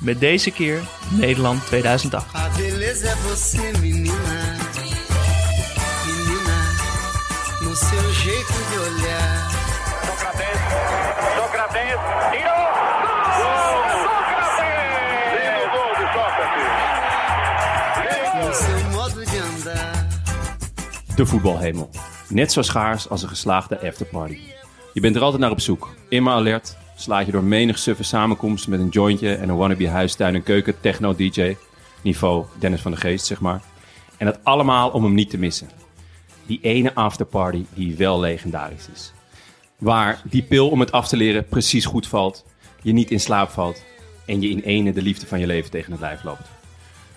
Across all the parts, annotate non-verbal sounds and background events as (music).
Met deze keer Nederland 2008. A beleza é você, menina. Menina, no seu jeito de olhar. Sócrates, Sócrates, tirou! De voetbalhemel. Net zo schaars als een geslaagde afterparty. Je bent er altijd naar op zoek. Immer alert, slaat je door menig suffe samenkomst met een jointje en een wannabe huistuin en keuken techno DJ. Niveau Dennis van de Geest, zeg maar. En dat allemaal om hem niet te missen. Die ene afterparty die wel legendarisch is. Waar die pil om het af te leren precies goed valt, je niet in slaap valt en je in ene de liefde van je leven tegen het lijf loopt.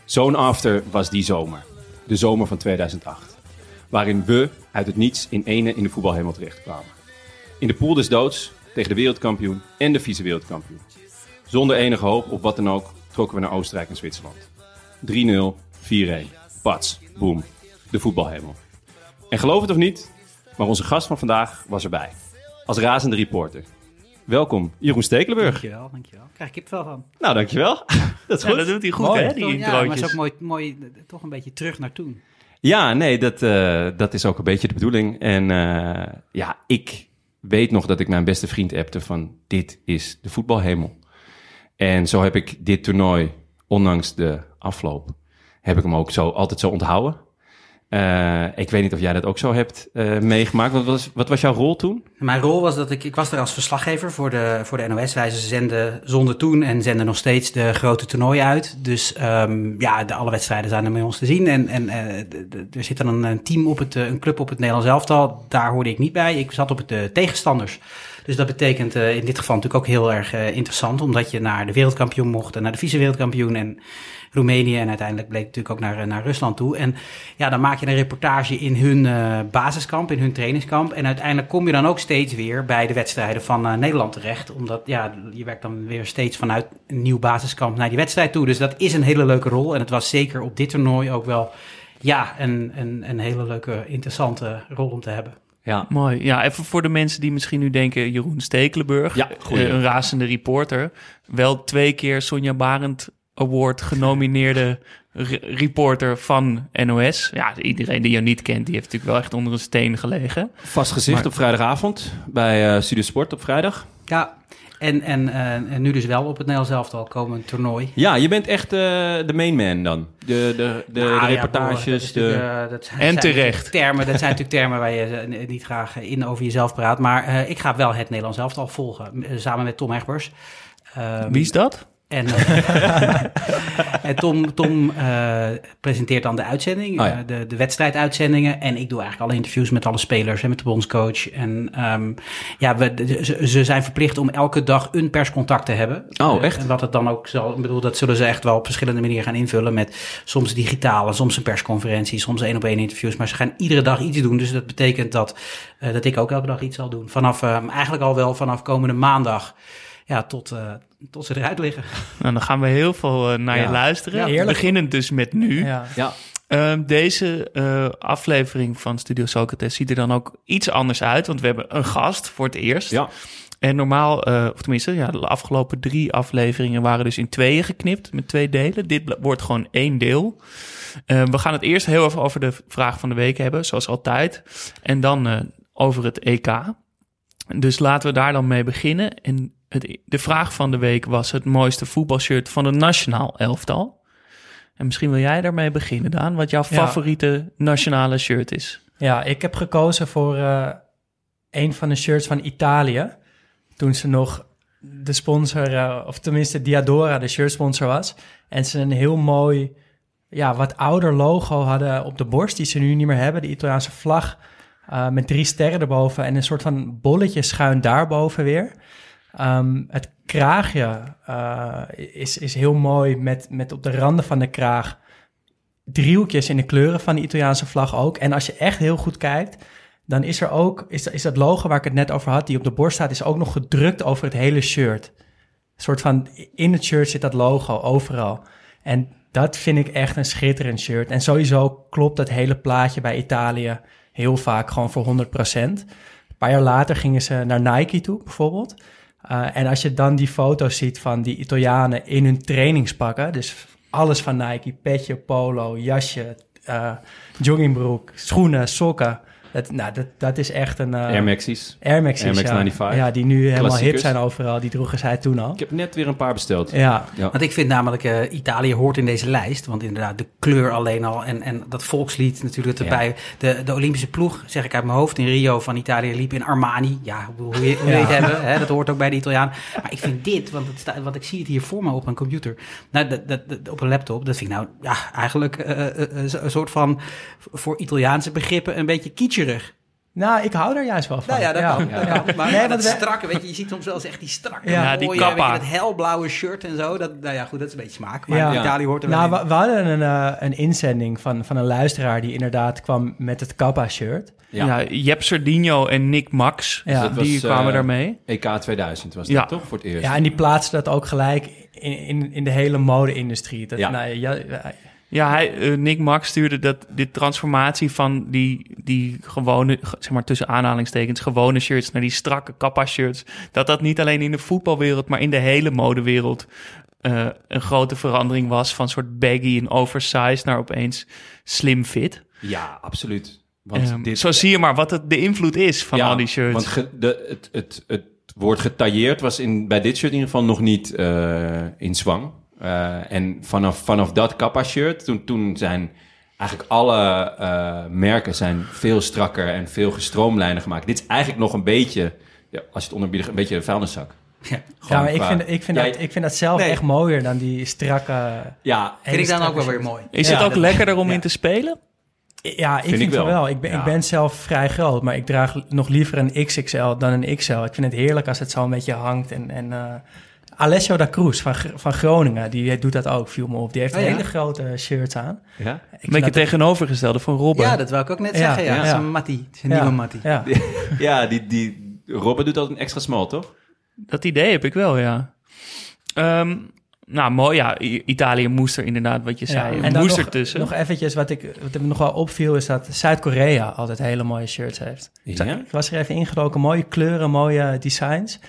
Zo'n after was die zomer. De zomer van 2008 waarin we uit het niets in ene in de voetbalhemel terechtkwamen. In de pool des doods tegen de wereldkampioen en de vice-wereldkampioen. Zonder enige hoop op wat dan ook trokken we naar Oostenrijk en Zwitserland. 3-0, 4-1, pats, boom, de voetbalhemel. En geloof het of niet, maar onze gast van vandaag was erbij. Als razende reporter. Welkom, Jeroen Stekelenburg. Dankjewel, dankjewel. Krijg ik kipvel van. Nou, dankjewel. (laughs) Dat is Ja, goed. dat doet hij goed, Mooi. hè, die ja, maar het is introotjes. ook mooi, mooi, eh, toch een beetje terug naar toen. Ja, nee, dat, eh, dat is ook een beetje de bedoeling. En eh, ja, ik weet nog dat ik mijn beste vriend appte van dit is de voetbalhemel. En zo heb ik dit toernooi, ondanks de afloop, heb ik hem ook zo, altijd zo onthouden. Eh, ik weet niet of jij dat ook zo hebt eh, meegemaakt. Wat was, wat was jouw rol toen? Mijn rol was dat ik, ik was er als verslaggever voor de, voor de NOS. Wij zenden zonder toen en zenden nog steeds de grote toernooien uit. Dus ehm, ja, de, alle wedstrijden zijn er bij ons te zien. En, en eh, er zit dan een, een team op het, een club op het Nederlands elftal. Daar hoorde ik niet bij. Ik zat op het tegenstanders. Dus dat betekent eh, in dit geval natuurlijk ook heel erg eh, interessant. Omdat je naar de wereldkampioen mocht en naar de vice-wereldkampioen. En Roemenië en uiteindelijk bleek natuurlijk ook naar, eh, naar Rusland toe. En ja, dan maak je een reportage in hun basiskamp, in hun trainingskamp. En uiteindelijk kom je dan ook steeds weer bij de wedstrijden van Nederland terecht. Omdat ja, je werkt dan weer steeds vanuit een nieuw basiskamp naar die wedstrijd toe. Dus dat is een hele leuke rol. En het was zeker op dit toernooi ook wel ja, een, een, een hele leuke, interessante rol om te hebben. Ja, Mooi. Ja, even voor de mensen die misschien nu denken... Jeroen Stekelenburg, Ja, goeie. eh, een razende reporter. Wel twee keer Sonja Barend Award genomineerde re- reporter van NOS. Ja, iedereen die jou niet kent, die heeft natuurlijk wel echt onder een steen gelegen. vast gezicht Maar- op vrijdagavond bij eh Studio Sport op vrijdag. Ja, en, en, eh, en nu dus wel op het Nederlands elftal komend toernooi. Ja, je bent echt eh, de main man dan. De, de, de, Nou de ja, reportages, de... eh, dat zijn- En terecht. Termen, dat zijn natuurlijk termen waar je niet graag in over jezelf praat. Maar eh, ik ga wel het Nederlands elftal volgen, samen met Tom Egbers. Ehm, Wie is dat? En, (laughs) eh, en Tom, Tom eh, presenteert dan de uitzending, Oh ja. eh, de, de wedstrijduitzendingen. En ik doe eigenlijk alle interviews met alle spelers en met de bondscoach. En ehm, ja, we, ze, ze zijn verplicht om elke dag een perscontact te hebben. Oh, echt? en wat het dan ook zal, ik bedoel, dat zullen ze echt wel op verschillende manieren gaan invullen. Met soms digitaal, en soms een persconferentie, soms één op één interviews. Maar ze gaan iedere dag iets doen. Dus dat betekent dat, dat ik ook elke dag iets zal doen. Vanaf, ehm, eigenlijk al wel vanaf komende maandag. Ja, tot, eh, tot ze eruit liggen. (laughs) Nou, dan gaan we heel veel eh, naar Ja. je luisteren. Ja. Beginnend dus met nu. Ja. Ja, Ehm, deze eh, aflevering van Studio Socrates ziet er dan ook iets anders uit. Want we hebben een gast voor het eerst. ja. En normaal, eh, of tenminste, ja, de afgelopen drie afleveringen waren dus in tweeën geknipt met twee delen. Dit wordt gewoon één deel. Eh, we gaan het eerst heel even over de vraag van de week hebben, zoals altijd. En dan eh, over het EK. Dus laten we daar dan mee beginnen. En het, de vraag van de week was het mooiste voetbalshirt van het nationaal elftal. En misschien wil jij daarmee beginnen, Daan, wat jouw Ja. favoriete nationale shirt is. Ja, ik heb gekozen voor eh, een van de shirts van Italië. Toen ze nog de sponsor, eh, of tenminste Diadora, de shirtsponsor was. En ze een heel mooi, ja, wat ouder logo hadden op de borst, die ze nu niet meer hebben. De Italiaanse vlag eh, met drie sterren erboven en een soort van bolletje schuin daarboven weer. Ehm, het kraagje eh, is, is heel mooi met, met op de randen van de kraag driehoekjes in de kleuren van de Italiaanse vlag ook. En als je echt heel goed kijkt, dan is er ook, is, is dat logo waar ik het net over had, die op de borst staat, is ook nog gedrukt over het hele shirt. Een soort van, in het shirt zit dat logo overal. En dat vind ik echt een schitterend shirt. En sowieso klopt dat hele plaatje bij Italië heel vaak gewoon voor 100%. Een paar jaar later gingen ze naar Nike toe, bijvoorbeeld. Uh, en als je dan die foto's ziet van die Italianen in hun trainingspakken, dus alles van Nike, petje, polo, jasje, uh, joggingbroek, schoenen, sokken. Dat, nou, dat, dat is echt een... Uh, Air Maxis. Air Maxis, Air Max ja. 95. Ja, die nu helemaal hip zijn overal. Die droegen zij toen al. Ik heb net weer een paar besteld. Ja, Ja. Want ik vind namelijk, eh, Italië hoort in deze lijst. Want inderdaad, de kleur alleen al en, en dat volkslied natuurlijk erbij. De, de Olympische ploeg, zeg ik uit mijn hoofd, in Rio van Italië liep in Armani. Ja, hoe, hoe je, hoe je Ja. het hebben, hè, dat hoort ook bij de Italiaan. Maar ik vind dit, want, het staat, want ik zie het hier voor me op een computer. Nou, dat, dat, dat- op een laptop, dat vind ik nou ja, eigenlijk eh, een soort van, voor Italiaanse begrippen, een beetje nou, ik hou er juist wel van. Nou ja, dat kan. Ja. dat kan. Maar Nee, dat want we- strakke, weet je, je ziet soms wel eens echt die strakke, Ja, mooie, die weet kappa. je, dat helblauwe shirt en zo. Dat, nou ja, goed, dat is een beetje smaak. Maar Ja. Italië hoort er wel Nou, in. we, we hadden een, eh, een inzending van, van een luisteraar die inderdaad kwam met het Kappa-shirt. Ja, Jep Sardinho en Nick Max, dat was, die kwamen eh, daarmee. EK 2000 was Ja. dat toch voor het eerst? Ja, en die plaatste dat ook gelijk in, in, in de hele mode-industrie. Dat, Ja. nou, ja, ja, hij, eh, Nick Max stuurde dat de transformatie van die, die gewone, ge- zeg maar tussen aanhalingstekens, gewone shirts naar die strakke kappa-shirts, dat dat niet alleen in de voetbalwereld, maar in de hele modewereld eh, een grote verandering was van soort baggy en oversized naar opeens slim fit. Ja, absoluut. Want Ehm, dit, zo zie je maar wat het, de invloed is van Ja, al die shirts. Want ge- de, het, het, het woord getailleerd was in, bij dit shirt in ieder geval nog niet eh, in zwang. Eh, en vanaf, vanaf dat Kappa-shirt, toen, toen zijn eigenlijk alle eh, merken zijn veel strakker en veel gestroomlijner gemaakt. Dit is eigenlijk nog een beetje, ja, als je het onderbiedt, een beetje een vuilniszak. (laughs) Ja. ja, maar ik vind, ik, vind Ja, dat, ik vind dat zelf Nee. echt mooier dan die strakke... Ja, Vind ik dan ook wel weer mooi. is Ja, het ook dat- lekkerder om ja. in te spelen? Ja, ik Vind vind, ik wel. wel. Ik ben, Ja. ik ben zelf vrij groot, maar ik draag nog liever een XXL dan een XL. Ik vind het heerlijk als het zo een beetje hangt. En, en eh, Alessio da Cruz van, van Groningen, die doet dat ook, viel me op. Die heeft Oh, ja? hele grote shirts aan. ja. Ik Een beetje dat- tegenovergestelde van Robben. Ja, dat wil ik ook net Ja, zeggen. Ja, ja. Een Mattie. Een Ja, nieuwe Mattie. Ja. (laughs) ja die, die, Robben doet altijd een extra smal, toch? Dat idee heb ik wel, ja. Ehm, nou, mooi. Ja, Italië moest er inderdaad, wat je zei. en moest nog, ertussen. Nog eventjes, wat, ik, wat me nog wel opviel, is dat Zuid-Korea altijd hele mooie shirts heeft. Ja? Ik was er even ingedoken, mooie kleuren, mooie designs.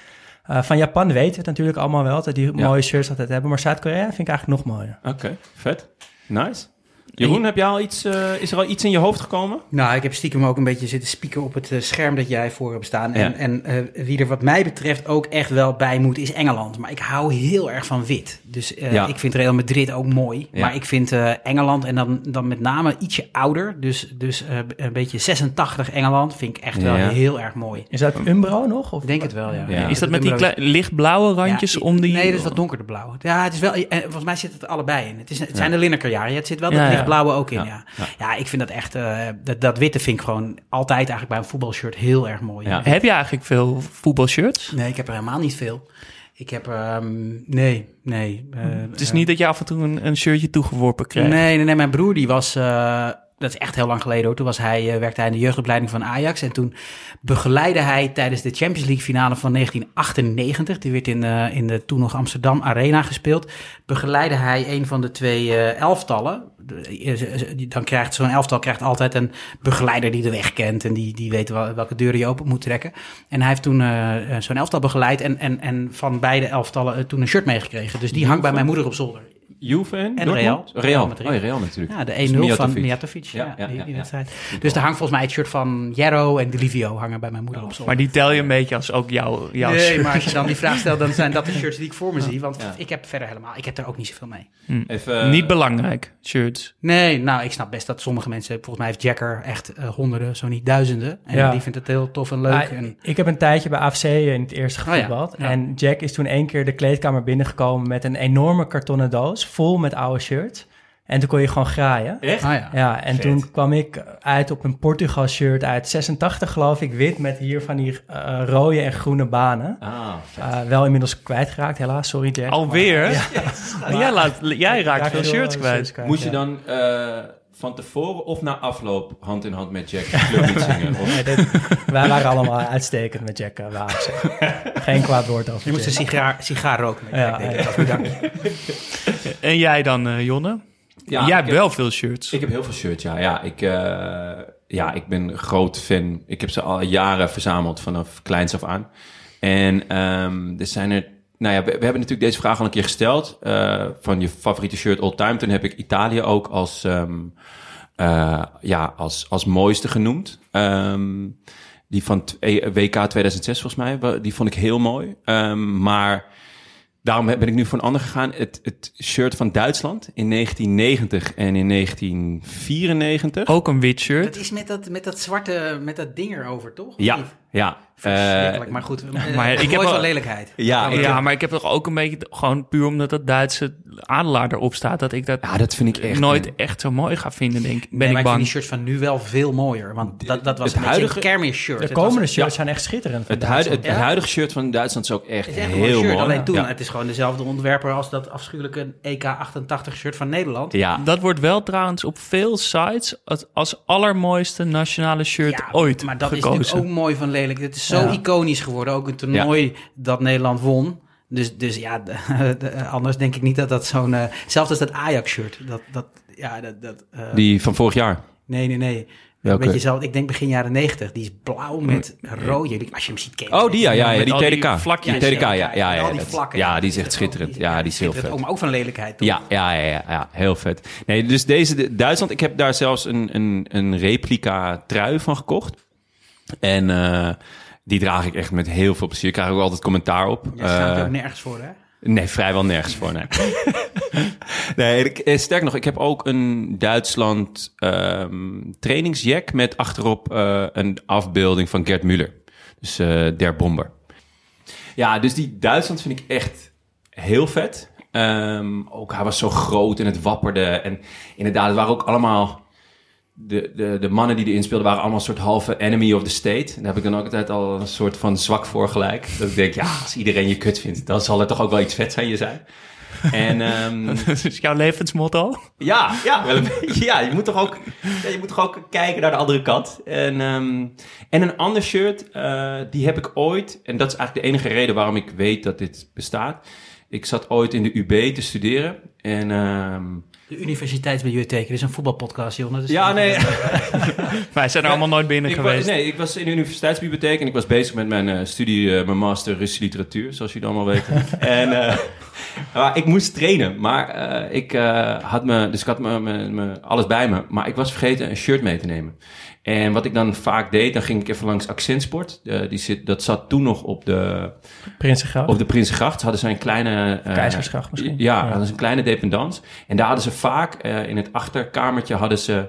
Eh, van Japan weten we het natuurlijk allemaal wel, dat die Ja. mooie shirts altijd hebben. Maar Zuid-Korea vind ik eigenlijk nog mooier. Oké, vet. Nice. Jeroen, heb jij al iets, eh, is er al iets in je hoofd gekomen? Nou, ik heb stiekem ook een beetje zitten spieken op het eh, scherm dat jij voor hebt staan. En, Ja. en eh, wie er wat mij betreft ook echt wel bij moet, is Engeland. Maar ik hou heel erg van wit. Dus eh, Ja. ik vind Real Madrid ook mooi. Ja. Maar ik vind eh, Engeland en dan, dan met name ietsje ouder. Dus, dus eh, een beetje 86 Engeland vind ik echt wel heel erg mooi. Is dat Umbro nog? Of? Ik denk het wel, ja. Ja. is dat met die lichtblauwe randjes Ja, om die... Nee, dat is wat donkerder blauw. Ja, het is wel. En volgens mij zit het allebei in. Het, is, het zijn de Linekerjaren. Ja, het zit wel. Lichtblauwe ook in. Ja. Ja, Ja. ja. ik vind dat echt. eh, dat, dat witte vind ik gewoon altijd eigenlijk bij een voetbalshirt heel erg mooi. Ja. Heb je eigenlijk veel voetbalshirts? Nee, ik heb er helemaal niet veel. Ik heb. ehm, nee, nee. eh, Het is eh, niet dat je af en toe een, een shirtje toegeworpen krijgt. Nee, nee, nee. Mijn broer die was. eh, dat is echt heel lang geleden hoor. Toen was hij, eh, werkte hij in de jeugdopleiding van Ajax. En toen begeleidde hij tijdens de Champions League finale van 1998. Die werd in, eh, in de toen nog Amsterdam Arena gespeeld. Begeleidde hij een van de twee eh, elftallen. De- Dan krijgt zo'n elftal krijgt altijd een begeleider die de weg kent. En die, die weet wel, welke deuren je open moet trekken. En hij heeft toen zo'n elftal begeleid. En, en, en van beide elftallen toen een shirt meegekregen. Dus die hangt bij mijn moeder op zolder. Juve en? Real. Real. Oh, ja, Real natuurlijk. Ja, de Dat is 1-0 van Mijatovic. Ja, Ja, ja, die, ja, die ja. wedstrijd. Dus daar hangt volgens mij het shirt van Jarro en Delivio hangen bij mijn moeder op zolder. Maar die tel je een beetje als ook jouw, jouw nee, shirt. maar als je dan die vraag stelt, dan zijn dat de (laughs) shirts die ik voor me zie. Want Ja. ik heb verder helemaal, ik heb er ook niet zoveel mee. Even, eh, Niet belangrijk, shirts. Nee, nou, ik snap best dat sommige mensen, volgens mij heeft Jacker echt eh, honderden, zo niet duizenden. En Ja. die vindt het heel tof en leuk. Ah, en, ik heb een tijdje bij AFC in het eerste Oh ja, gevoetbald. ja. En Jack is toen één keer de kleedkamer binnengekomen met een enorme kartonnen doos vol met oude shirts. En toen kon je gewoon graaien. Echt? ah ja. Ja, en Vet. toen kwam ik uit op een Portugal shirt uit 86 geloof ik, wit met hier van die eh, rode en groene banen. Ah. Eh, wel inmiddels kwijtgeraakt, helaas. Sorry Jack. Alweer? Ja. (laughs) jij, laat, jij raakt Raak veel shirts kwijt. Moest je dan eh, van tevoren of na afloop hand in hand met Jack niet zingen? Of, Nee, dit- wij waren allemaal uitstekend met Jack. eh. Geen kwaad woord over Je moest een sigaar, sigaar roken. Met Ja, Jack, ja. En jij dan, eh, Jonne? Ja, jij ik hebt heb- wel veel shirts. Ik heb heel veel shirts, ja. Ja, ik, eh, ja, ik ben een groot fan. Ik heb ze al jaren verzameld vanaf kleins af aan. En ehm, er zijn er... Nou ja, we, we hebben natuurlijk deze vraag al een keer gesteld. eh, van je favoriete shirt all time. Toen heb ik Italië ook als, ehm, eh, ja, als, als mooiste genoemd. Ehm, die van t- eh, WK 2006 volgens mij. Die vond ik heel mooi. Ehm, maar... Daarom ben ik nu voor een ander gegaan. Het, het shirt van Duitsland in 1990 en in 1994. Ook een wit Dat shirt. is met dat, met dat zwarte, met dat ding erover, toch? Ja? Ja. Verschrikkelijk, Eh, maar goed. (laughs) maar ik heb wel- lelijkheid. ja, ja, maar ik heb toch ook een beetje, gewoon puur omdat dat Duitse adelaar erop staat, dat ik dat ja, dat vind ik echt... nooit echt zo mooi ga vinden, denk ik. Ben Nee, maar ik ik vind bang. die shirts van nu wel veel mooier. Want dat, dat was het een huidige- een kermisshirt. De was- komende shirts ja. zijn echt schitterend. Het, huid, het, huidige shirt van Duitsland is ook echt, Het is echt een mooi heel shirt. mooi. Alleen toen, Ja. het is gewoon dezelfde ontwerper als dat afschuwelijke EK88 shirt van Nederland. Ja, Dat wordt wel trouwens op veel sites als, als allermooiste nationale shirt Ja, ooit maar dat is natuurlijk ook mooi van lelijk. Het is zo Ja. iconisch geworden. Ook een toernooi dat Nederland won. Dus, dus ja, (laughs) de- de- anders denk ik niet dat dat zo'n... eh zelfs als dat Ajax-shirt. Dat, dat, ja, dat, dat, eh, die van vorig jaar. Nee, nee, nee. Welke? Weet je zelf, ik denk begin jaren 90. Die is blauw met rood. Je- Als je hem ziet, Oh, die ja, ja, ja die TDK. vlakjes. Die TDK, ja, ja, ja. al die dat- vlakken. Ja, die is echt schitterend. Ja, die is heel vet. Oh, maar ook van lelijkheid, toch? Ja, ja, ja, ja, ja, heel vet. Nee, dus deze de- Duitsland, ik heb daar zelfs een, een, een replica trui van gekocht. En eh, die draag ik echt met heel veel plezier. Ik krijg ook altijd commentaar op. Je staat er Eh, ook nergens voor, hè? Nee, vrijwel nergens voor, nee. (laughs) nee, ik, eh, sterk nog, ik heb ook een Duitsland ehm trainingsjack met achterop een afbeelding van Gerd Müller. Dus der bomber. Ja, dus die Duitsland vind ik echt heel vet. Ehm, ook hij was zo groot en het wapperde. En inderdaad, het waren ook allemaal... De, de, de mannen die erin speelden waren allemaal een soort halve enemy of the state. En daar heb ik dan ook altijd al een soort van zwak voor gelijk. Dat ik denk, ja, als iedereen je kut vindt, dan zal er toch ook wel iets vet zijn je zijn. En ehm, (laughs) Dat is jouw levensmotto? ja, ja, wel een beetje. Ja, je moet toch ook, ja, je moet toch ook kijken naar de andere kant. En, ehm, en een ander shirt, eh, die heb ik ooit, en dat is eigenlijk de enige reden waarom ik weet dat dit bestaat. Ik zat ooit in de UB te studeren. En ehm, De universiteitsbibliotheek. Dit is een voetbalpodcast. Dus ja, nee. (laughs) (laughs) Wij zijn er allemaal nooit binnen ik geweest. Was, nee, ik was in de universiteitsbibliotheek en ik was bezig met mijn eh, studie, eh, mijn master Russische literatuur, zoals jullie allemaal weten. (laughs) en eh, maar ik moest trainen, maar eh, ik eh, had me, dus ik had me, me, me- alles bij me, maar ik was vergeten een shirt mee te nemen. En wat ik dan vaak deed, dan ging ik even langs Accentsport. Eh, die zit, dat zat toen nog op de, Prinsengracht. op de Prinsengracht. Ze hadden ze een kleine... eh, Keizersgracht misschien. Ja, Ja. hadden ze een kleine dependance. En daar hadden ze vaak, eh, in het achterkamertje, hadden ze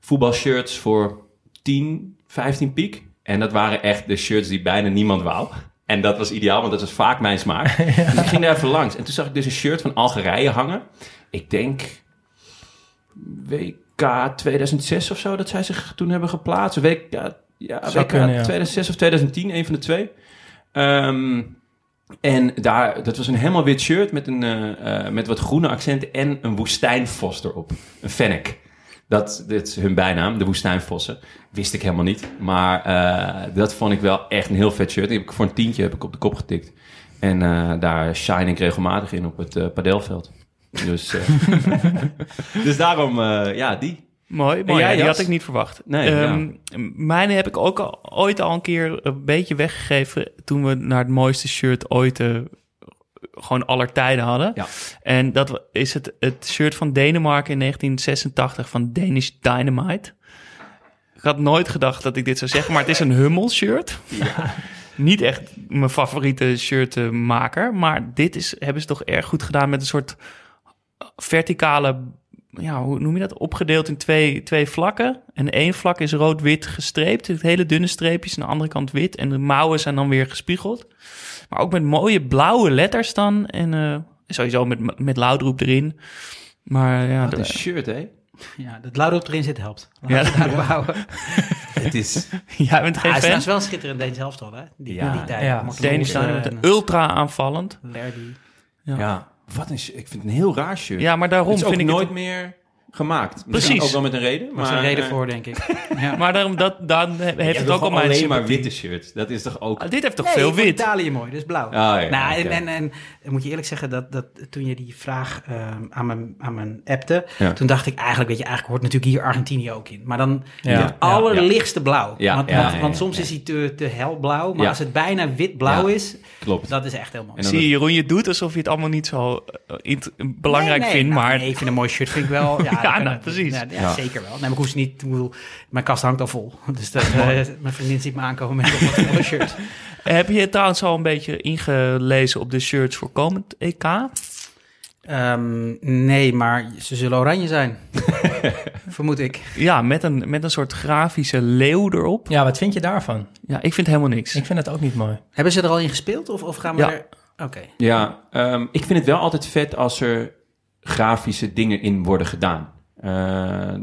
voetbalshirts voor 10, 15 piek. En dat waren echt de shirts die bijna niemand wou. En dat was ideaal, want dat was vaak mijn smaak. (laughs) Dus ik ging daar even langs. En toen zag ik dus een shirt van Algerije hangen. Ik denk WK 2006 of zo, dat zij zich toen hebben geplaatst. WK, ja, WK kunnen, ja. 2006 of 2010, een van de twee. Ehm, en daar, dat was een helemaal wit shirt met, een, eh, eh, met wat groene accenten en een woestijnvos erop. Een fennec. Dat, dit is hun bijnaam, de woestijnvossen. Wist ik helemaal niet. Maar eh, dat vond ik wel echt een heel vet shirt. Die heb ik voor een tientje heb ik op de kop getikt. En daar shine ik regelmatig in op het padelveld. Dus, eh, (laughs) dus daarom, eh, ja, die. Mooi, mooi. jij, Ja, die had ik niet verwacht. Nee, Ehm, Mijne heb ik ook al, ooit al een keer een beetje weggegeven... toen we naar het mooiste shirt ooit eh, gewoon aller tijden hadden. Ja. En dat is het, het shirt van Denemarken in 1986 van Danish Dynamite. Ik had nooit gedacht dat ik dit zou zeggen, maar het is een Hummel shirt. (laughs) Niet echt mijn favoriete shirtmaker, maar dit is, hebben ze toch erg goed gedaan met een soort verticale, ja, hoe noem je dat? Opgedeeld in twee, twee vlakken. En één vlak is rood-wit gestreept, het hele dunne streepjes, en de andere kant wit. En de mouwen zijn dan weer gespiegeld. Maar ook met mooie blauwe letters dan. En eh, sowieso met, met Loudroep erin. Maar ja, Wat de- een shirt, hè? Ja, dat Loudroep erin zit helpt. Ja. Laten we het daarop (laughs) houden. Het is... (laughs) jij bent geen Hij is fan. trouwens wel schitterend Deens helftal, hè? Die, Ja. die tijd. Ja. Loes, Dynamite, eh, ultra aanvallend. Lerdy. Ja. Wat een... Ik vind het een heel raar shirt. Ja, maar daarom het is ook vind ik nooit het... meer gemaakt. Misschien Precies. ook wel met een reden. Er Maar, is een reden eh, voor, denk ik. (laughs) Ja. (laughs) Maar daarom, dat, dan heeft het ook al mijn alleen maar witte shirts. Dat is toch ook... Ah, dit heeft toch Nee, veel wit? Italië mooi, dus blauw. Ah, ja, nou, en, en, moet je eerlijk zeggen dat, dat toen je die vraag ehm, aan, mijn, aan mijn appte, Ja. toen dacht ik eigenlijk, weet je, eigenlijk hoort natuurlijk hier Argentinië ook in. Maar dan Ja. het allerlichtste blauw. Ja, want ja, want, ja, want ja, soms ja. is hij te, te helblauw, maar Ja. als het bijna wit-blauw Ja. is, Klopt. dat is echt heel mooi. Zie je, Jeroen, je doet alsof je het allemaal niet zo eh, belangrijk vindt, nou, maar... nee, ik vind een mooi shirt, vind ik wel. (laughs) Ja, nou, precies. Ja, ja, Ja. zeker wel. Nee, maar ik hoef ze niet, bedoel, mijn kast hangt al vol. (laughs) Dus dat, eh, mijn vriendin ziet me aankomen met mooie shirt. (laughs) Heb je trouwens al een beetje ingelezen op de shirts voor komend EK? Ehm, nee, maar ze zullen oranje zijn. (laughs) Vermoed ik. Ja, met een, met een soort grafische leeuw erop. Ja, wat vind je daarvan? Ja, ik vind helemaal niks. Ik vind het ook niet mooi. Hebben ze er al in gespeeld of, of gaan we Ja. er... Oké. Ja, ehm, ik vind het wel altijd vet als er grafische dingen in worden gedaan. Eh,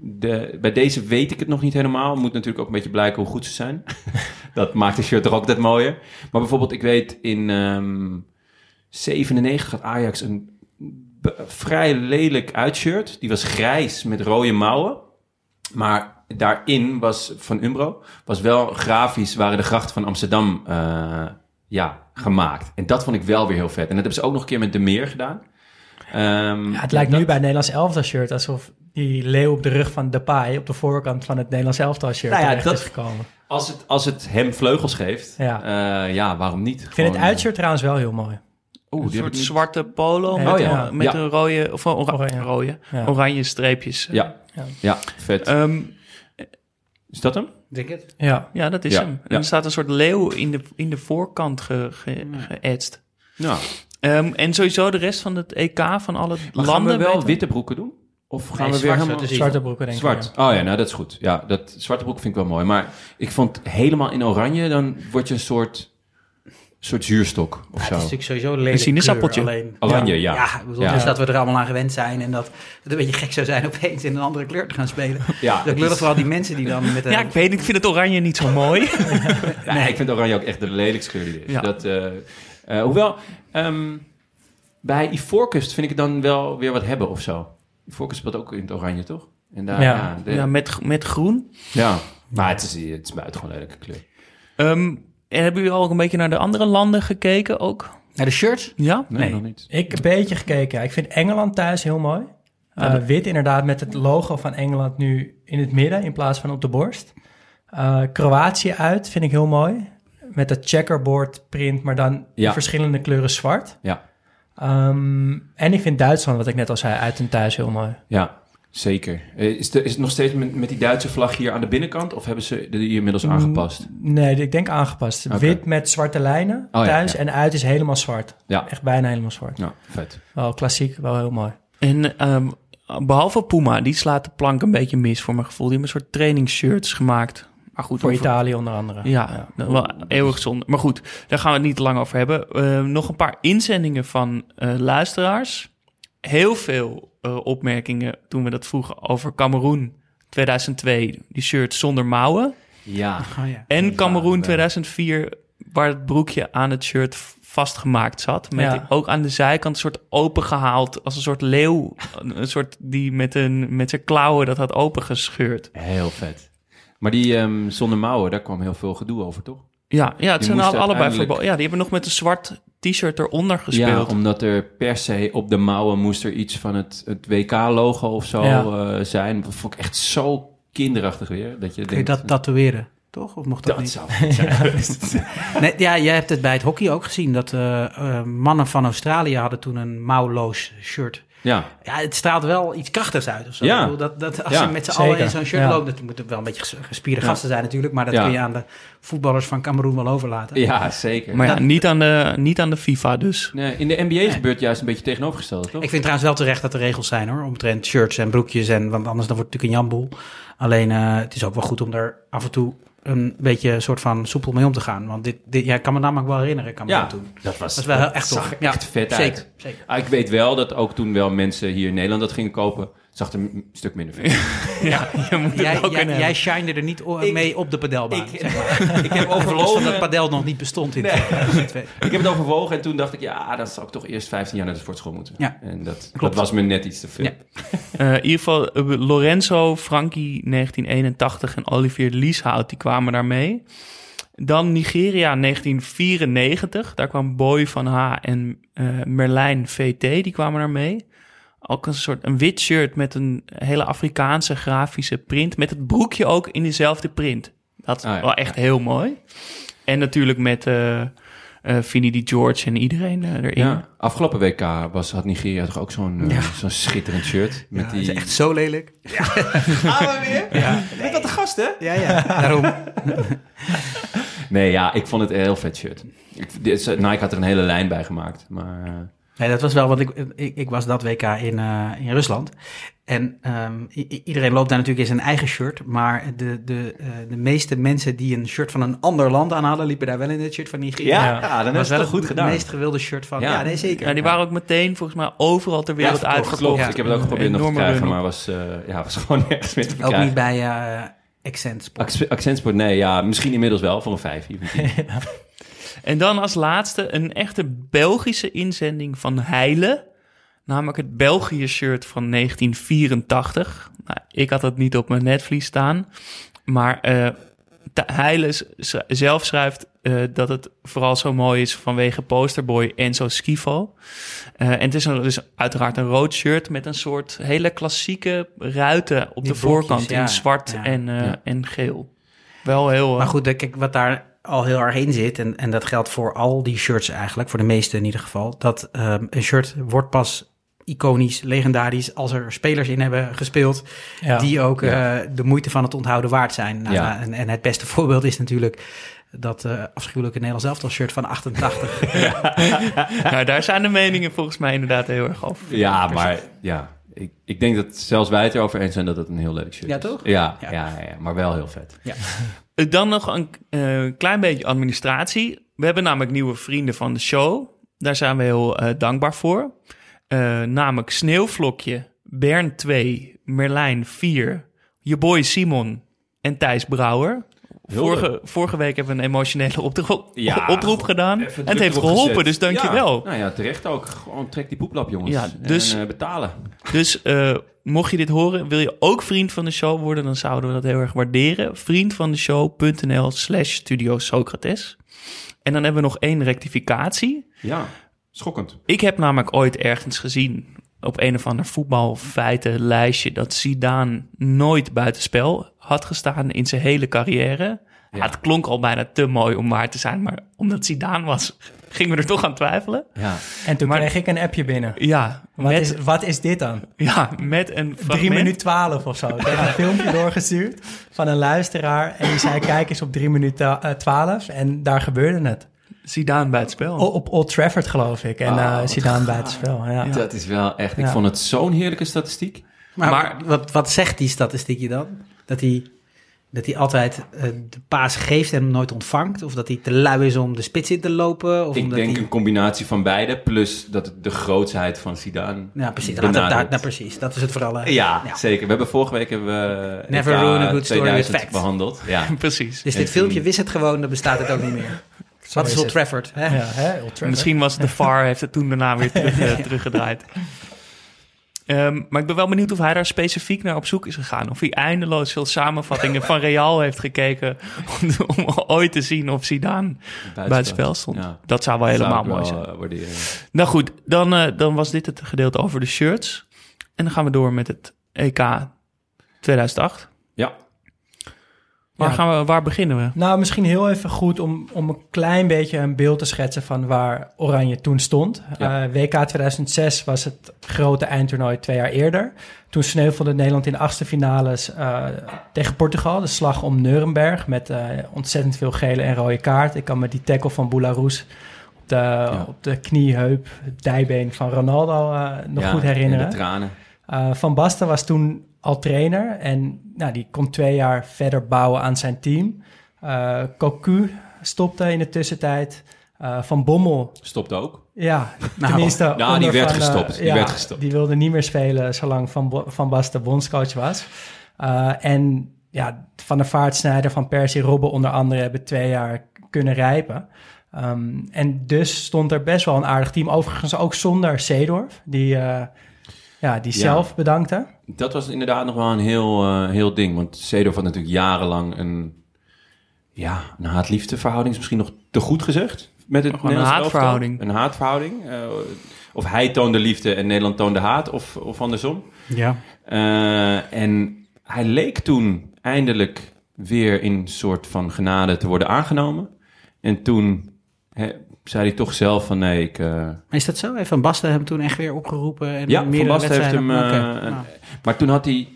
de, bij deze weet ik het nog niet helemaal. Moet natuurlijk ook een beetje blijken hoe goed ze zijn. (laughs) dat maakt de shirt toch ook altijd mooier. Maar bijvoorbeeld, ik weet in ehm 97 had Ajax een vrij lelijk uitshirt. Die was grijs met rode mouwen. Maar daarin was van Umbro was wel grafisch waren de grachten van Amsterdam eh, ja, gemaakt. En dat vond ik wel weer heel vet. En dat hebben ze ook nog een keer met De Meer gedaan. Ehm, Ja, het lijkt dat- nu bij het Nederlands elftal shirt alsof die leeuw op de rug van Depay op de voorkant van het Nederlands elftal shirt Nou ja, terecht dat- is gekomen. Als het, als het hem vleugels geeft, Ja. ja, ja waarom niet? Ik vind het uitshirt trouwens wel heel mooi. Oeh, een soort niet- zwarte polo met, oh ja. met Ja. een rode, of een ora- Oranje. rode, Ja. oranje streepjes. Ja, Ja. ja, vet. Ehm, is dat hem? Denk het? Ja, ja, dat is Ja, hem. En ja. er staat een soort leeuw in de, in de voorkant ge, ge, geëtst. Ja. Ehm, en sowieso de rest van het EK van alle Maar landen. gaan we wel weten- witte broeken doen? Of gaan Nee, we weer zwart helemaal... zwarte broeken denk Zwart. ik. Oh ja, nou dat is goed. Ja, dat zwarte broek vind ik wel mooi. Maar ik vond helemaal in oranje, dan word je een soort, soort zuurstok of Ja, het zo. is natuurlijk sowieso een lelijke Een sinaasappeltje. Alleen, Oranje, ja. ja, ik bedoel, Ja. dus dat we er allemaal aan gewend zijn en dat het een beetje gek zou zijn opeens in een andere kleur te gaan spelen. (laughs) Ja, Dat lullig vooral die mensen die dan met een... Ja, ik weet niet, ik vind het oranje niet zo mooi. (laughs) Nee, ik vind oranje ook echt de lelijkste kleur die er is. Ja. Dat, eh, eh, hoewel, ehm, bij Ivoorkust vind ik het dan wel weer wat hebben of zo. Ivoorkust speelt ook in het oranje, toch? En daar, Ja. ja, de- ja, met, met groen. ja. maar het is, het is buitengewoon lelijke kleur. Ehm, en hebben jullie al ook een beetje naar de andere landen gekeken ook? Naar de shirts? Ja? Nee, Nee. nog niet. Ik een beetje gekeken. Ik vind Engeland thuis heel mooi. Uh, Wit inderdaad met het logo van Engeland nu in het midden in plaats van op de borst. Uh, Kroatië uit vind ik heel mooi. Met dat checkerboard print, maar dan in verschillende kleuren zwart. Ja. Um, en ik vind Duitsland, wat ik net al zei, uit en thuis heel mooi. Ja, zeker. Eh, Is, de, is het nog steeds met, met die Duitse vlag hier aan de binnenkant? Of hebben ze die inmiddels aangepast? Nee, ik denk aangepast. Wit met zwarte lijnen Oh thuis ja. en uit is helemaal zwart. Ja. Echt bijna helemaal zwart. Ja, vet. Wel klassiek, wel heel mooi. En ehm, behalve Puma, die slaat de plank een beetje mis voor mijn gevoel. Die hebben een soort trainingsshirts gemaakt. Maar goed, Voor over- Italië onder andere. Ja, dat wel eeuwig zonde. Maar goed, daar gaan we het niet te lang over hebben. Eh, nog een paar inzendingen van eh, luisteraars. Heel veel eh, opmerkingen toen we dat vroegen over Cameroen 2002. Die shirt zonder mouwen. Ja. Oh ja. En Cameroen ja. 2004, waar het broekje aan het shirt vastgemaakt zat. Met Ja. ook aan de zijkant een soort opengehaald, als een soort leeuw. Een een soort die met, een, met zijn klauwen dat had opengescheurd. Heel vet. Maar die ehm, zonder mouwen, daar kwam heel veel gedoe over, toch? Ja, ja het Die zijn al, allebei uiteindelijk- verboden. Ja, die hebben nog met een zwart t-shirt eronder Ja, gespeeld. omdat er per se op de mouwen moest er iets van het, het WK-logo of zo Ja. eh, zijn. Dat vond ik echt zo kinderachtig weer. Dat je Kun je denkt, dat tatoeëren? Toch? Of mocht dat, Dat niet? zou zijn. (laughs) Nee, ja, jij hebt het bij het hockey ook gezien. Dat eh, eh, mannen van Australië hadden toen een mouwloos shirt. ja. Ja, het straalt wel iets krachtigs uit of zo. Ja. Ik bedoel, dat, dat, als Ja, je met z'n allen in zo'n shirt Ja. loopt, dat moeten wel een beetje ges- gespierde Ja. gasten zijn natuurlijk. Maar dat Ja. kun je aan de voetballers van Cameroen wel overlaten. ja, zeker. Maar ja, Dat- niet aan, de, niet aan de FIFA dus. Nee, in de NBA gebeurt juist een beetje tegenovergesteld, toch? Ik vind trouwens wel terecht dat er regels zijn hoor. Omtrent shirts en broekjes. En, want anders dan wordt het natuurlijk een jamboel. Alleen eh, het is ook wel goed om daar af en toe een beetje een soort van soepel mee om te gaan. Want dit, dit jij kan me namelijk wel herinneren. Kan me ja, dat doen. dat was, Dat is wel echt zag Ja, echt vet zeker, uit. Zeker. Ah, ik weet wel dat ook toen wel mensen hier in Nederland dat gingen kopen, zag er een stuk minder (laughs) uit. Ja, je moet het Jij, ook jij, shinede er niet Ik- mee op de padelbaan. ik- zeg maar. (laughs) ik heb overwogen. dat padel nog niet bestond in Nee. 2002. (laughs) Ik heb het overwogen en toen dacht ik, ja, dan zou ik toch eerst 15 jaar naar de sportschool moeten. Ja. En dat, dat Klopt. was me net iets te veel. Ja. Eh, in ieder geval eh, Lorenzo, Frankie 1981 en Olivier Lieshout, die kwamen daar mee. Dan Nigeria 1994, daar kwam Boy van H en eh, Merlijn VT, die kwamen daar mee. Ook een soort een wit shirt met een hele Afrikaanse grafische print, met het broekje ook in dezelfde print. Dat is Ah, ja. wel echt heel mooi. En natuurlijk met eh eh Vinnie die George en iedereen eh, erin. Ja. Afgelopen WK was, had Nigeria toch ook zo'n zo'n schitterend shirt. Met Dat die... is echt zo lelijk. Gaan we weer? Ja. Bent dat de gast, hè? Ja, ja. Daarom. Nee, ja, ik vond het een heel vet shirt. Ik, dit- Nike had er een hele lijn bij gemaakt. Maar eh, Nee, dat was wel, want ik, ik, ik was dat WK in, eh, in Rusland. En ehm, iedereen loopt daar natuurlijk in zijn eigen shirt. Maar de, de, eh, de meeste mensen die een shirt van een ander land aan hadden, liepen daar wel in het shirt van Nigeria. ja, ja, dan dat is was het wel goed gedaan. Het meest gewilde shirt van. Ja. Ja, nee, zeker. Ja, die waren ook meteen volgens mij overal ter wereld Ja, uitverkocht. Ik heb het ook geprobeerd nog te krijgen, maar was, eh, ja, was (laughs) gewoon nergens meer te Ook verkrijgen. niet bij eh Accent Sport. Acc- Accentsport, nee, ja, misschien inmiddels wel, voor een vijf. (laughs) En dan als laatste een echte Belgische inzending van Heile. Namelijk het België-shirt van 1984. Nou, ik had het niet op mijn netvlies staan. Maar eh Ta- Heile zelf schrijft eh, dat het vooral zo mooi is vanwege posterboy Enzo Schifo. Eh, en het is een, dus uiteraard een rood shirt met een soort hele klassieke ruiten op Die de blokjes, voorkant ja. in zwart Ja. en, eh, Ja. en geel. Wel heel... eh, Maar goed, eh, kijk, wat daar al heel erg in zit, en, en dat geldt voor al die shirts eigenlijk, voor de meeste in ieder geval, dat ehm, een shirt wordt pas iconisch, legendarisch, als er spelers in hebben gespeeld Ja. die ook eh, de moeite van het onthouden waard zijn. Nou, Ja. nou, en, en het beste (laughs) voorbeeld is natuurlijk dat eh afschuwelijke Nederlands elftal shirt van 88. (laughs) nou, daar zijn de meningen volgens mij inderdaad heel erg over. Ja, maar ja, ik, ik denk dat zelfs wij het erover eens zijn dat het een heel lelijk shirt Ja, is. toch? Ja, ja. Ja. Ja, ja, maar wel heel vet. Eh, Dan nog een eh, klein beetje administratie. We hebben namelijk nieuwe vrienden van de show. Daar zijn we heel eh, dankbaar voor. Eh, namelijk Sneeuwvlokje, Bern 2, Merlijn 4, je boy Simon en Thijs Brouwer. Vorige, vorige week hebben we een emotionele oproep, (laughs) Ja, oproep gedaan. En het heeft geholpen, gezet. dus dankjewel. Ja, nou ja, terecht ook. Gewoon trek die poeplap, jongens. Ja, dus- En eh, betalen. Dus eh, mocht je dit horen, wil je ook vriend van de show worden, dan zouden we dat heel erg waarderen. Vriendvandeshow.nl slash Studio Socrates. En dan hebben we nog één rectificatie. Ja, schokkend. Ik heb namelijk ooit ergens gezien op een of ander voetbalfeitenlijstje dat Zidane nooit buitenspel had gestaan in zijn hele carrière. Ja, het klonk al bijna te mooi om waar te zijn, maar omdat Zidane was, gingen we er toch aan twijfelen. Ja. En toen Maar- kreeg ik een appje binnen. Ja, Wat, met, is, wat is dit dan? ja, met een 3 fragment. minuten 12 of zo. Ik heb een filmpje doorgestuurd van een luisteraar. En die zei: Kijk eens op 3 minuten eh, 12. En daar gebeurde het. Zidane buitenspel. O- op Old Trafford, geloof ik. En Oh, eh Zidane bij het spel. Ja. Dat is wel echt... Ik Ja. vond het zo'n heerlijke statistiek. Maar, Maar- wat, wat zegt die statistiekje dan? Dat hij, dat hij altijd eh, de paas geeft en hem nooit ontvangt? Of dat hij te lui is om de spits in te lopen? Of Ik omdat denk hij... een combinatie van beide, plus dat de grootsheid van Zidane Ja, precies. Dat, precies. Dat is het vooral. hè? Ja, Ja. zeker. We hebben vorige week hebben we Never ruin a good story with 2000 facts. behandeld. Ja. (laughs) Precies. Dus dit En filmpje wist het gewoon, dan bestaat het ook niet meer. Wat is is Old. Trafford? Hè? Ja, hè? Old Trafford. Misschien was de (laughs) VAR, heeft het toen daarna weer terug, eh, teruggedraaid. Ehm, maar ik ben wel benieuwd of hij daar specifiek naar op zoek is gegaan. Of hij eindeloos veel samenvattingen van Real heeft gekeken... om, om ooit te zien of Zidane buitenspel stond. Ja. Dat zou wel Dat helemaal zou mooi wel, zijn. eh, waarderen. Nou goed, dan, eh, dan was dit het gedeelte over de shirts. En dan gaan we door met het EK 2008. Ja. Waar, Ja. gaan we, waar beginnen we? Nou, misschien heel even goed om, om een klein beetje een beeld te schetsen van waar Oranje toen stond. Ja. Eh, WK 2006 was het grote eindtoernooi twee jaar eerder. Toen sneuvelde Nederland in de achtste finales eh, tegen Portugal. De slag om Nuremberg met eh, ontzettend veel gele en rode kaart. Ik kan me die tackle van Boularus op de, op de knie, heup, het dijbeen van Ronaldo eh, nog Ja, goed herinneren. En de tranen. Uh, Van Basten was toen al trainer en nou, die kon twee jaar verder bouwen aan zijn team. Uh, Cocu stopte in de tussentijd. Uh, van Bommel, Stopt ook. ja, Nou, tenminste... nou, die werd van, uh, gestopt, die ja, werd gestopt. Die wilde niet meer spelen zolang Van, Bo van Basten bondscoach was. En ja, Van der Vaart, Snijder, Van Persie, Robben onder andere hebben twee jaar kunnen rijpen. Um, en dus stond er best wel een aardig team. Overigens ook zonder Seedorf, die, ja, die Ja. zelf bedankte. Dat was inderdaad nog wel een heel, eh, heel ding. Want Seedorf had natuurlijk jarenlang een, ja, een haat-liefde verhouding. Is misschien nog te goed gezegd. Met het een elftal. haatverhouding. Een haatverhouding. Eh, of hij toonde liefde en Nederland toonde haat. Of, of andersom. Ja. Eh, en hij leek toen eindelijk weer in een soort van genade te worden aangenomen. En toen hè, zei hij toch zelf van nee, ik... eh, Maar is dat zo? Heeft Van Basten hem toen echt weer opgeroepen? En ja, Van Basten heeft hem... wedstrijden? eh, nou. Maar toen had hij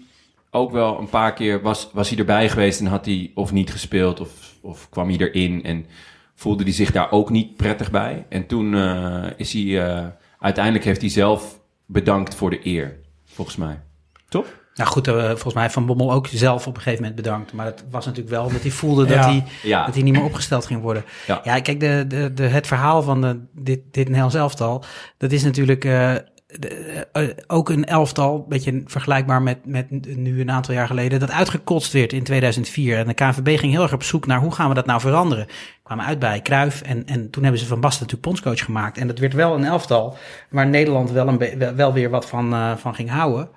ook wel een paar keer... Was, was hij erbij geweest en had hij of niet gespeeld... of, of kwam hij erin en voelde hij zich daar ook niet prettig bij. En toen eh, is hij... eh, uiteindelijk heeft hij zelf bedankt voor de eer, volgens mij. Toch? Nou goed, eh, volgens mij heeft Van Bommel ook zelf op een gegeven moment bedankt. Maar het was natuurlijk wel dat hij voelde dat, hij, Ja. dat hij niet meer opgesteld ging worden. Ja. Ja, kijk, de, de, de, het verhaal van de, dit, dit Nederlands elftal, dat is natuurlijk eh, de- eh, ook een elftal, een beetje vergelijkbaar met, met nu een aantal jaar geleden, dat uitgekotst werd in 2004. En de KNVB ging heel erg op zoek naar hoe gaan we dat nou veranderen. Kwamen uit bij Cruijff en, en toen hebben ze Van Basten natuurlijk bondscoach gemaakt. En dat werd wel een elftal waar Nederland wel, een wel- wel weer wat van, eh, van ging houden.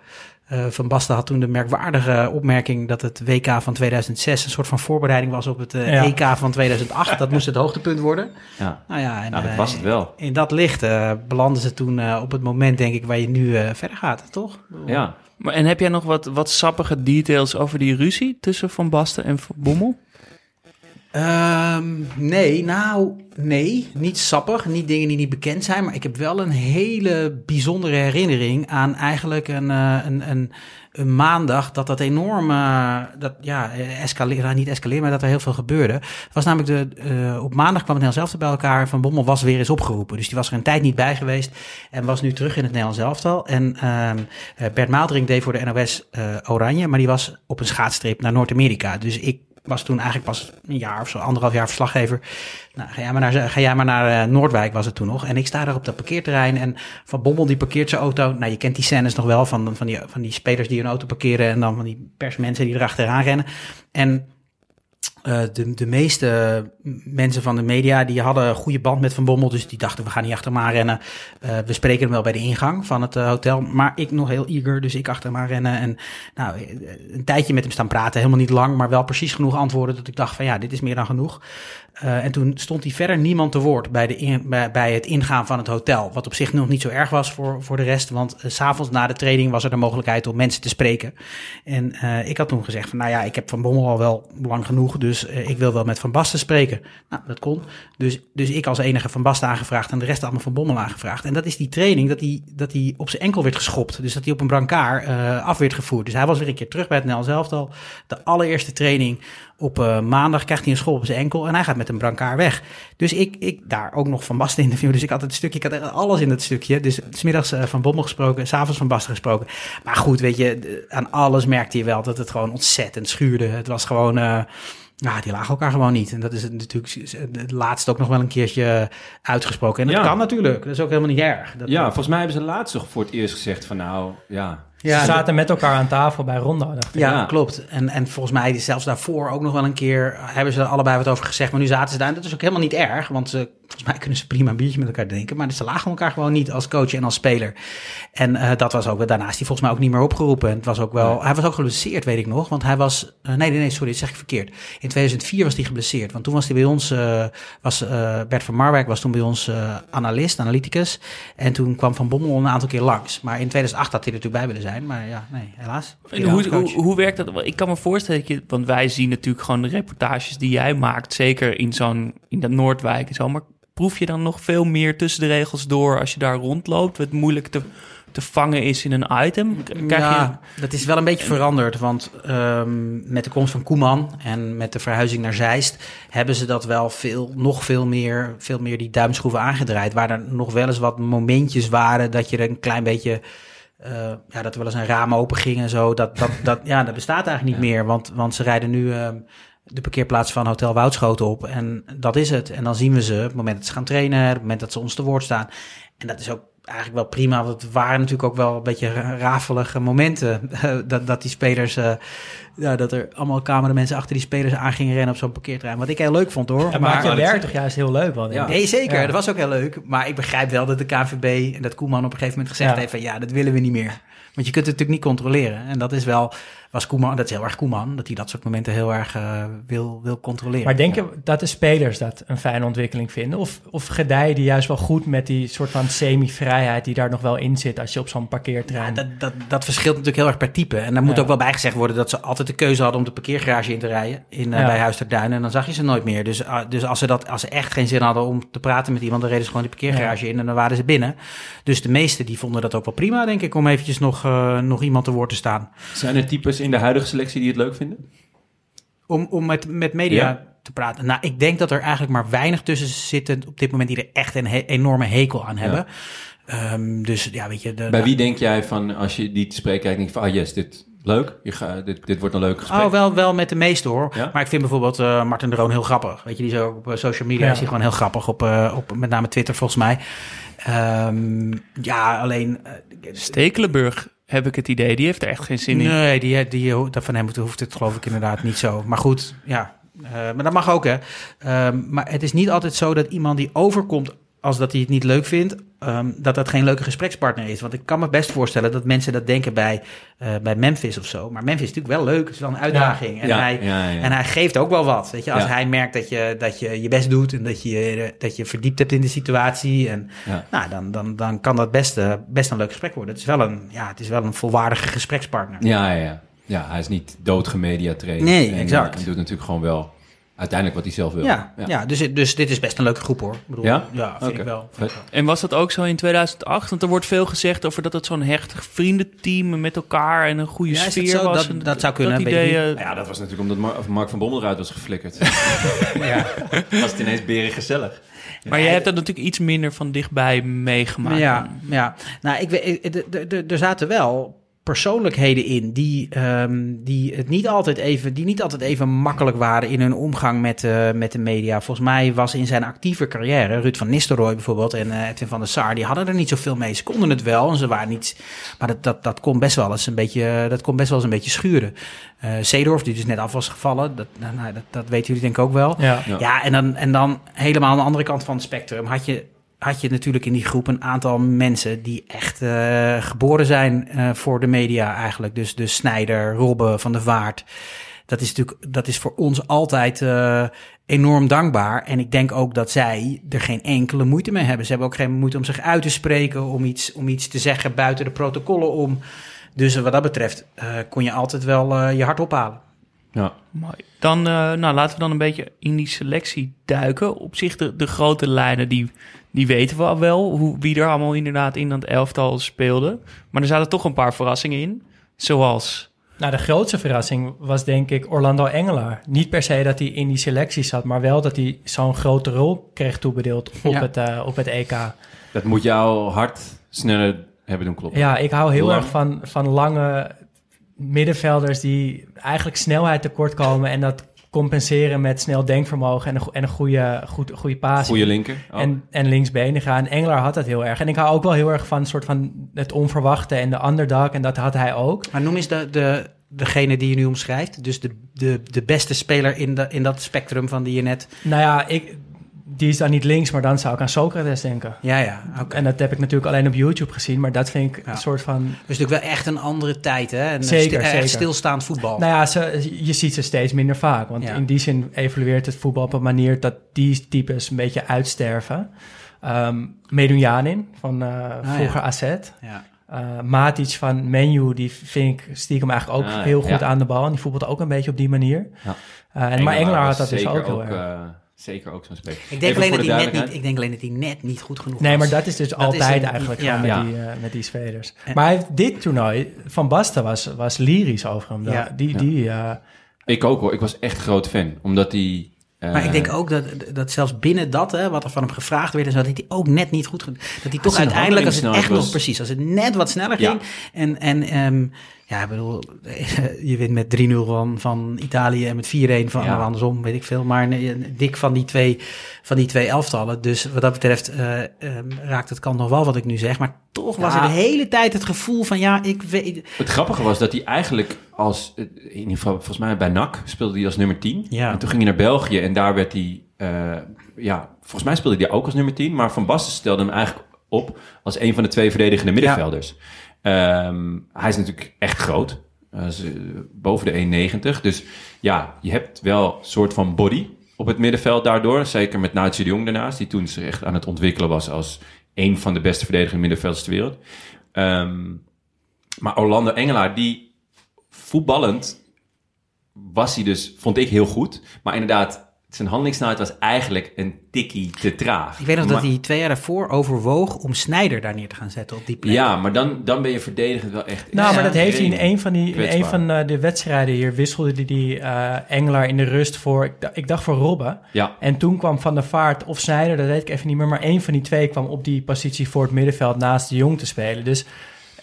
Eh, van Basten had toen de merkwaardige opmerking dat het WK van 2006 een soort van voorbereiding was op het eh, Ja. EK van 2008. Dat moest het hoogtepunt worden. Ja. Nou ja, en, Nou, dat eh, was het wel. In dat licht eh, belanden ze toen eh, op het moment, denk ik, waar je nu eh, verder gaat, toch? Ja. Maar, en heb jij nog wat, wat sappige details over die ruzie tussen Van Basten en Van Bommel? Ehm, nee, nou, nee, niet sappig, niet dingen die niet bekend zijn, maar ik heb wel een hele bijzondere herinnering aan eigenlijk een, eh, een, een, een maandag dat dat enorm, eh, dat ja, escaleerde, nou, niet escaleerde, maar dat er heel veel gebeurde. Het was namelijk de, eh, op maandag kwam het Nederlands elftal bij elkaar, Van Bommel was weer eens opgeroepen, dus die was er een tijd niet bij geweest en was nu terug in het Nederlands elftal. En ehm, eh, Bert Maaldering deed voor de NOS eh, Oranje, maar die was op een schaatstrip naar Noord-Amerika, dus ik was toen eigenlijk pas een jaar of zo, anderhalf jaar verslaggever. Nou, ga jij maar naar, ga jij maar naar eh, Noordwijk was het toen nog. En ik sta daar op dat parkeerterrein en Van Bommel die parkeert zijn auto. Nou, je kent die scènes nog wel van, van, die, van die spelers die hun auto parkeren en dan van die persmensen die erachteraan rennen. En eh, de, de meeste mensen van de media die hadden een goede band met Van Bommel. Dus die dachten, we gaan niet achter hem rennen. Eh, we spreken hem wel bij de ingang van het eh, hotel. Maar ik nog heel eager, dus ik achter hem rennen. En nou, een tijdje met hem staan praten. Helemaal niet lang, maar wel precies genoeg antwoorden. Dat ik dacht van ja, dit is meer dan genoeg. Eh, en toen stond hij verder niemand te woord bij, de bij, het ingaan van het hotel. Wat op zich nog niet zo erg was voor, voor de rest. Want s s'avonds na de training was er de mogelijkheid om mensen te spreken. En eh, ik had toen gezegd van nou ja, ik heb Van Bommel al wel lang genoeg. Dus eh, ik wil wel met Van Basten spreken. Nou, dat kon. Dus, dus ik als enige Van Basten aangevraagd en de rest allemaal Van Bommel aangevraagd. En dat is die training dat hij, dat hij op zijn enkel werd geschopt. Dus dat hij op een brancard eh, af werd gevoerd. Dus hij was weer een keer terug bij het Nederlands elftal. De allereerste training op eh, maandag krijgt hij een school op zijn enkel en hij gaat met een brancard weg. Dus ik, ik daar ook nog Van Basten interview. Dus ik had het stukje, ik had alles in het stukje. Dus smiddags eh, Van Bommel gesproken, s'avonds Van Basten gesproken. Maar goed, weet je, aan alles merkte je wel dat het gewoon ontzettend schuurde. Het was gewoon... ja, die lagen elkaar gewoon niet. En dat is het natuurlijk het laatste ook nog wel een keertje uitgesproken. En dat Ja. kan natuurlijk. Dat is ook helemaal niet erg. Dat, ja, volgens mij hebben ze laatst toch voor het eerst gezegd van nou, ja... Ja, Ze zaten met elkaar aan tafel bij Rondo, dacht ik. Ja, Ja. klopt. En, en volgens mij zelfs daarvoor ook nog wel een keer hebben ze er allebei wat over gezegd. Maar nu zaten ze daar. En dat is ook helemaal niet erg, want ze volgens mij kunnen ze prima een biertje met elkaar drinken. Maar ze lagen elkaar gewoon niet als coach en als speler. En eh, dat was ook daarnaast die volgens mij ook niet meer opgeroepen. En het was ook wel, hij was ook geblesseerd, weet ik nog. Want hij was, eh, nee, nee, nee, sorry, dat zeg ik verkeerd. In 2004 was hij geblesseerd. Want toen was hij bij ons, eh, was eh, Bert van Marwijk was toen bij ons eh, analist, analyticus. En toen kwam Van Bommel een aantal keer langs. Maar in 2008 had hij er natuurlijk bij willen zijn. Maar ja, nee, helaas. En hoe, hoe, hoe werkt dat? Ik kan me voorstellen dat je, want wij zien natuurlijk gewoon de reportages die jij maakt, zeker in zo'n in dat Noordwijk en zo. Maar proef je dan nog veel meer tussen de regels door als je daar rondloopt, wat moeilijk te, te vangen is in een item? Krijg ja, dat is wel een beetje veranderd. Want ehm, met de komst van Koeman en met de verhuizing naar Zeist... hebben ze dat wel veel, nog veel meer, veel meer die duimschroeven aangedraaid. Waar er nog wel eens wat momentjes waren dat je er een klein beetje... eh, ja, dat er wel eens een raam open ging en zo. Dat, dat, (laughs) dat, ja, dat bestaat eigenlijk niet meer. Want, want ze rijden nu ehm, de parkeerplaats van Hotel Woudschoten op. En dat is het. En dan zien we ze op het moment dat ze gaan trainen... op het moment dat ze ons te woord staan. En dat is ook eigenlijk wel prima. Want het waren natuurlijk ook wel een beetje ra- rafelige momenten. (laughs) dat, dat die spelers, eh, ja, dat er allemaal cameramensen achter die spelers aan gingen rennen op zo'n parkeerterrein. Wat ik heel leuk vond hoor. Dat maakt je werk toch juist heel leuk denk ik. Nee, zeker. Ja. Dat was ook heel leuk. Maar ik begrijp wel dat de KNVB en dat Koeman op een gegeven moment gezegd Ja. heeft van ja, dat willen we niet meer. Want je kunt het natuurlijk niet controleren. En dat is wel, was Koeman, dat is heel erg Koeman, dat hij dat soort momenten heel erg eh, wil, wil controleren. Maar denk je dat de spelers dat een fijne ontwikkeling vinden? Of, of gedijen die juist wel goed met die soort van semi-vrijheid die daar nog wel in zit als je op zo'n parkeerterrein... Ja, dat, dat, dat verschilt natuurlijk heel erg per type. En daar moet Ja. ook wel bijgezegd worden dat ze altijd de keuze hadden om de parkeergarage in te rijden in, eh, Ja. bij Huis ter Duinen. En dan zag je ze nooit meer. Dus, ah, dus als, ze dat, als ze echt geen zin hadden om te praten met iemand, dan reden ze gewoon die parkeergarage in en dan waren ze binnen. Dus de meesten die vonden dat ook wel prima, denk ik, om eventjes nog, eh, nog iemand te woord te staan. Zijn er types in de huidige selectie die het leuk vinden? Om, om met, met media Ja. te praten. Nou, ik denk dat er eigenlijk maar weinig tussen zitten op dit moment die er echt een he- enorme hekel aan hebben. Ehm, dus ja, weet je. De, Bij wie denk jij van, als je die te spreken krijgt, denk je van, ah yes, dit leuk, je ga, dit, dit wordt een leuk gesprek. Oh, wel, wel met de meeste hoor. Ja? Maar ik vind bijvoorbeeld eh Martin de Roon heel grappig. Weet je, die ook op eh, social media Ja. is hij gewoon heel grappig. Op, eh, op met name Twitter volgens mij. Ehm, ja, alleen... Stekelenburg, heb ik het idee, die heeft er echt geen zin in. nee, die, die, dat van hem hoeft het geloof ik inderdaad niet zo. Maar goed, ja. Eh, maar dat mag ook, hè. Ehm, maar het is niet altijd zo dat iemand die overkomt als dat hij het niet leuk vindt, ehm, dat dat geen leuke gesprekspartner is. Want ik kan me best voorstellen dat mensen dat denken bij, eh, bij Memphis of zo. Maar Memphis is natuurlijk wel leuk, het is wel een uitdaging. En, Ja, hij, ja, en hij geeft ook wel wat. Weet je, als hij merkt dat je, dat je je best doet en dat je dat je verdiept hebt in de situatie. En, nou, dan, dan, dan kan dat best, eh, best een leuk gesprek worden. Het is wel een, ja, het is wel een volwaardige gesprekspartner. Ja, ja, ja. Ja, hij is niet doodgemediatraind. Nee, en, exact. En doet natuurlijk gewoon wel uiteindelijk wat hij zelf wil. Ja, ja. dus, dus dit is best een leuke groep hoor. Ik bedoel, Ja? ja vind ik wel. En was dat ook zo in 2008? Want er wordt veel gezegd over dat het zo'n hecht vriendenteam met elkaar en een goede Ja, dat sfeer zo? was. Dat- En dat zou kunnen, Dat idee, Nou ja, dat was natuurlijk omdat Mar- Mark van Bommel eruit was geflikkerd. (laughs) Ja. (laughs) was het ineens beren gezellig. maar jij hebt dat natuurlijk iets minder van dichtbij meegemaakt. Ja, ja. Nou, ik weet, er zaten wel persoonlijkheden in die, ehm, die het niet altijd even, die niet altijd even makkelijk waren in hun omgang met, eh, met de media. Volgens mij was in zijn actieve carrière, Ruud van Nistelrooy bijvoorbeeld en eh, Edwin van der Sar, die hadden er niet zoveel mee. Ze konden het wel en ze waren niet, maar dat, dat, dat kon best wel eens een beetje, dat kon best wel eens een beetje schuren. Eh Seedorf, die dus net af was gevallen, dat, nou, nou, dat, dat weten jullie denk ik ook wel. Ja. Ja. Ja, en, dan, en dan helemaal aan de andere kant van het spectrum had je, had je natuurlijk in die groep een aantal mensen die echt eh, geboren zijn eh, voor de media eigenlijk. Dus, dus Snijder, Robbe, Van der Vaart. Dat is natuurlijk, dat is voor ons altijd eh, enorm dankbaar. En ik denk ook dat zij er geen enkele moeite mee hebben. Ze hebben ook geen moeite om zich uit te spreken, om iets, om iets te zeggen buiten de protocollen om. Dus wat dat betreft eh, kon je altijd wel eh, je hart ophalen. Ja. Mooi. Dan, eh, nou, laten we dan een beetje in die selectie duiken. Op zich, de, de grote lijnen, die, die weten we al wel. Hoe, wie er allemaal inderdaad in dat elftal speelde. Maar er zaten toch een paar verrassingen in. Zoals... Nou, de grootste verrassing was denk ik Orlando Engelaar. Niet per se dat hij in die selectie zat, maar wel dat hij zo'n grote rol kreeg toebedeeld op, Ja. het, eh, op het EK. Dat moet jouw hart sneller hebben doen kloppen. Ja, ik hou heel Lang. erg van, van lange middenvelders die eigenlijk snelheid tekort komen en dat compenseren met snel denkvermogen en een, go- en een goede, goed, goede paas. Goeie linker. Oh. En, en linksbenigen. En Engelaar had dat heel erg. En ik hou ook wel heel erg van, soort van het onverwachte en de underdog. En dat had hij ook. Maar noem eens de, de, degene die je nu omschrijft. Dus de, de, de beste speler in, de, in dat spectrum van die je net... Nou ja, ik, die is dan niet links, maar dan zou ik aan Socrates denken. Ja, ja. oké. En dat heb ik natuurlijk alleen op YouTube gezien, maar dat vind ik Ja. een soort van... Dus natuurlijk wel echt een andere tijd, hè? En Zeker, zeker. stilstaand voetbal. Nou ja, ze, je ziet ze steeds minder vaak. Want Ja. in die zin evolueert het voetbal op een manier dat die types een beetje uitsterven. Ehm Medunjanin van eh, vroeger ja. AZ. ja. Eh Matic van Menu, die vind ik stiekem eigenlijk ook Ah, heel goed Ja. aan de bal. En die voetbalt ook een beetje op die manier. Ja. Eh, en, maar Engelaar had dat dus zeker ook heel erg. Zeker ook zo'n speler. Ik denk, alleen dat de hij net niet, ik denk alleen dat hij net niet goed genoeg Nee, was. maar dat is dus Dat altijd is een- eigenlijk ja. met, Ja. die, eh, met die spelers. En- Maar hij heeft dit toernooi, Van Basten was, was lyrisch over hem. Ja. Die, die, eh, Ik ook hoor. Ik was echt groot fan. Omdat hij... eh, Maar ik denk ook dat, dat zelfs binnen dat, hè, wat er van hem gevraagd werd, en zo, dat hij ook net niet goed gedaan. Dat hij toch uiteindelijk, als het echt handelingssnelheid nog was- precies, als het net wat sneller Ja. ging. En, en ehm, ja, ik bedoel, (laughs) je wint met 3-0 van, van Italië en met 4-1 van Ja. andersom, weet ik veel. Maar nee, dik van die twee, van die twee elftallen. Dus wat dat betreft eh, ehm, raakt het kant nog wel wat ik nu zeg. Maar toch was er de hele tijd het gevoel van, ja, ik weet. Het grappige was dat hij eigenlijk als... In ieder geval, volgens mij bij NAC speelde hij als nummer 10. Ja. En toen ging hij naar België en daar werd hij... eh, ja, volgens mij speelde hij ook als nummer 10. Maar Van Basten stelde hem eigenlijk op als een van de twee verdedigende middenvelders. Ehm, hij is natuurlijk echt groot. Eh, boven de 1,90. Dus ja, je hebt wel een soort van body op het middenveld daardoor. Zeker met Nautje de Jong daarnaast. Die toen zich echt aan het ontwikkelen was als een van de beste verdedigende middenvelders ter wereld. Ehm, maar Orlando Engelaar, die voetballend was hij dus, vond ik heel goed. Maar inderdaad, zijn handelingssnelheid was eigenlijk een tikkie te traag. Ik weet nog dat hij twee jaar daarvoor overwoog om Snijder daar neer te gaan zetten op die plek. Ja, maar dan, dan ben je verdedigend wel echt... Nou, maar dat heeft hij in een van, die, in een van eh, de wedstrijden hier wisselde hij die eh, Engelaar in de rust voor, ik, dacht voor Robben. Ja, En toen kwam Van der Vaart of Snijder, dat weet ik even niet meer, maar één van die twee kwam op die positie voor het middenveld naast de Jong te spelen. Dus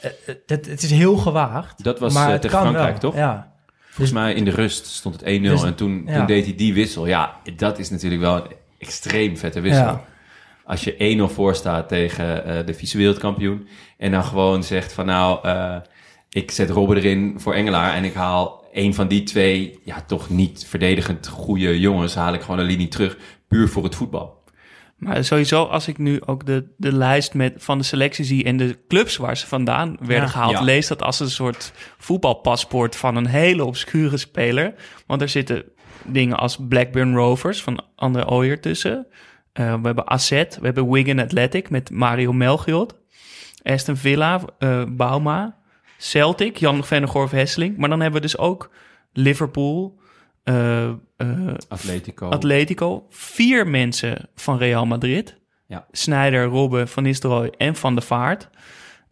eh, het, het is heel gewaagd. dat was maar het tegen kan Frankrijk, wel. toch? Ja. Volgens mij in de rust stond het 1-0 Dus- en toen, ja. toen deed hij die wissel. Ja, dat is natuurlijk wel een extreem vette wissel. Ja. Als je 1-0 voor staat tegen eh, de vice-wereldkampioen en dan gewoon zegt van nou, eh, ik zet Robben erin voor Engelaar en ik haal een van die twee, ja toch niet verdedigend goede jongens, haal ik gewoon een linie terug, puur voor het voetbal. Maar sowieso, als ik nu ook de, de lijst met, van de selectie zie en de clubs waar ze vandaan werden Ja. gehaald, Ja. lees dat als een soort voetbalpaspoort van een hele obscure speler. Want er zitten dingen als Blackburn Rovers van André Ooyer tussen. Eh, we hebben AZ, we hebben Wigan Athletic met Mario Melchiot. Aston Villa, eh Bauma. Celtic, Jan van der Gorf Hesseling. Maar dan hebben we dus ook Liverpool, eh, eh, Atletico. Atletico. Vier mensen van Real Madrid. Ja. Snyder, Robben, Van Nistelrooy en Van der Vaart.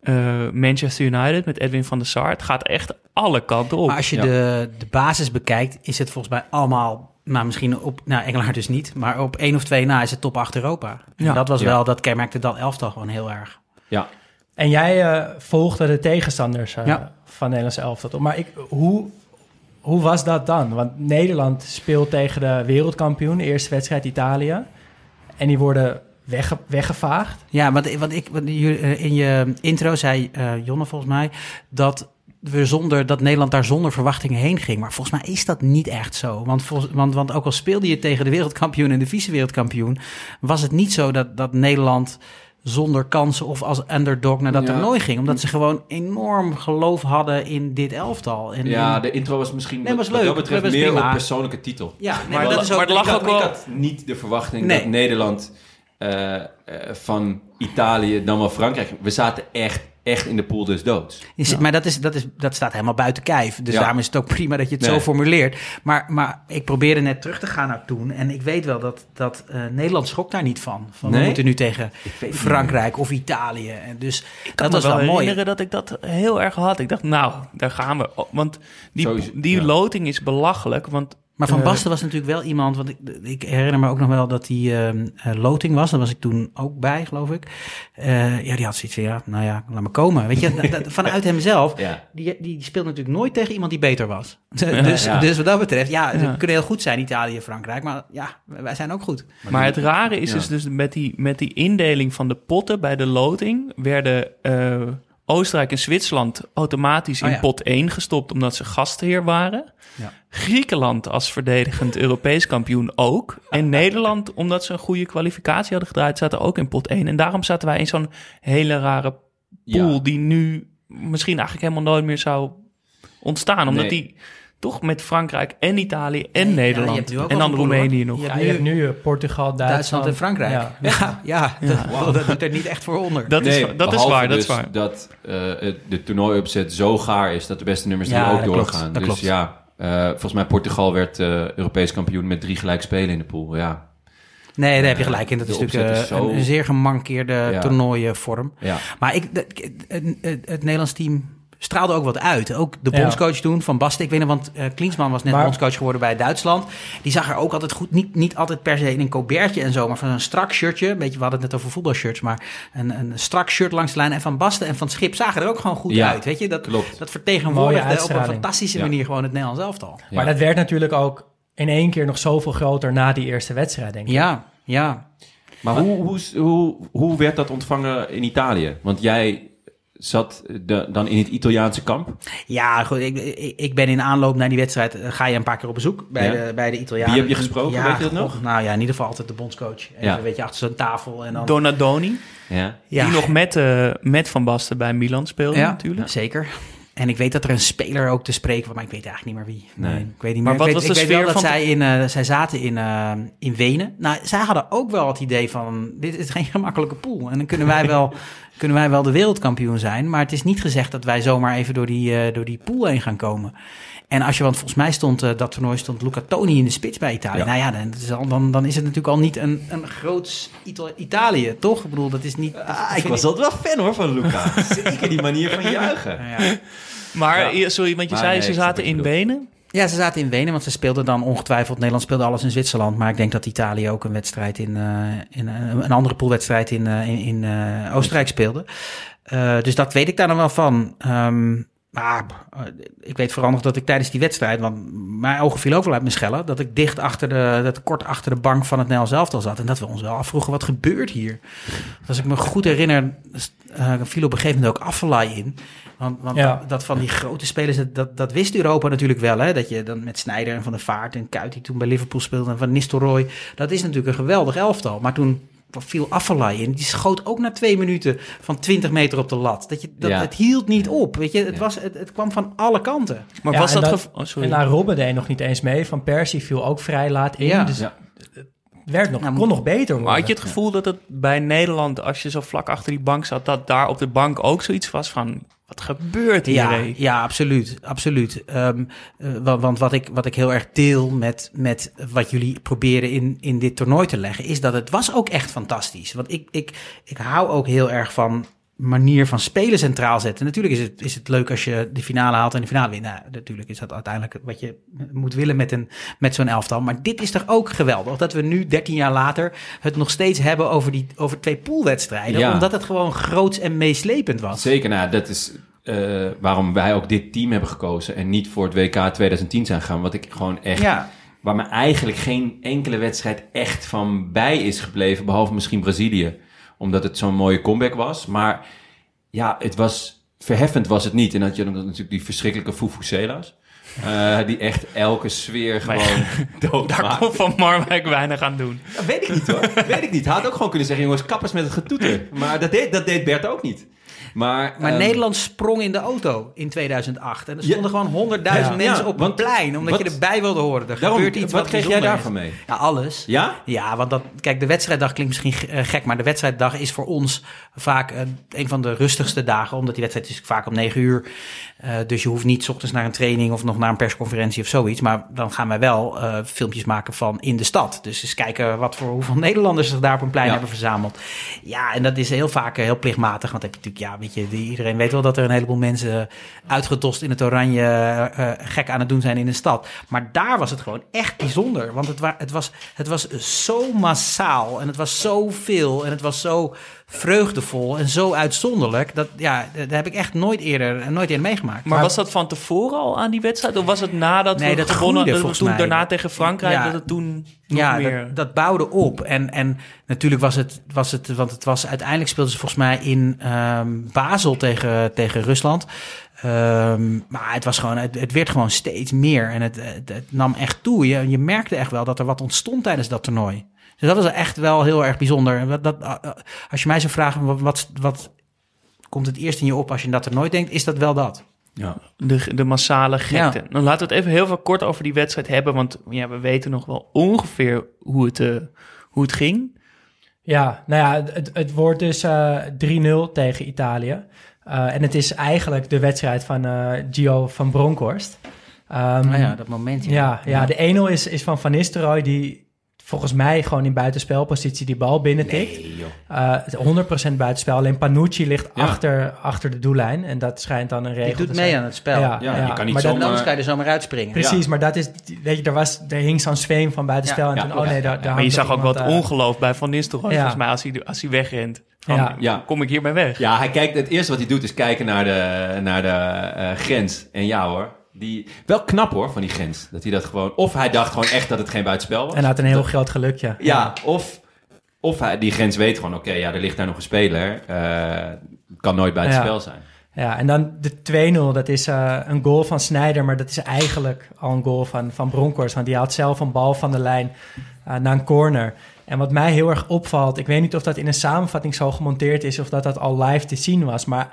Eh, Manchester United met Edwin van der Sar. Het gaat echt alle kanten op. Maar als je Ja. de, de basis bekijkt, is het volgens mij allemaal, nou misschien op, nou Engelaar dus niet, maar op één of twee na is het top 8 Europa. En Ja. dat was Ja. wel, dat kenmerkte dat elftal gewoon heel erg. ja, En jij eh, volgde de tegenstanders eh, Ja. van Nederlandse elftal. Maar ik, hoe, hoe was dat dan? Want Nederland speelt tegen de wereldkampioen, eerste wedstrijd Italië. En die worden wegge- weggevaagd. Ja, wat ik eh, in je intro zei eh, Jonne volgens mij dat we zonder dat Nederland daar zonder verwachtingen heen ging. Maar volgens mij is dat niet echt zo. Want, want, want ook al speelde je tegen de wereldkampioen en de vice-wereldkampioen, was het niet zo dat, dat Nederland zonder kansen of als underdog naar dat Ja. toernooi ging. Omdat ze gewoon enorm geloof hadden in dit elftal. En ja, in- de intro was misschien Nee, was wat leuk. dat betreft meer op persoonlijke titel. ja nee, Maar dat is ook... maar lag ik, had, ook wel- ik had niet de verwachting Nee. dat Nederland eh, eh, van Italië dan wel Frankrijk. We zaten echt, echt in de pool dus doods. Is, Maar dat, is, dat, is, dat staat helemaal buiten kijf. Dus Ja. daarom is het ook prima dat je het Nee. zo formuleert. Maar, maar ik probeerde net terug te gaan naar toen. En ik weet wel dat, dat eh, Nederland schrok daar niet van. van We moeten nu tegen Frankrijk of Italië. En dus Ik kan dat me was wel mooi. herinneren dat ik dat heel erg had. Ik dacht, nou, daar gaan we. Want die, Sowieso, die ja. loting is belachelijk. Want Maar Van Eh, Basten was natuurlijk wel iemand, want ik, ik herinner me ook nog wel dat die ehm, eh, loting was. Daar was ik toen ook bij, geloof ik. Eh, ja, die had zoiets van, ja, nou ja, laat me komen. Weet je, (laughs) dat- vanuit hemzelf, Ja. die, die speelt natuurlijk nooit tegen iemand die beter was. (laughs) dus, Ja. dus wat dat betreft, ja, ze Ja. kunnen heel goed zijn, Italië, Frankrijk. Maar ja, wij zijn ook goed. Maar het rare is Ja. dus, dus met, die, met die indeling van de potten bij de loting werden eh, Oostenrijk en Zwitserland automatisch Oh in ja. pot 1 gestopt omdat ze gastheer waren. Ja. Griekenland als verdedigend (laughs) Europees kampioen ook. En Nederland, omdat ze een goede kwalificatie hadden gedraaid, zaten ook in pot 1. En daarom zaten wij in zo'n hele rare pool Ja. die nu misschien eigenlijk helemaal nooit meer zou ontstaan. Omdat Nee. die toch met Frankrijk en Italië en Nee, ja, Nederland en dan. Roemenië nog. Je Ja, hebt je nu- hebt nu eh, Portugal, Duitsland, Duitsland en Frankrijk. Ja. Ja, ja, dat, dat doet er niet echt voor onder. Dat, is, dat is waar, dat dus is waar. dat eh, de toernooiopzet zo gaar is dat de beste nummers Ja, er ook dat klopt, doorgaan. dat dus klopt. ja, eh, volgens mij Portugal werd eh, Europees kampioen met drie gelijk spelen in de pool. Ja, Nee, daar heb je gelijk in. Dat de is natuurlijk opzet is zo- een, zeer gemankeerde Ja. toernooienvorm. ja. Maar ik, de- het, het, het Nederlands team straalde ook wat uit. Ook de Ja. bondscoach toen, Van Basten. Ik weet nog, want eh Klinsman was net Maar- bondscoach geworden bij Duitsland. Die zag er ook altijd goed, niet, niet altijd per se in een colbertje en zo, maar van een strak shirtje. Een beetje, we hadden het net over voetbalshirts, maar een, een strak shirt langs de lijn. En Van Basten en Van Schip zagen er ook gewoon goed Ja, uit. Weet je, dat, klopt. dat vertegenwoordigde op een fantastische Ja. manier gewoon het Nederlands elftal. Maar dat werd natuurlijk ook in één keer nog zoveel groter na die eerste wedstrijd, denk ik. Ja, ja. Maar hoe, hoe, hoe, hoe werd dat ontvangen in Italië? Want jij zat de- dan in het Italiaanse kamp. Ja, goed. Ik, ik, ben in aanloop naar die wedstrijd. eh, ga je een paar keer op bezoek bij, Ja. de, bij de Italianen. Wie heb je gesproken? Ja, Weet je dat nog? Nou ja, in ieder geval altijd de bondscoach. Even Ja. een beetje achter zo'n tafel. En dan, Donadoni, Ja. ja. die nog met, eh, met Van Basten bij Milan speelde ja, natuurlijk. zeker. En ik weet dat er een speler ook te spreken was, maar ik weet eigenlijk niet meer wie. Nee. ik weet niet Maar meer. wat ik was weet, de ik weet wel dat zij, in, eh, zij zaten in, eh, in Wenen. Nou, zij hadden ook wel het idee van, dit is geen (laughs) gemakkelijke pool. En dan kunnen wij wel, (laughs) kunnen wij wel de wereldkampioen zijn. Maar het is niet gezegd dat wij zomaar even door die, eh, door die pool heen gaan komen. En als je, want volgens mij stond eh, dat toernooi stond Luca Toni in de spits bij Italië. Ja. Nou ja, dan is, al, dan, dan is het natuurlijk al niet een, een groot Ita- Italië, toch? Ik bedoel, dat is niet... Ah, ik was altijd wel fan hoor van Luca. (laughs) Zeker die manier van juichen. Ja. Maar, Ja. sorry, want je Maar zei nee, ze zaten in. Wenen. Ja, ze zaten in Wenen, want ze speelden dan ongetwijfeld... Nederland speelde alles in Zwitserland. Maar ik denk dat Italië ook een wedstrijd in... eh, in eh, een andere poolwedstrijd in, eh, in, in eh, Oostenrijk speelde. Eh, dus dat weet ik daar dan wel van. Ehm, maar eh, ik weet vooral nog dat ik tijdens die wedstrijd... want mijn ogen vielen ook wel uit mijn schellen... dat ik dicht achter de... dat kort achter de bank van het Nederlands elftal zat... en dat we ons wel afvroegen, wat gebeurt hier? Als ik me goed herinner... eh, viel op een gegeven moment ook Affelay in... Want, want Ja. dat, dat van die grote spelers, dat, dat, wist Europa natuurlijk wel. Hè? Dat je dan met Sneijder en Van der Vaart en Kuit, die toen bij Liverpool speelde, en Van Nistelrooy. Dat is natuurlijk een geweldig elftal. Maar toen viel Affelay in. Die schoot ook na twee minuten van 20 meter op de lat. Dat je, dat, Ja. Het hield niet op. Weet je? Het, Ja. was, het, het kwam van alle kanten. Maar Ja, was en dat... oh, sorry. En nou, Robben deed nog niet eens mee. Van Persie viel ook vrij laat in. Ja. Dus Ja. het werd nog, Nou, kon nog beter worden. Maar had je het gevoel dat het bij Nederland, als je zo vlak achter die bank zat, dat daar op de bank ook zoiets was van, wat gebeurt hier? Ja, ja absoluut. absoluut. Ehm, eh, wa- want wat ik, wat ik heel erg deel met, met wat jullie proberen in, in dit toernooi te leggen, is dat het was ook echt fantastisch. Want ik, ik, ik hou ook heel erg van manier van spelen centraal zetten. Natuurlijk is het, is het leuk als je de finale haalt en de finale wint. Nou, natuurlijk is dat uiteindelijk wat je moet willen met, een, met zo'n elftal. Maar dit is toch ook geweldig dat we nu, 13 jaar later, het nog steeds hebben over, die, over twee poolwedstrijden. Ja. Omdat het gewoon groots en meeslepend was. Zeker, nou, dat is eh, waarom wij ook dit team hebben gekozen en niet voor het WK 2010 zijn gegaan. Wat ik gewoon echt, Ja. waar me eigenlijk geen enkele wedstrijd echt van bij is gebleven, behalve misschien Brazilië, omdat het zo'n mooie comeback was. Maar ja, het was verheffend was het niet. En dat je dan natuurlijk die verschrikkelijke Fufusela's. eh die echt elke sfeer gewoon (laughs) dood Daar kon Van Marwijk weinig aan doen. Dat weet ik niet hoor. weet ik niet. Hij had ook gewoon kunnen zeggen, jongens, kappers met het getoeter. Maar dat deed, dat deed Bert ook niet. Maar, Maar ehm, Nederland sprong in de auto in 2008. En er Ja. stonden gewoon honderdduizend Ja. mensen Ja, op het plein. Omdat wat- je erbij wilde horen. Er Daarom, gebeurt iets wat wat kreeg jij daarvan mee? Ja, alles. Ja? Ja, want dat, kijk, de wedstrijddag klinkt misschien eh, gek, maar de wedstrijddag is voor ons vaak eh, een van de rustigste dagen, omdat die wedstrijd is vaak om negen uur. Eh, dus je hoeft niet 's ochtends naar een training of nog naar een persconferentie of zoiets. Maar dan gaan wij wel eh, filmpjes maken van in de stad. Dus eens kijken wat voor hoeveel (laughs) Nederlanders zich daar op een plein Ja. hebben verzameld. Ja, en dat is heel vaak eh, heel plichtmatig. Want heb je natuurlijk, ja, weet je, iedereen weet wel dat er een heleboel mensen uitgetost in het oranje gek aan het doen zijn in de stad. Maar daar was het gewoon echt bijzonder. Want het, wa het, was, het was zo massaal en het was zoveel en het was zo vreugdevol en zo uitzonderlijk. Dat, ja, dat heb ik echt nooit eerder, nooit eerder meegemaakt. Maar was dat van tevoren al aan die wedstrijd? Of was het nadat Nee, we dat gewonnen, groeide dat we volgens toen mij. daarna tegen Frankrijk, Ja. dat het toen nog ja, meer... dat, dat bouwde op. En, en natuurlijk was het, was het, want het was uiteindelijk speelden ze volgens mij in ehm Basel tegen, tegen Rusland. Ehm, maar het was gewoon, het, het werd gewoon steeds meer en het, het, het nam echt toe. Je, je merkte echt wel dat er wat ontstond tijdens dat toernooi. Dus dat was echt wel heel erg bijzonder. Dat, uh, uh, als je mij zou vragen, wat, wat, wat komt het eerst in je op als je aan dat toernooi denkt, is dat wel dat. Ja. de, de massale gekte. Ja. Dan laten we het even heel veel kort over die wedstrijd hebben. Want ja, we weten nog wel ongeveer hoe het, eh, hoe het ging. Ja, nou ja, het, het wordt dus eh 3-0 tegen Italië. Eh, en het is eigenlijk de wedstrijd van eh, Gio van Bronckhorst. Ehm, Nou ja, dat moment. ja, ja, de 1-0 is, is van Van Nistelrooy, die volgens mij gewoon in buitenspelpositie die bal binnentikt. Nee, joh. Eh, het is 100% buitenspel. Alleen Panucci ligt Ja. achter, achter de doellijn. En dat schijnt dan een regel Die doet te mee zijn. aan het spel. Ja, Ja, ja, je kan niet maar zomaar- En anders ga je er zomaar uitspringen. Precies, Ja. maar dat is, weet je, er, was, er hing zo'n zweem van buitenspel. en Ja, toen, oh nee, daar, ja. daar Maar je zag ook wat ongeloof bij Van Nistelrooy, Ja. volgens mij, als hij, als hij wegrent. Van, Ja. Ja. Kom ik hiermee weg? Ja, hij kijkt, het eerste wat hij doet is kijken naar de, naar de eh, grens. En ja hoor, die, wel knap hoor van die grens. Dat hij dat gewoon, of hij dacht gewoon echt dat het geen buitenspel was. En hij had een heel groot gelukje. Ja, of, of hij, die grens weet gewoon, oké, ja, er ligt daar nog een speler. eh, kan nooit buitenspel Ja. zijn. Ja, en dan de 2-0, dat is eh, een goal van Sneijder, maar dat is eigenlijk al een goal van, van Bronkhorst. Want die haalt zelf een bal van de lijn eh, naar een corner. En wat mij heel erg opvalt, ik weet niet of dat in een samenvatting zo gemonteerd is of dat dat al live te zien was, maar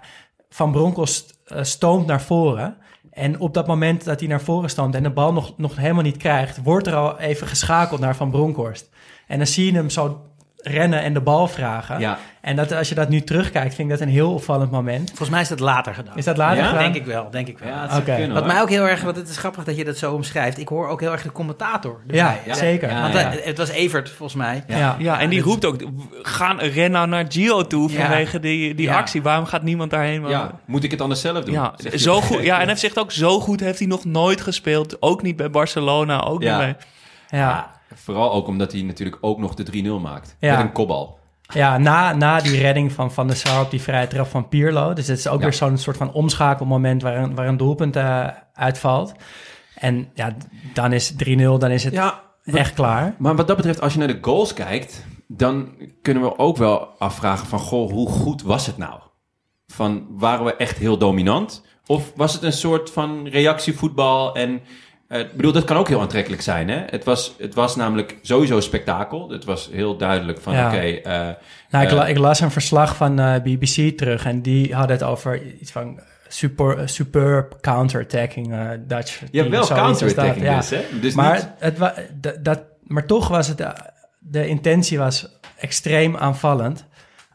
Van Bronckhorst eh, stoomt naar voren. En op dat moment dat hij naar voren stoomt en de bal nog, nog helemaal niet krijgt, wordt er al even geschakeld naar Van Bronckhorst. En dan zie je hem zo rennen en de bal vragen. Ja. En dat, als je dat nu terugkijkt, vind ik dat een heel opvallend moment. Volgens mij is dat later gedaan. Is dat later Ja? gedaan? Denk ik wel, denk ik wel. Ja, kunnen, Wat hoor. mij ook heel erg, want het is grappig dat je dat zo omschrijft. Ik hoor ook heel erg de commentator. erbij. Ja, Ja. zeker. Ja, Want ja. eh, het was Evert, volgens mij. Ja. Ja, en die roept ook, gaan ren nou naar Gio toe Ja. vanwege die, die Ja. actie. Waarom gaat niemand daarheen? Ja, moet ik het anders zelf doen? Ja, zo goed, ja, (laughs) en hij zegt ook, zo goed heeft hij nog nooit gespeeld. Ook niet bij Barcelona, ook Ja. niet bij... Ja. Vooral ook omdat hij natuurlijk ook nog de 3-0 maakt. Ja. Met een kopbal. Ja, na, na die redding van Van der Sar op die vrije trap van Pierlo. Dus het is ook Ja. weer zo'n soort van omschakelmoment waar een, waar een doelpunt eh, uitvalt. En ja, dan is het 3-0, dan is het Ja, echt klaar. Maar wat dat betreft, als je naar de goals kijkt, dan kunnen we ook wel afvragen van, goh, hoe goed was het nou? Van, waren we echt heel dominant? Of was het een soort van reactievoetbal en... eh, Ik bedoel, dat kan ook heel aantrekkelijk zijn, hè? Het was, het was namelijk sowieso spektakel. Het was heel duidelijk van, Ja. oké... eh, Nou, ik, eh, la- ik las een verslag van BBC terug en die hadden het over iets van super, superb counterattacking uh, Dutch. ja, wel was counterattacking dat, ja. dus, hè? Dus maar, niet- het wa- d- dat, maar toch was het, de intentie was extreem aanvallend.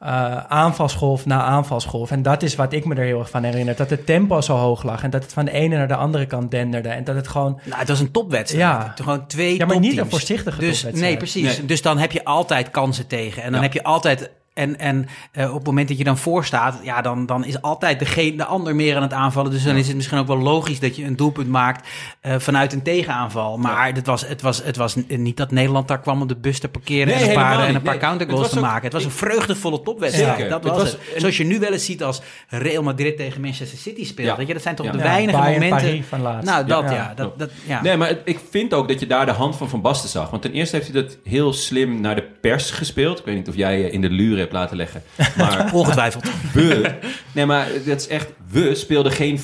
Eh, aanvalsgolf na aanvalsgolf. En dat is wat ik me er heel erg van herinner. Dat het tempo zo hoog lag en dat het van de ene naar de andere kant denderde. En dat het gewoon... Nou, het was een topwedstrijd. Ja. Gewoon twee Ja, maar niet een voorzichtige dus, topwedstrijd. Nee, precies. Nee. Dus dan heb je altijd kansen tegen. En dan Ja. heb je altijd... En, en eh, op het moment dat je dan voor staat, ja, dan, dan is altijd degene, de ander meer aan het aanvallen. Dus dan is het misschien ook wel logisch dat je een doelpunt maakt eh, vanuit een tegenaanval. Maar het, was, het, was, het was niet dat Nederland daar kwam om de bus te parkeren Nee, en een paar, en een paar Nee, countergoals te ook- maken. Het was een vreugdevolle topwedstrijd. Zeker. Dat Het was het. Zoals je nu wel eens ziet als Real Madrid tegen Manchester City speelt. Ja. Weet je, dat zijn toch Ja. de Ja, weinige Bayern, momenten. Paris van laatst. Nou, dat Ja. ja. dat, dat, ja. Nee, maar het- ik vind ook dat je daar de hand van Van Basten zag. Want ten eerste heeft hij dat heel slim naar de pers gespeeld. Ik weet niet of jij je in de luren hebt laten leggen. (laughs) Maar Ongetwijfeld. we... Nee, maar dat is echt... We speelden geen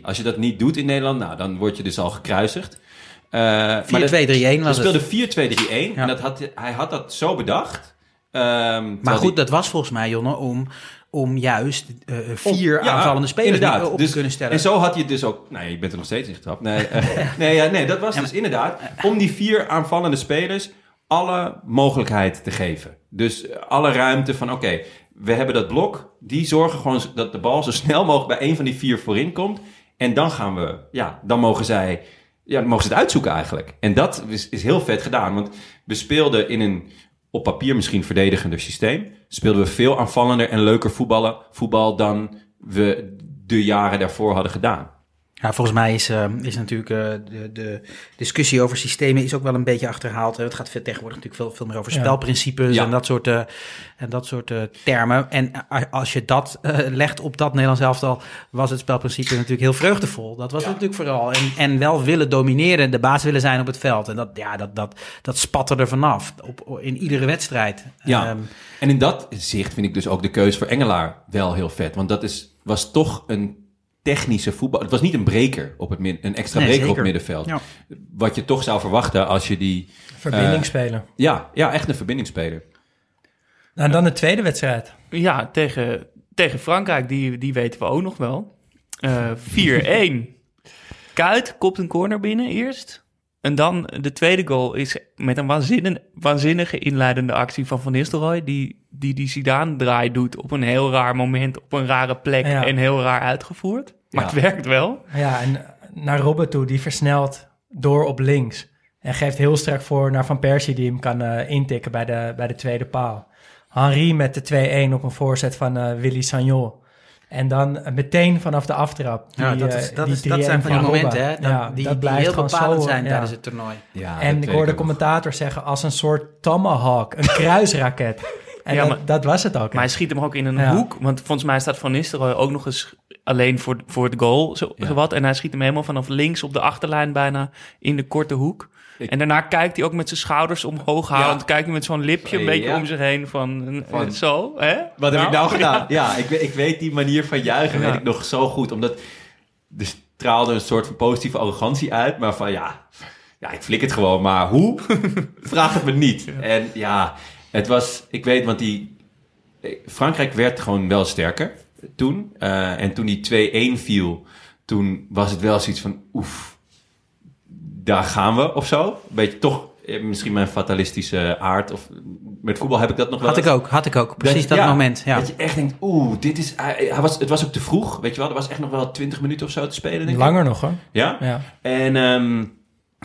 4-3-3. Als je dat niet doet in Nederland, nou, dan word je dus al gekruisigd. Eh, maar 4-2-3-1 dat- was We het. speelden 4-2-3-1. Ja. En dat had, hij had dat zo bedacht. Ehm, Maar goed, die- dat was volgens mij, Jonne, om, om juist eh, vier Om- ja, aanvallende spelers op Dus- te kunnen stellen. En zo had hij het dus ook... Nee, je bent er nog steeds in getrapt. Nee, eh, (laughs) nee, nee dat was dus inderdaad... Om die vier aanvallende spelers alle mogelijkheid te geven. Dus alle ruimte van... Oké, we hebben dat blok. Die zorgen gewoon dat de bal zo snel mogelijk bij een van die vier voorin komt. En dan gaan we... Ja, dan mogen zij... Ja, dan mogen ze het uitzoeken eigenlijk. En dat is, is heel vet gedaan. Want we speelden in een op papier misschien verdedigender systeem. Speelden we veel aanvallender en leuker voetballen, voetbal dan we de jaren daarvoor hadden gedaan. Ja, volgens mij is, eh, is natuurlijk eh, de, de discussie over systemen is ook wel een beetje achterhaald. hè. Het gaat veel- tegenwoordig natuurlijk veel, veel meer over Ja. spelprincipes Ja. en dat soort, eh, en dat soort termen. En als je dat eh, legt op dat Nederlands elftal, was het spelprincipe natuurlijk heel vreugdevol. Dat was het natuurlijk vooral. En, en wel willen domineren, de baas willen zijn op het veld. En dat, ja, dat, dat, dat spatte er vanaf op, in iedere wedstrijd. Ja. Ehm, En in dat zicht vind ik dus ook de keuze voor Engelaar wel heel vet. Want dat is, was toch een technische voetbal. Het was niet een breker op het midden, een extra Nee, breker op zeker. het middenveld. Ja. Wat je toch zou verwachten als je die... Verbinding Eh. Ja, ja, echt een verbindingsspeler. Nou, dan de tweede wedstrijd. Ja, tegen, tegen Frankrijk, die, die weten we ook nog wel. Eh 4-1. Kuit kopt een corner binnen eerst. En dan de tweede goal is met een waanzinnige, waanzinnige inleidende actie van Van Nistelrooy... die die, die Zidane-draai doet op een heel raar moment, op een rare plek... Ja. en heel raar uitgevoerd. Maar Ja. het werkt wel. Ja, en naar Robben toe, die versnelt door op links. En geeft heel sterk voor naar Van Persie, die hem kan eh, intikken bij de, bij de tweede paal. Henri met de 2-1 op een voorzet van eh, Willy Sagnol. En dan eh, meteen vanaf de aftrap. ja, die, dat, is, dat, die is, dat 3-1 zijn van die momenten hè, dat, Ja, die, dat blijft heel bepalend zo, zijn ja. tijdens het toernooi. Ja, En ik hoorde ook nog. commentator zeggen als een soort tomahawk, een (laughs) kruisraket. En Ja, dat, maar- dat was het ook. Maar hij schiet hem ook in een Ja. hoek. Want volgens mij staat Van Nistelrooy ook nog eens alleen voor, voor het goal. Zo, Ja. zowat. En hij schiet hem helemaal vanaf links op de achterlijn bijna in de korte hoek. Ik- En daarna kijkt hij ook met zijn schouders omhoog halend. Kijkt hij met zo'n lipje een Ja. beetje om zich heen van, Van- zo. Hè? Wat heb ik nou ja. gedaan? Ja, ik, weet- ik weet die manier van juichen Ja. weet ik nog zo goed. Omdat er straalde een soort van positieve arrogantie uit. Maar van ja, ja ik flik het gewoon. Maar hoe? (laughs) Vraag het me niet. En ja, het was... Ik weet, want die... Frankrijk werd gewoon wel sterker toen. Eh, en toen die 2-1 viel, toen was het wel zoiets van... Oef, daar gaan we of zo. Beetje toch... eh, Misschien mijn fatalistische aard. Of met voetbal heb ik dat nog wel Had ik ook, had ik ook. Precies Dat- dat, ja, moment. Ja. Dat je echt denkt, oeh, dit is... Hij, was, het was ook te vroeg, weet je wel. Er was echt nog wel 20 minuten of zo te spelen, denk ik. Langer nog hoor. Ja? Ja. En ehm,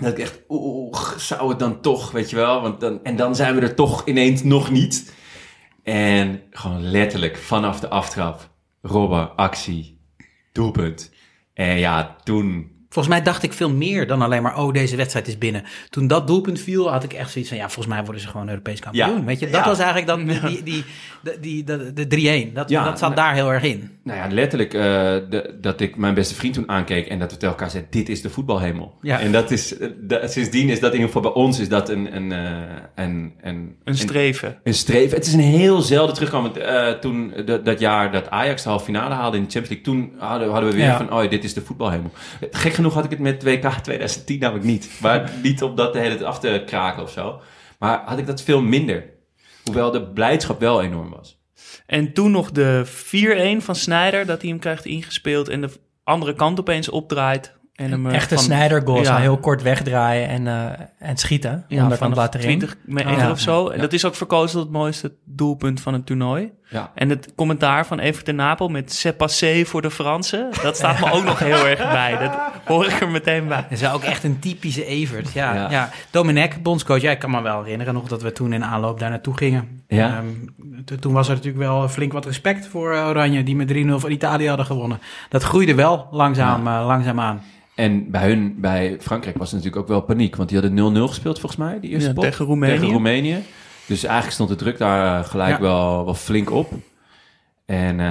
dat ik echt, oeh, zou het dan toch, weet je wel? Want dan, en dan zijn we er toch ineens nog niet. En gewoon letterlijk vanaf de aftrap, Robben, actie, doelpunt. En ja, toen... Volgens mij dacht ik veel meer dan alleen maar, oh, deze wedstrijd is binnen. Toen dat doelpunt viel, had ik echt zoiets van, ja, volgens mij worden ze gewoon Europees kampioen. Ja. Weet je, dat Ja. was eigenlijk dat, die, die, die, die, de, de 3-1. Dat, Ja, dat zat daar heel erg in. Nou ja, letterlijk eh, de- dat ik mijn beste vriend toen aankeek en dat we tegen elkaar zeiden, dit is de voetbalhemel. Ja. En dat is, eh, dat- sindsdien is dat in ieder geval bij ons is dat een, een, eh, een, een, Een streven. Een streven. Het is een heel zelden terugkomend. toen dat, dat jaar dat Ajax de halve finale haalde in de Champions League, toen hadden, hadden we weer Ja. van, oh, dit is de voetbalhemel. Gek genoeg had ik het met WK 2010 namelijk niet. Maar (laughs) niet om dat de hele tijd af te kraken of zo. Maar had ik dat veel minder. Hoewel de blijdschap wel enorm was. En toen nog de 4-1 van Snyder, dat hij hem krijgt ingespeeld en de andere kant opeens opdraait. En hem, eh, Echte van-. Ja. Heel kort wegdraaien en, eh, en schieten. Ja, vanaf laten erin. 20 meter Ja. of zo. En Ja. dat is ook verkozen tot het mooiste doelpunt van het toernooi. Ja. En het commentaar van Evert de Napel met C'est passé voor de Fransen, dat staat me ook nog heel erg bij. Dat hoor ik er meteen bij. Dat is ook echt een typische Evert. Ja, Ja. ja. Domenech, bondscoach. Ja, ik kan me wel herinneren nog dat we toen in aanloop daar naartoe gingen. Ja. Ehm, toen was er natuurlijk wel flink wat respect voor eh, Oranje, die met 3-0 van Italië hadden gewonnen. Dat groeide wel langzaam, langzaam aan. En bij hun, bij Frankrijk was er natuurlijk ook wel paniek. Want die hadden 0-0 gespeeld volgens mij, die eerste Ja, pot. tegen Roemenië. Tegen Roemenië. Dus eigenlijk stond de druk daar gelijk Ja. wel, wel flink op. En, eh,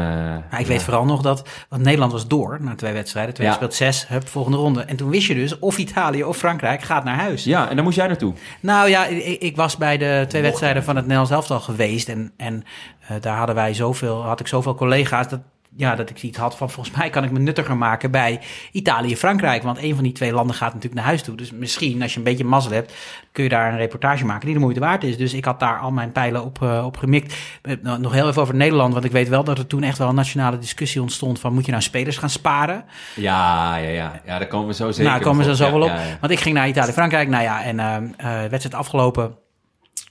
Maar ik weet vooral nog dat, want Nederland was door na twee wedstrijden. Twee Ja. speelt zes, hup, volgende ronde. En toen wist je dus of Italië of Frankrijk gaat naar huis. Ja, en daar moest jij naartoe. Nou ja, ik, ik was bij de twee wedstrijden van het Nederlands elftal geweest. En, en eh, daar hadden wij zoveel, had ik zoveel collega's dat, ja, dat ik zoiets had van volgens mij kan ik me nuttiger maken bij Italië-Frankrijk. Want een van die twee landen gaat natuurlijk naar huis toe. Dus misschien, als je een beetje mazzel hebt, kun je daar een reportage maken die de moeite waard is. Dus ik had daar al mijn pijlen op, eh, op gemikt. Eh, nou, nog heel even over Nederland, want ik weet wel dat er toen echt wel een nationale discussie ontstond van moet je nou spelers gaan sparen? Ja, ja, ja. Ja, daar komen we zo zeker nou, daar komen we zo op. wel op. Ja, ja, ja. Want ik ging naar Italië-Frankrijk. Nou ja, en eh eh, wedstrijd afgelopen.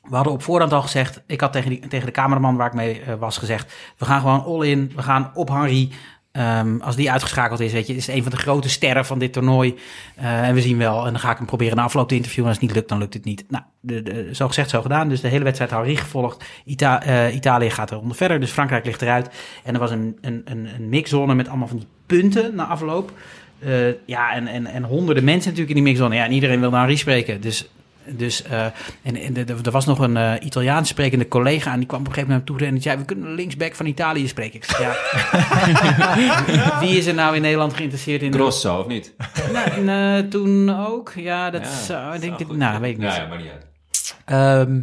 We hadden op voorhand al gezegd, ik had tegen, tegen de cameraman waar ik mee eh, was gezegd, we gaan gewoon all in, we gaan op Henry. Ehm, als die uitgeschakeld is, weet je, is een van de grote sterren van dit toernooi. Eh, en we zien wel, en dan ga ik hem proberen na afloop te interviewen. En als het niet lukt, dan lukt het niet. Nou, zo gezegd, zo gedaan. Dus de hele wedstrijd Henry gevolgd. Ita eh, Italië gaat eronder verder, dus Frankrijk ligt eruit. En er was een, een, een, een mixzone met allemaal van die punten na afloop. Ja, en, en, en honderden mensen natuurlijk in die mixzone. Ja, en iedereen wil naar Henri spreken. Dus, dus uh, en, en er, was nog een uh, Italiaans sprekende collega... en die kwam op een gegeven moment naar me toe... en zei, we kunnen linksback van Italië spreken. Ik zeg, ja. (laughs) Wie is er nou in Nederland geïnteresseerd in... Grosso, of niet? Nou, toen ook. Ja, dat Ja, zou, ik denk ik... Nou, weet ik niet. Ja, ja, maar niet uit. Ehm,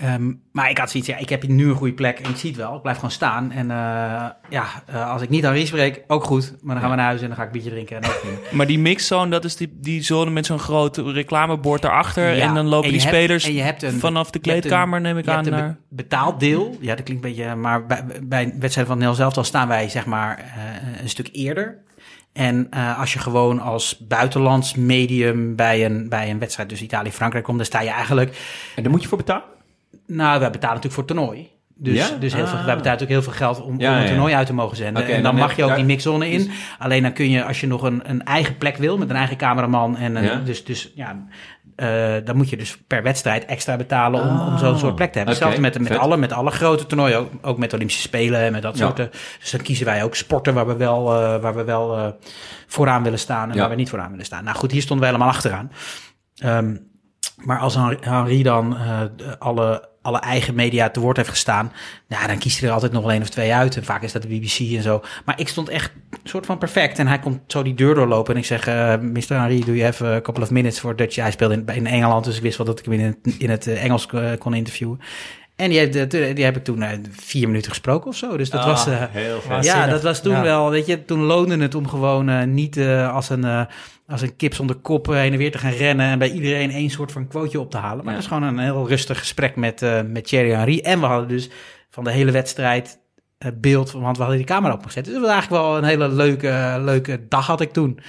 ehm, maar ik had zoiets, ja, ik heb hier nu een goede plek en ik zie het wel. Ik blijf gewoon staan. En eh, ja, eh, als ik niet Henri spreek, ook goed. Maar dan gaan we naar huis en dan ga ik een biertje drinken. En ook. Maar die mixzone, dat is die, die zone met zo'n groot reclamebord daarachter. Ja, en dan lopen en die hebt- spelers en je hebt een- vanaf de je hebt kleedkamer, neem ik Je aan. hebt een Naar... be- betaald deel. Ja, dat klinkt een beetje... Maar bij, bij een wedstrijd van Nel zelf staan wij zeg maar eh, een stuk eerder. En eh, als je gewoon als buitenlands medium bij een, bij een wedstrijd, dus Italië-Frankrijk komt, dan sta je eigenlijk... En daar moet je voor betalen? Nou, wij betalen natuurlijk voor het toernooi. Dus, Ja? dus heel veel, Ah. wij betalen natuurlijk heel veel geld om, Ja, om een ja. toernooi uit te mogen zenden. En dan dan mag je ook die mixzone in. Alleen dan kun je, als je nog een, een eigen plek wil, met een eigen cameraman. En een, dus, dus ja, eh, dan moet je dus per wedstrijd extra betalen om, om Ah. zo'n soort plek te hebben. Hetzelfde met, met, vet. alle, met alle grote toernooien, ook, ook met Olympische Spelen en met dat soort. Dus dan kiezen wij ook sporten waar we wel, eh, waar we wel eh, vooraan willen staan en waar we niet vooraan willen staan. Nou goed, hier stonden wij helemaal achteraan. Ehm, maar als Henri- dan eh, alle, alle eigen media te woord heeft gestaan, nou, dan kiest hij er altijd nog wel één of twee uit. En vaak is dat de BBC en zo. Maar ik stond echt een soort van perfect. En hij komt zo die deur doorlopen. En ik zeg, eh Mr. Henri, do you have a couple of minutes for Dutch? Hij speelde in, in Engeland, dus ik wist wel dat ik hem in het, in het eh, Engels kon interviewen. En die, heeft, die heb ik toen vier minuten gesproken of zo. Dus dat was... heel vet. ja, dat was toen Ja. wel, weet je, toen loonde het om gewoon niet eh, als, een, eh, als een kip zonder kop eh, heen en weer te gaan rennen en bij iedereen één soort van quoteje op te halen. Maar Ja. het was gewoon een heel rustig gesprek met, eh met Thierry Henry. En we hadden dus van de hele wedstrijd eh, beeld, want we hadden die camera opgezet. Dus het was eigenlijk wel een hele leuke, leuke dag had ik toen.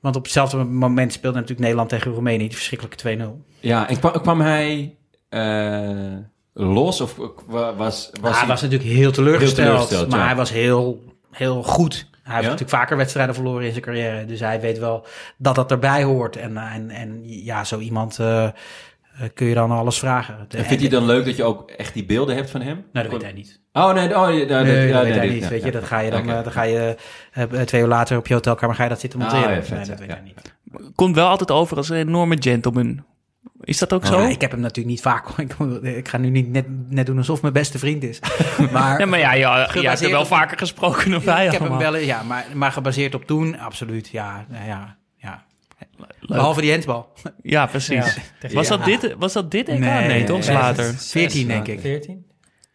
Want op hetzelfde moment speelde natuurlijk Nederland tegen Roemenië, die verschrikkelijke 2-0. Ja, en kwam, kwam hij eh, los of wa- was, was Was hij hij... was natuurlijk heel teleurgesteld, Heel teleurgesteld, maar ja. hij was heel, heel goed. Hij heeft natuurlijk vaker wedstrijden verloren in zijn carrière. Dus hij weet wel dat dat erbij hoort. En, en, en ja, zo iemand eh, eh, kun je dan alles vragen. En vindt hij dan leuk dat je ook echt die beelden hebt van hem? Nou, dat weet hij niet. Oh, nee, oh, Nee, dat weet nee, hij niet. weet je, ja. dat ga je dan, eh, dan ga je eh, twee uur later op je hotelkamer ga je dat zitten Ah, monteren. ja, vet, nee, dat ja. weet hij niet. Komt wel altijd over als een enorme gentleman. Is dat ook zo? Ja, ik heb hem natuurlijk niet vaak. (laughs) Ik, ik ga nu niet net, net doen alsof mijn beste vriend is. Maar, (laughs) Ja, maar ja, ja, je hebt er wel op- vaker gesproken dan wij ik heb hem wel, ja, maar, maar gebaseerd op toen, absoluut. Ja, nou ja, ja. Behalve die hensbal. Ja, precies. Ja. Was, Ja. dat dit, was dat dit EK? Nee, Nee, toch? Nee, later. 14, denk ik. 14?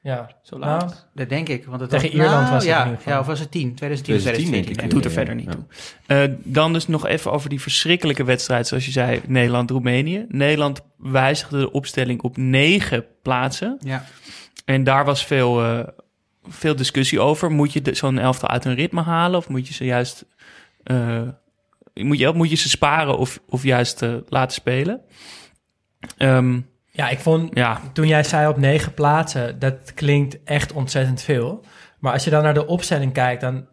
Ja. Zo laat? Nou, Dat denk ik. Want het Tegen was, Ierland nou, was het ja, in ieder geval. Ja, of was het 10? 2010 of 2010 denk 2014. ik. doet er verder niet ja. toe. Eh, dan dus nog even over die verschrikkelijke wedstrijd, zoals je zei, Nederland-Roemenië. Nederland wijzigde de opstelling op negen plaatsen. Ja. En daar was veel, eh, veel discussie over. Moet je de- zo'n elftal uit hun ritme halen? Of moet je ze juist... eh, moet, je, moet je ze sparen of, of juist eh, laten spelen? Ehm, ja, ik vond ja, toen jij zei op negen plaatsen, dat klinkt echt ontzettend veel. Maar als je dan naar de opstelling kijkt, dan,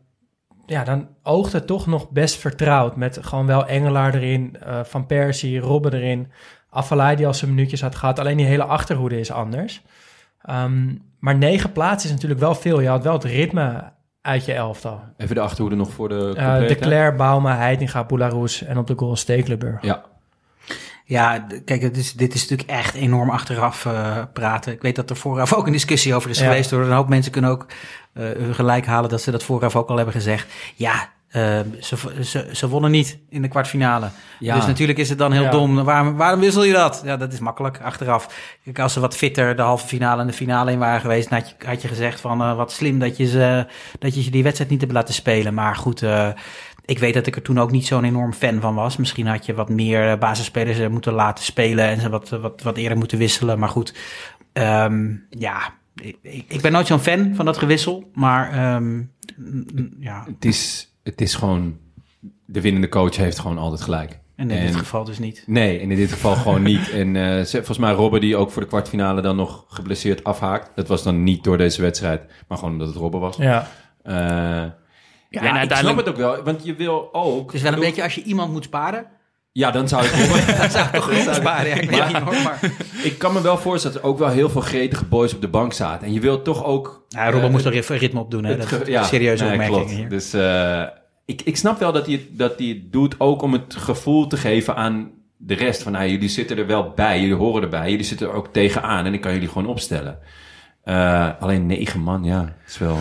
ja, dan oogt het toch nog best vertrouwd. Met gewoon wel Engelaar erin, eh, Van Persie, Robben erin. Afvalai die al zijn minuutjes had gehad. Alleen die hele achterhoede is anders. Ehm, maar negen plaatsen is natuurlijk wel veel. Je had wel het ritme uit je elftal. Even de achterhoede nog voor de complete. de Claire, Bauma, Heitinga, Boularus en op de goal Stekelenburg. Ja, Ja, kijk, het is, dit is natuurlijk echt enorm achteraf eh, praten. Ik weet dat er vooraf ook een discussie over is Ja. geweest. Door een hoop mensen kunnen ook hun gelijk halen dat ze dat vooraf ook al hebben gezegd. Ja, eh, ze, ze, ze wonnen niet in de kwartfinale. Ja. Dus natuurlijk is het dan heel Ja. dom. Waarom, waarom wissel je dat? Ja, dat is makkelijk achteraf. Kijk, als ze wat fitter de halve finale en de finale in waren geweest, had je, had je gezegd van eh, wat slim dat je, ze, dat je die wedstrijd niet hebt laten spelen. Maar goed, ik weet dat ik er toen ook niet zo'n enorm fan van was. Misschien had je wat meer eh, basisspelers eh, moeten laten spelen en ze wat, wat, wat eerder moeten wisselen. Maar goed, ehm, ja, ik, ik ben nooit zo'n fan van dat gewissel. Maar ehm, ja, het is, het is gewoon... De winnende coach heeft gewoon altijd gelijk. en in dit geval dus niet. Nee, en in dit geval gewoon (laughs) niet. En eh, ze- volgens mij Robben die ook voor de kwartfinale dan nog geblesseerd afhaakt. Dat was dan niet door deze wedstrijd, maar gewoon omdat het Robben was. Ja. Eh, ja, en ik snap het ook wel, want je wil ook... Het is wel een beetje als je iemand moet sparen. Ja, dan zou ik. (laughs) Dat zou ik toch (laughs) sparen. Ja, ik weet niet hoor, maar... ik kan me wel voorstellen dat er ook wel heel veel gretige boys op de bank zaten. En je wilt toch ook... Ja, Robben eh, moest er even ritme op doen. Hè? Dat ge- is een serieuze nee, opmerking klopt. hier. Dus, eh, ik, ik snap wel dat hij, het, dat hij het doet ook om het gevoel te geven aan de rest. Van, nou, jullie zitten er wel bij, jullie horen erbij, jullie zitten er ook tegenaan en ik kan jullie gewoon opstellen. Eh, alleen negen man, ja, is wel,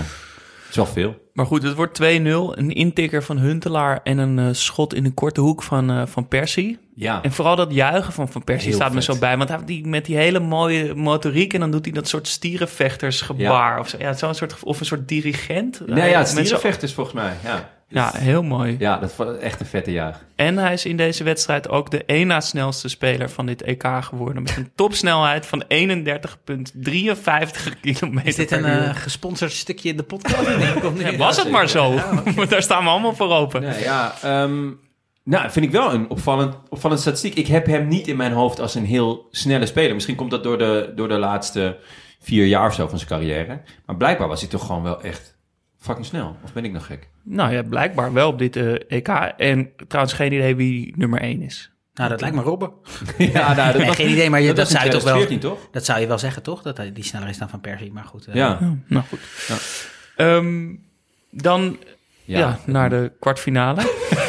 is wel veel. Maar goed, het wordt 2-0. Een intikker van Huntelaar en een eh, schot in de korte hoek van, eh, van Persie. Ja, En vooral dat juichen van Van Persie Heel staat me zo bij. Want hij die, met die hele mooie motoriek... en dan doet hij dat soort stierenvechtersgebaar. Of, zo. Ja, zo'n soort, of een soort dirigent. nee, ja, zo- stierenvechters volgens mij, ja. Ja, heel mooi. Ja, dat was echt een vette jaag. En hij is in deze wedstrijd ook de één na snelste speler van dit EK geworden. Met een topsnelheid van 31,53 kilometer Is dit per een uur. eh, gesponsord stukje in de podcast? Nee. Ja, was het maar zo. Want (laughs) daar staan we allemaal voor open. Nee, ja, ehm, nou, vind ik wel een opvallend, opvallend statistiek. Ik heb hem niet in mijn hoofd als een heel snelle speler. Misschien komt dat door de, door de laatste vier jaar of zo van zijn carrière. Maar blijkbaar was hij toch gewoon wel echt fucking snel. Of ben ik nog gek? Nou ja, blijkbaar wel op dit eh, EK. En trouwens geen idee wie nummer 1 is. Nou, dat lijkt me Robben. (laughs) ja, nou, dat Nee, was- geen idee, maar je, dat, in zou je toch wel... 2014, toch? Dat zou je wel zeggen, toch? Dat hij die sneller is dan Van Persie, maar goed. eh, Ja. Nou goed. Ja. Ehm, dan ja. naar de kwartfinale. (laughs)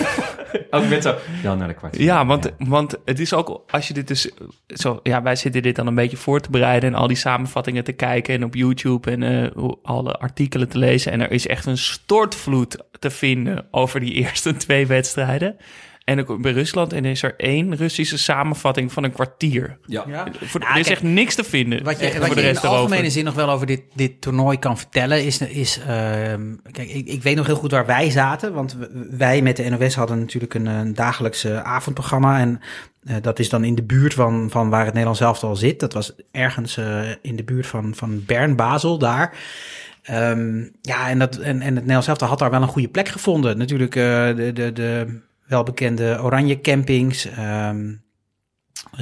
Ook met zo. Dan naar de kwart. Ja, want, want het is ook, als je dit dus zo, ja, wij zitten dit dan een beetje voor te bereiden en al die samenvattingen te kijken en op YouTube en eh, alle artikelen te lezen. En er is echt een stortvloed te vinden over die (laughs) eerste twee wedstrijden. En ook bij Rusland en is er één Russische samenvatting van een kwartier. Ja. Ja. Voor, er is kijk, echt niks te vinden. Wat je, wat je in de algemene erover. zin nog wel over dit, dit toernooi kan vertellen is... is ehm, kijk, ik, ik weet nog heel goed waar wij zaten. Want wij met de NOS hadden natuurlijk een, een dagelijkse avondprogramma. En eh, dat is dan in de buurt van, van waar het Nederlands elftal zit. Dat was ergens eh, in de buurt van, van Bern, Basel, daar. Ehm, ja, en, dat, en, en het Nederlands elftal had daar wel een goede plek gevonden. Natuurlijk eh, de, de, de welbekende oranje campings... ehm,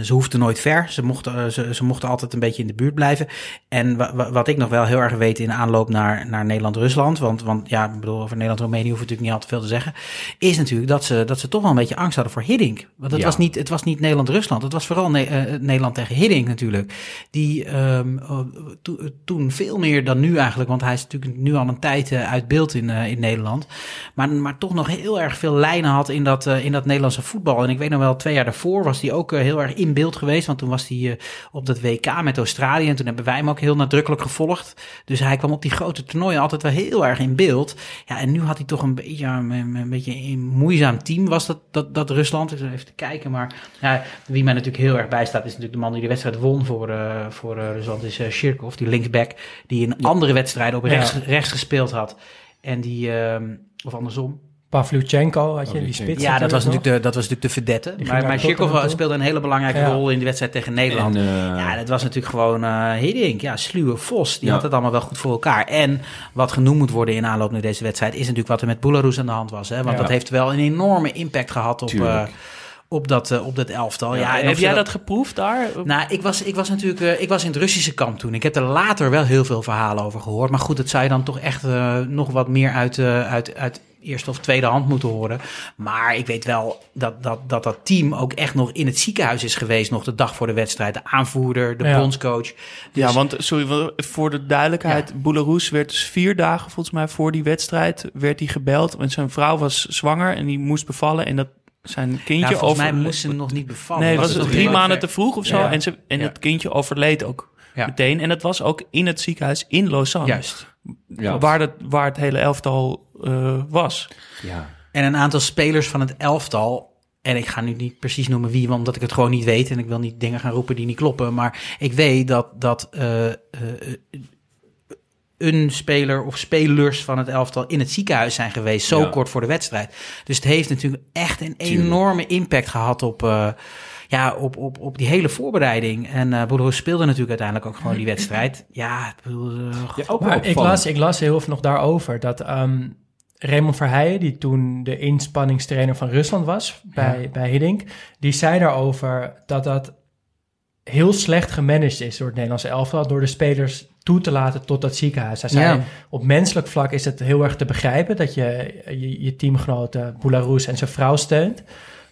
ze hoefden nooit ver. Ze mochten, eh, ze, ze mochten altijd een beetje in de buurt blijven. En wa- wa- wat ik nog wel heel erg weet in aanloop naar, naar Nederland-Rusland. Want, want ja, ik bedoel, over Nederland-Roemenië hoef ik natuurlijk niet al te veel te zeggen. Is natuurlijk dat ze, dat ze toch wel een beetje angst hadden voor Hiddink. Want het Ja. was niet, het was niet Nederland-Rusland. Het was vooral Ne- eh, Nederland tegen Hiddink natuurlijk. Die ehm, eh, to- eh, toen veel meer dan nu eigenlijk. Want hij is natuurlijk nu al een tijd eh, uit beeld in, eh, in Nederland. Maar, maar toch nog heel erg veel lijnen had in dat, eh, in dat Nederlandse voetbal. En ik weet nog wel, twee jaar daarvoor was hij ook eh, heel erg in beeld geweest. Want toen was hij eh, op dat WK met Australië. En toen hebben wij hem ook heel nadrukkelijk gevolgd. Dus hij kwam op die grote toernooien altijd wel heel erg in beeld. Ja, en nu had hij toch een beetje, een, een beetje een moeizaam team was dat, dat, dat Rusland. Ik zal even te kijken. Maar ja, wie mij natuurlijk heel erg bijstaat is natuurlijk de man die de wedstrijd won voor, eh, voor eh, Rusland. Is uh, Shirkov, die linksback. Die in andere wedstrijden op Ja. rechts, rechts gespeeld had. En die, ehm, of andersom. Pavlyuchenko had je, die spits. Ja, dat was, natuurlijk de, dat was natuurlijk de ging Maar, maar speelde een hele belangrijke Ja. rol in die wedstrijd tegen Nederland. En, eh, ja, dat was natuurlijk gewoon eh Hiddink. Ja, sluwe Vos. Die Ja. had het allemaal wel goed voor elkaar. En wat genoemd moet worden in aanloop naar deze wedstrijd... is natuurlijk wat er met Belarus aan de hand was. Hè? Want Ja. dat heeft wel een enorme impact gehad op, eh, op, dat, op dat elftal. Ja, heb jij dat geproefd daar? nou, ik was, ik was natuurlijk eh, ik was in het Russische kamp toen. Ik heb er later wel heel veel verhalen over gehoord. Maar goed, dat zou je dan toch echt eh, nog wat meer uit, eh, uit, uit eerste of tweede hand moeten horen. Maar ik weet wel dat dat, dat dat team ook echt nog in het ziekenhuis is geweest. Nog de dag voor de wedstrijd. De aanvoerder, de Ja. bondscoach. Ja, Dus- want sorry, voor de duidelijkheid, Belarus werd dus vier dagen volgens mij voor die wedstrijd werd hij gebeld, want zijn vrouw was zwanger en die moest bevallen en dat zijn kindje Ja, volgens over. mij moest ze nog niet bevallen. Nee, was het nog drie maanden ver? te vroeg of zo Ja. en, ze, en Ja. het kindje overleed ook Ja. meteen en dat was ook in het ziekenhuis in Lausanne, Juist. Ja. waar, het, waar het hele elftal eh, was. ja. En een aantal spelers van het elftal. En ik ga nu niet precies noemen wie, want omdat ik het gewoon niet weet. En ik wil niet dingen gaan roepen die niet kloppen. Maar ik weet dat, dat eh, eh, een speler of spelers van het elftal in het ziekenhuis zijn geweest. Zo Ja. kort voor de wedstrijd. Dus het heeft natuurlijk echt een Tuurlijk. enorme impact gehad op... ja, op, op, op die hele voorbereiding. En eh Boeroes speelde natuurlijk uiteindelijk ook gewoon die (laughs) wedstrijd. Ja, ik bedoel, eh, Ja, ook wel Maar ik las, ik las heel veel nog daarover dat ehm Raymond Verheijen, die toen de inspanningstrainer van Rusland was bij, bij Hiddink, die zei daarover dat dat heel slecht gemanaged is door het Nederlandse elftal, door de spelers toe te laten tot dat ziekenhuis. Hij zei, Ja. op menselijk vlak is het heel erg te begrijpen dat je je, je teamgenoten Boularoes en zijn vrouw steunt.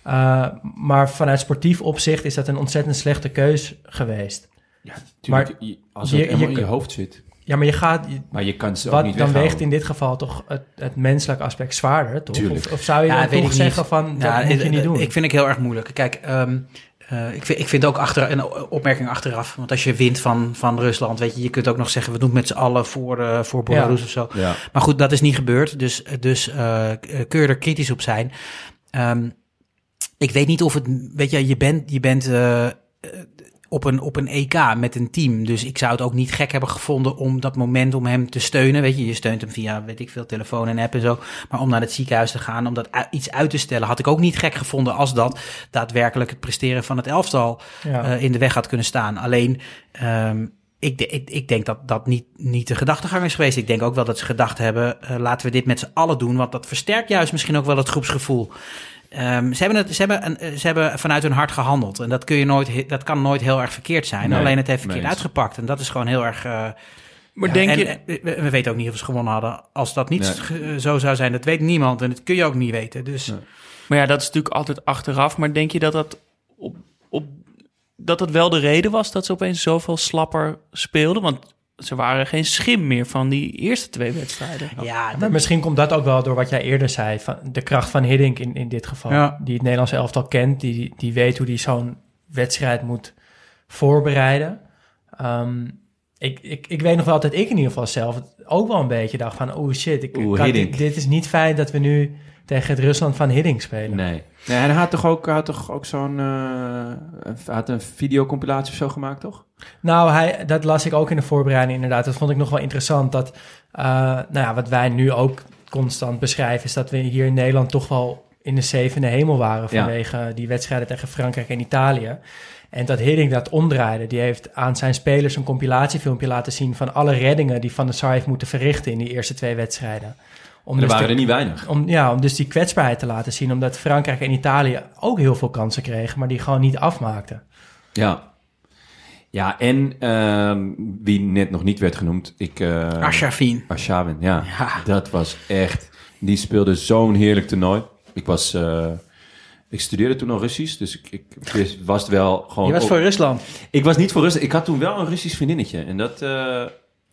Uh, maar vanuit sportief opzicht is dat een ontzettend slechte keus geweest. Ja, tuurlijk, je- als het je- helemaal je in je hoofd zit. Ja, maar je gaat... je- Maar je kan ze ook wat, niet dan weghouden. weegt in dit geval toch het, het menselijke aspect zwaarder, toch? Tuurlijk. Of, of zou je Ja, dan weet toch zeggen niet. van, dat Ja, moet je eh, niet eh, doen? Ik vind ik heel erg moeilijk. Kijk, ehm, eh, ik, vind, ik vind ook achter, een opmerking achteraf. Want als je wint van, van Rusland, weet je, je kunt ook nog zeggen, we doen het met z'n allen voor, eh, voor Belarus Ja. of zo. Ja. Maar goed, dat is niet gebeurd. Dus, dus eh, kun je er kritisch op zijn. Ehm, ik weet niet of het, weet je, je bent, je bent eh, op, een, op een EK met een team. Dus ik zou het ook niet gek hebben gevonden om dat moment om hem te steunen. Weet je, je steunt hem via, weet ik veel, telefoon en app en zo. Maar om naar het ziekenhuis te gaan, om dat iets uit te stellen, had ik ook niet gek gevonden als dat daadwerkelijk het presteren van het elftal Ja. eh, in de weg had kunnen staan. Alleen, ehm, ik, ik denk dat dat niet, niet de gedachtegang is geweest. Ik denk ook wel dat ze gedacht hebben, eh, laten we dit met z'n allen doen. Want dat versterkt juist misschien ook wel het groepsgevoel. Ehm, ze, hebben het, ze, hebben een, eh, ze hebben vanuit hun hart gehandeld. En dat, kun je nooit, dat kan nooit heel erg verkeerd zijn. Nee, Alleen het heeft verkeerd nee. uitgepakt. En dat is gewoon heel erg... eh, Maar ja, denk en, je... eh, we, we weten ook niet of ze gewonnen hadden. Als dat niet Nee. ge- zo zou zijn, dat weet niemand. En dat kun je ook niet weten. Dus Nee. Maar ja, dat is natuurlijk altijd achteraf. Maar denk je dat dat op, op dat het wel de reden was dat ze opeens zoveel slapper speelden? Want ze waren geen schim meer van die eerste twee wedstrijden. ja, Maar misschien komt dat ook wel door wat jij eerder zei. Van de kracht van Hiddink in, in dit geval. Ja. Die het Nederlandse elftal kent. Die, die weet hoe die zo'n wedstrijd moet voorbereiden. Ehm, ik, ik, ik weet nog wel dat ik in ieder geval zelf ook wel een beetje dacht van... Oh shit, ik, Oeh, kan- dit is niet fijn dat we nu tegen het Rusland van Hiddink spelen. Nee. nee. En hij had toch ook, had toch ook zo'n... eh, had een videocompilatie of zo gemaakt, toch? Nou, hij, dat las ik ook in de voorbereiding inderdaad. Dat vond ik nog wel interessant. Dat, eh, nou ja, wat wij nu ook constant beschrijven... is dat we hier in Nederland toch wel in de zevende hemel waren... Ja. vanwege die wedstrijden tegen Frankrijk en Italië. En dat Hiddink dat omdraaide. Die heeft aan zijn spelers een compilatiefilmpje laten zien... van alle reddingen die Van der Sar heeft moeten verrichten... in die eerste twee wedstrijden. Om Er dus waren de- er niet weinig. om, ja, om dus die kwetsbaarheid te laten zien. Omdat Frankrijk en Italië ook heel veel kansen kregen... maar die gewoon niet afmaakten. Ja. Ja, en ehm, wie net nog niet werd genoemd, ik... eh Arshavin. Arshavin, ja. Ja. Dat was echt... Die speelde zo'n heerlijk toernooi. Ik was... eh, ik studeerde toen al Russisch, dus ik, ik was wel gewoon... Je was voor Rusland. Ik was niet voor Rusland. Ik had toen wel een Russisch vriendinnetje. En dat eh,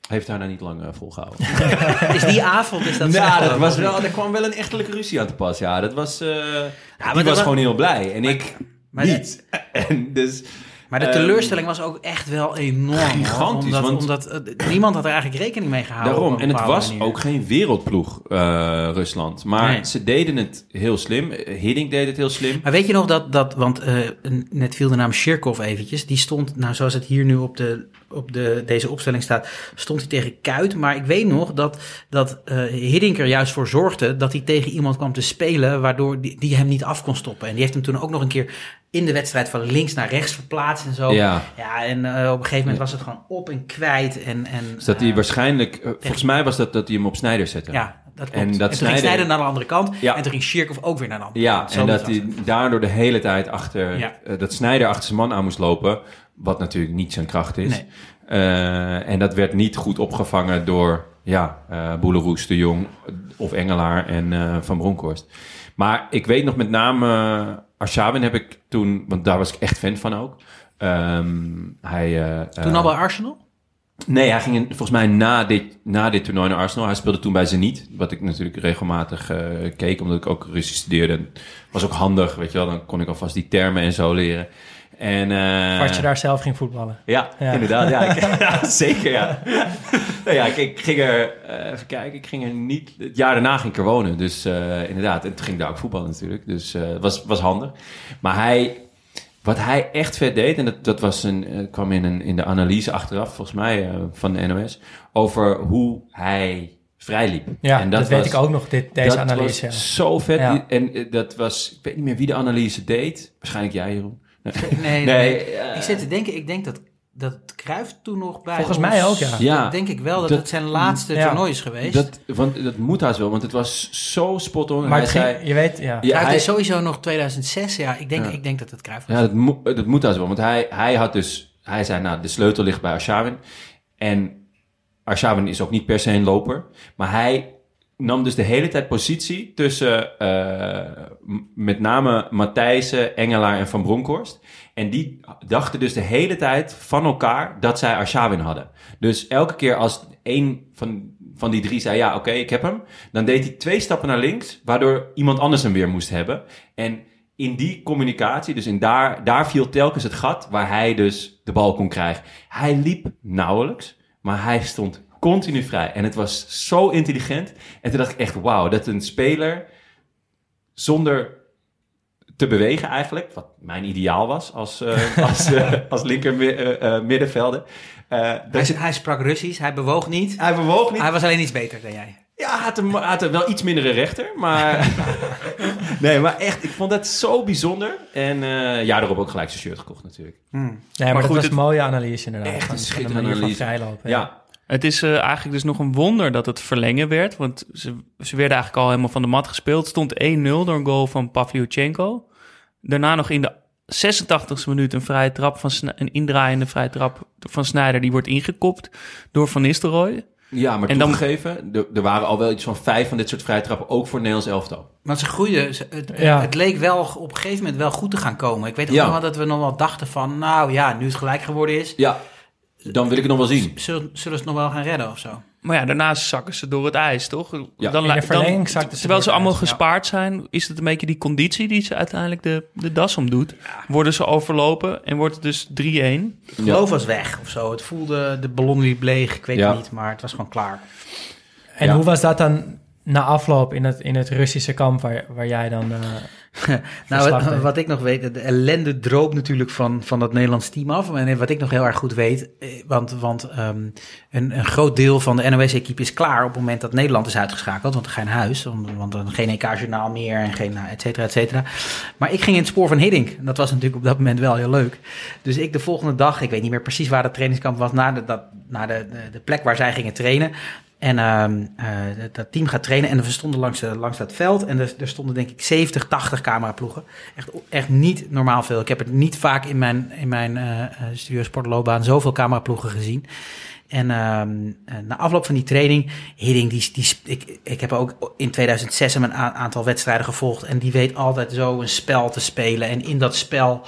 heeft haar nou niet lang eh, volgehouden. (laughs) Is die avond, is dat ja, zo? dat was wel, er kwam wel een echtelijke ruzie aan te pas. Ja, dat was... eh maar die dat was wa- gewoon heel blij. En ik maar niet. (laughs) En dus... Maar de Ehm, teleurstelling was ook echt wel enorm. hoor. Gigantisch, Omdat, want- omdat eh, niemand had er eigenlijk rekening mee gehouden. Daarom. En het was manier. ook geen wereldploeg, eh, Rusland. Maar Nee. ze deden het heel slim. Hiddink deed het heel slim. Maar weet je nog dat, dat want eh, net viel de naam Shirkov eventjes. Die stond, nou zoals het hier nu op, de, op de, deze opstelling staat, stond hij tegen Kuit. Maar ik weet nog dat, dat Hiddink er juist voor zorgde dat hij tegen iemand kwam te spelen, waardoor die, die hem niet af kon stoppen. En die heeft hem toen ook nog een keer in de wedstrijd van links naar rechts verplaatst en zo. Ja. Ja, en eh, op een gegeven moment was het gewoon op en kwijt. En, en, Dus dat hij eh, waarschijnlijk... eh, volgens mij was dat dat hij hem op Snijder zette. Ja, dat klopt. En En, dat toen Sneijder- ging Snijder naar de andere kant. Ja. En toen ging Shirkov ook weer naar de andere Ja, kant. en dat hij daardoor de hele tijd achter... Ja. dat Snijder achter zijn man aan moest lopen. Wat natuurlijk niet zijn kracht is. Nee. En dat werd niet goed opgevangen door... Ja, eh Boeleroes de Jong of Engelaar en Van Bronckhorst. Maar ik weet nog met name... Arshavin heb ik toen... Want daar was ik echt fan van ook. Ehm, hij... eh, Toen eh, al bij Arsenal? Nee, hij ging in- volgens mij na dit, na dit toernooi naar Arsenal. Hij speelde toen bij Zenit, wat ik natuurlijk regelmatig eh, keek, omdat ik ook Russisch studeerde. En was ook handig, weet je wel. Dan kon ik alvast die termen en zo leren. En, eh, Wat je daar zelf ging voetballen. Ja, Ja. inderdaad. Ja, ik- (laughs) ja, zeker, ja. nou ja, ik, ik ging er, eh, even kijken, ik ging er niet... Het jaar daarna ging ik er wonen, dus eh, inderdaad. En toen ging ik daar ook voetballen natuurlijk, dus eh, het was, was handig. Maar hij, wat hij echt vet deed, en dat, dat was een, kwam in, een, in de analyse achteraf, volgens mij, van de NOS, over hoe hij vrijliep. Ja, en dat, weet was- ik ook nog, dit, deze dat analyse. was ja. zo vet. En dat was, ik weet niet meer wie de analyse deed. Waarschijnlijk jij, Jeroen. Nee, nee, Nee, nee. ik zit te denken, ik denk dat, dat Cruijff toen nog bij Volgens ons- mij ook, ja. Ja. Dat denk ik wel, dat, Dat- het zijn laatste ja. toernooi is geweest. Dat, want dat moet haast wel, want het was zo spot on. Maar hij ging, zei, je weet, ja. Hij- is sowieso nog 2006, ja. Ik denk, Ja. ik denk dat het Cruijff was. ja, dat, moet dat moet haast wel, want hij, hij had dus, hij zei, nou, de sleutel ligt bij Arshavin. En Arshavin is ook niet per se een loper, maar hij nam dus de hele tijd positie tussen eh, met name Matthijssen, Engelaar en Van Bronckhorst. En die dachten dus de hele tijd van elkaar dat zij Arshavin hadden. Dus elke keer als één van, van die drie zei, ja oké, ik heb hem. Dan deed hij twee stappen naar links, waardoor iemand anders hem weer moest hebben. En in die communicatie, dus in daar, daar viel telkens het gat waar hij dus de bal kon krijgen. Hij liep nauwelijks, maar hij stond continu vrij. En het was zo intelligent. En toen dacht ik echt, wauw, dat een speler zonder te bewegen eigenlijk, wat mijn ideaal was als, eh, (laughs) als, eh, als linker eh, eh, middenvelder. eh, Hij, dat hij sprak Russisch, hij bewoog niet. hij bewoog niet. Hij was alleen iets beter dan jij. Ja, hij had, een, hij had een wel iets mindere rechter, maar... (laughs) nee, maar echt, ik vond dat zo bijzonder. En eh ja, daarop ook gelijk zijn shirt gekocht natuurlijk. Nee, maar, dat goed, was het- een mooie analyse inderdaad. Echt een schitterende manier analyse. van vrijlopen. Ja, Het is eh, eigenlijk dus nog een wonder dat het verlengen werd. Want ze, ze werden eigenlijk al helemaal van de mat gespeeld. Het stond 1-0 door een goal van Pavlyuchenko. Daarna nog in de 86e minuut een vrije trap van een indraaiende vrije trap van Sneijder. Die wordt ingekopt door Van Nistelrooy. ja maar En toegegeven, er, er waren al wel iets van vijf van dit soort vrije trappen, ook voor het Nederlands elftal. Want ze groeiden. ze- Het, Ja. het leek wel op een gegeven moment wel goed te gaan komen. Ik weet Ja. nog wel dat we nog wel dachten van... Nou ja, nu het gelijk geworden is... Ja, dan wil ik het nog wel zien. Zullen, zullen ze het nog wel gaan redden of zo? Maar ja, daarna zakken ze door het ijs, toch? Ja. Dan, In ze Terwijl ze allemaal ijs, ja. gespaard zijn, is het een beetje die conditie die ze uiteindelijk de, de das om doet. Worden ze overlopen en wordt het dus 3-1. Het geloof was weg of zo. Het voelde, de ballon liep leeg. Ik weet Ja. het niet, maar het was gewoon klaar. En Ja. hoe was dat dan na afloop in het, in het Russische kamp waar, waar jij dan... eh, (laughs) Nou, wat, ik nog weet, de ellende droop natuurlijk van, van dat Nederlands team af. En wat ik nog heel erg goed weet, eh, want, want ehm, een, een groot deel van de NOS-equipe is klaar op het moment dat Nederland is uitgeschakeld. Want geen huis, want, want dan geen EK-journaal meer en geen nou, et cetera, et cetera. Maar ik ging in het spoor van Hiddink. Dat was natuurlijk op dat moment wel heel leuk. Dus ik de volgende dag, ik weet niet meer precies waar het trainingskamp was, naar de, dat, naar de, de, de plek waar zij gingen trainen. En ehm, eh, dat- team gaat trainen en we stonden langs, eh, langs dat veld. En er, er stonden denk ik 70, 80 cameraploegen. Echt, echt niet normaal veel. Ik heb het niet vaak in mijn, in mijn eh studio sportloopbaan zoveel cameraploegen gezien. En ehm, eh, na afloop van die training, Hidding, die, die, ik, ik heb ook in 2006 hem een aantal wedstrijden gevolgd. En die weet altijd zo een spel te spelen. En in dat spel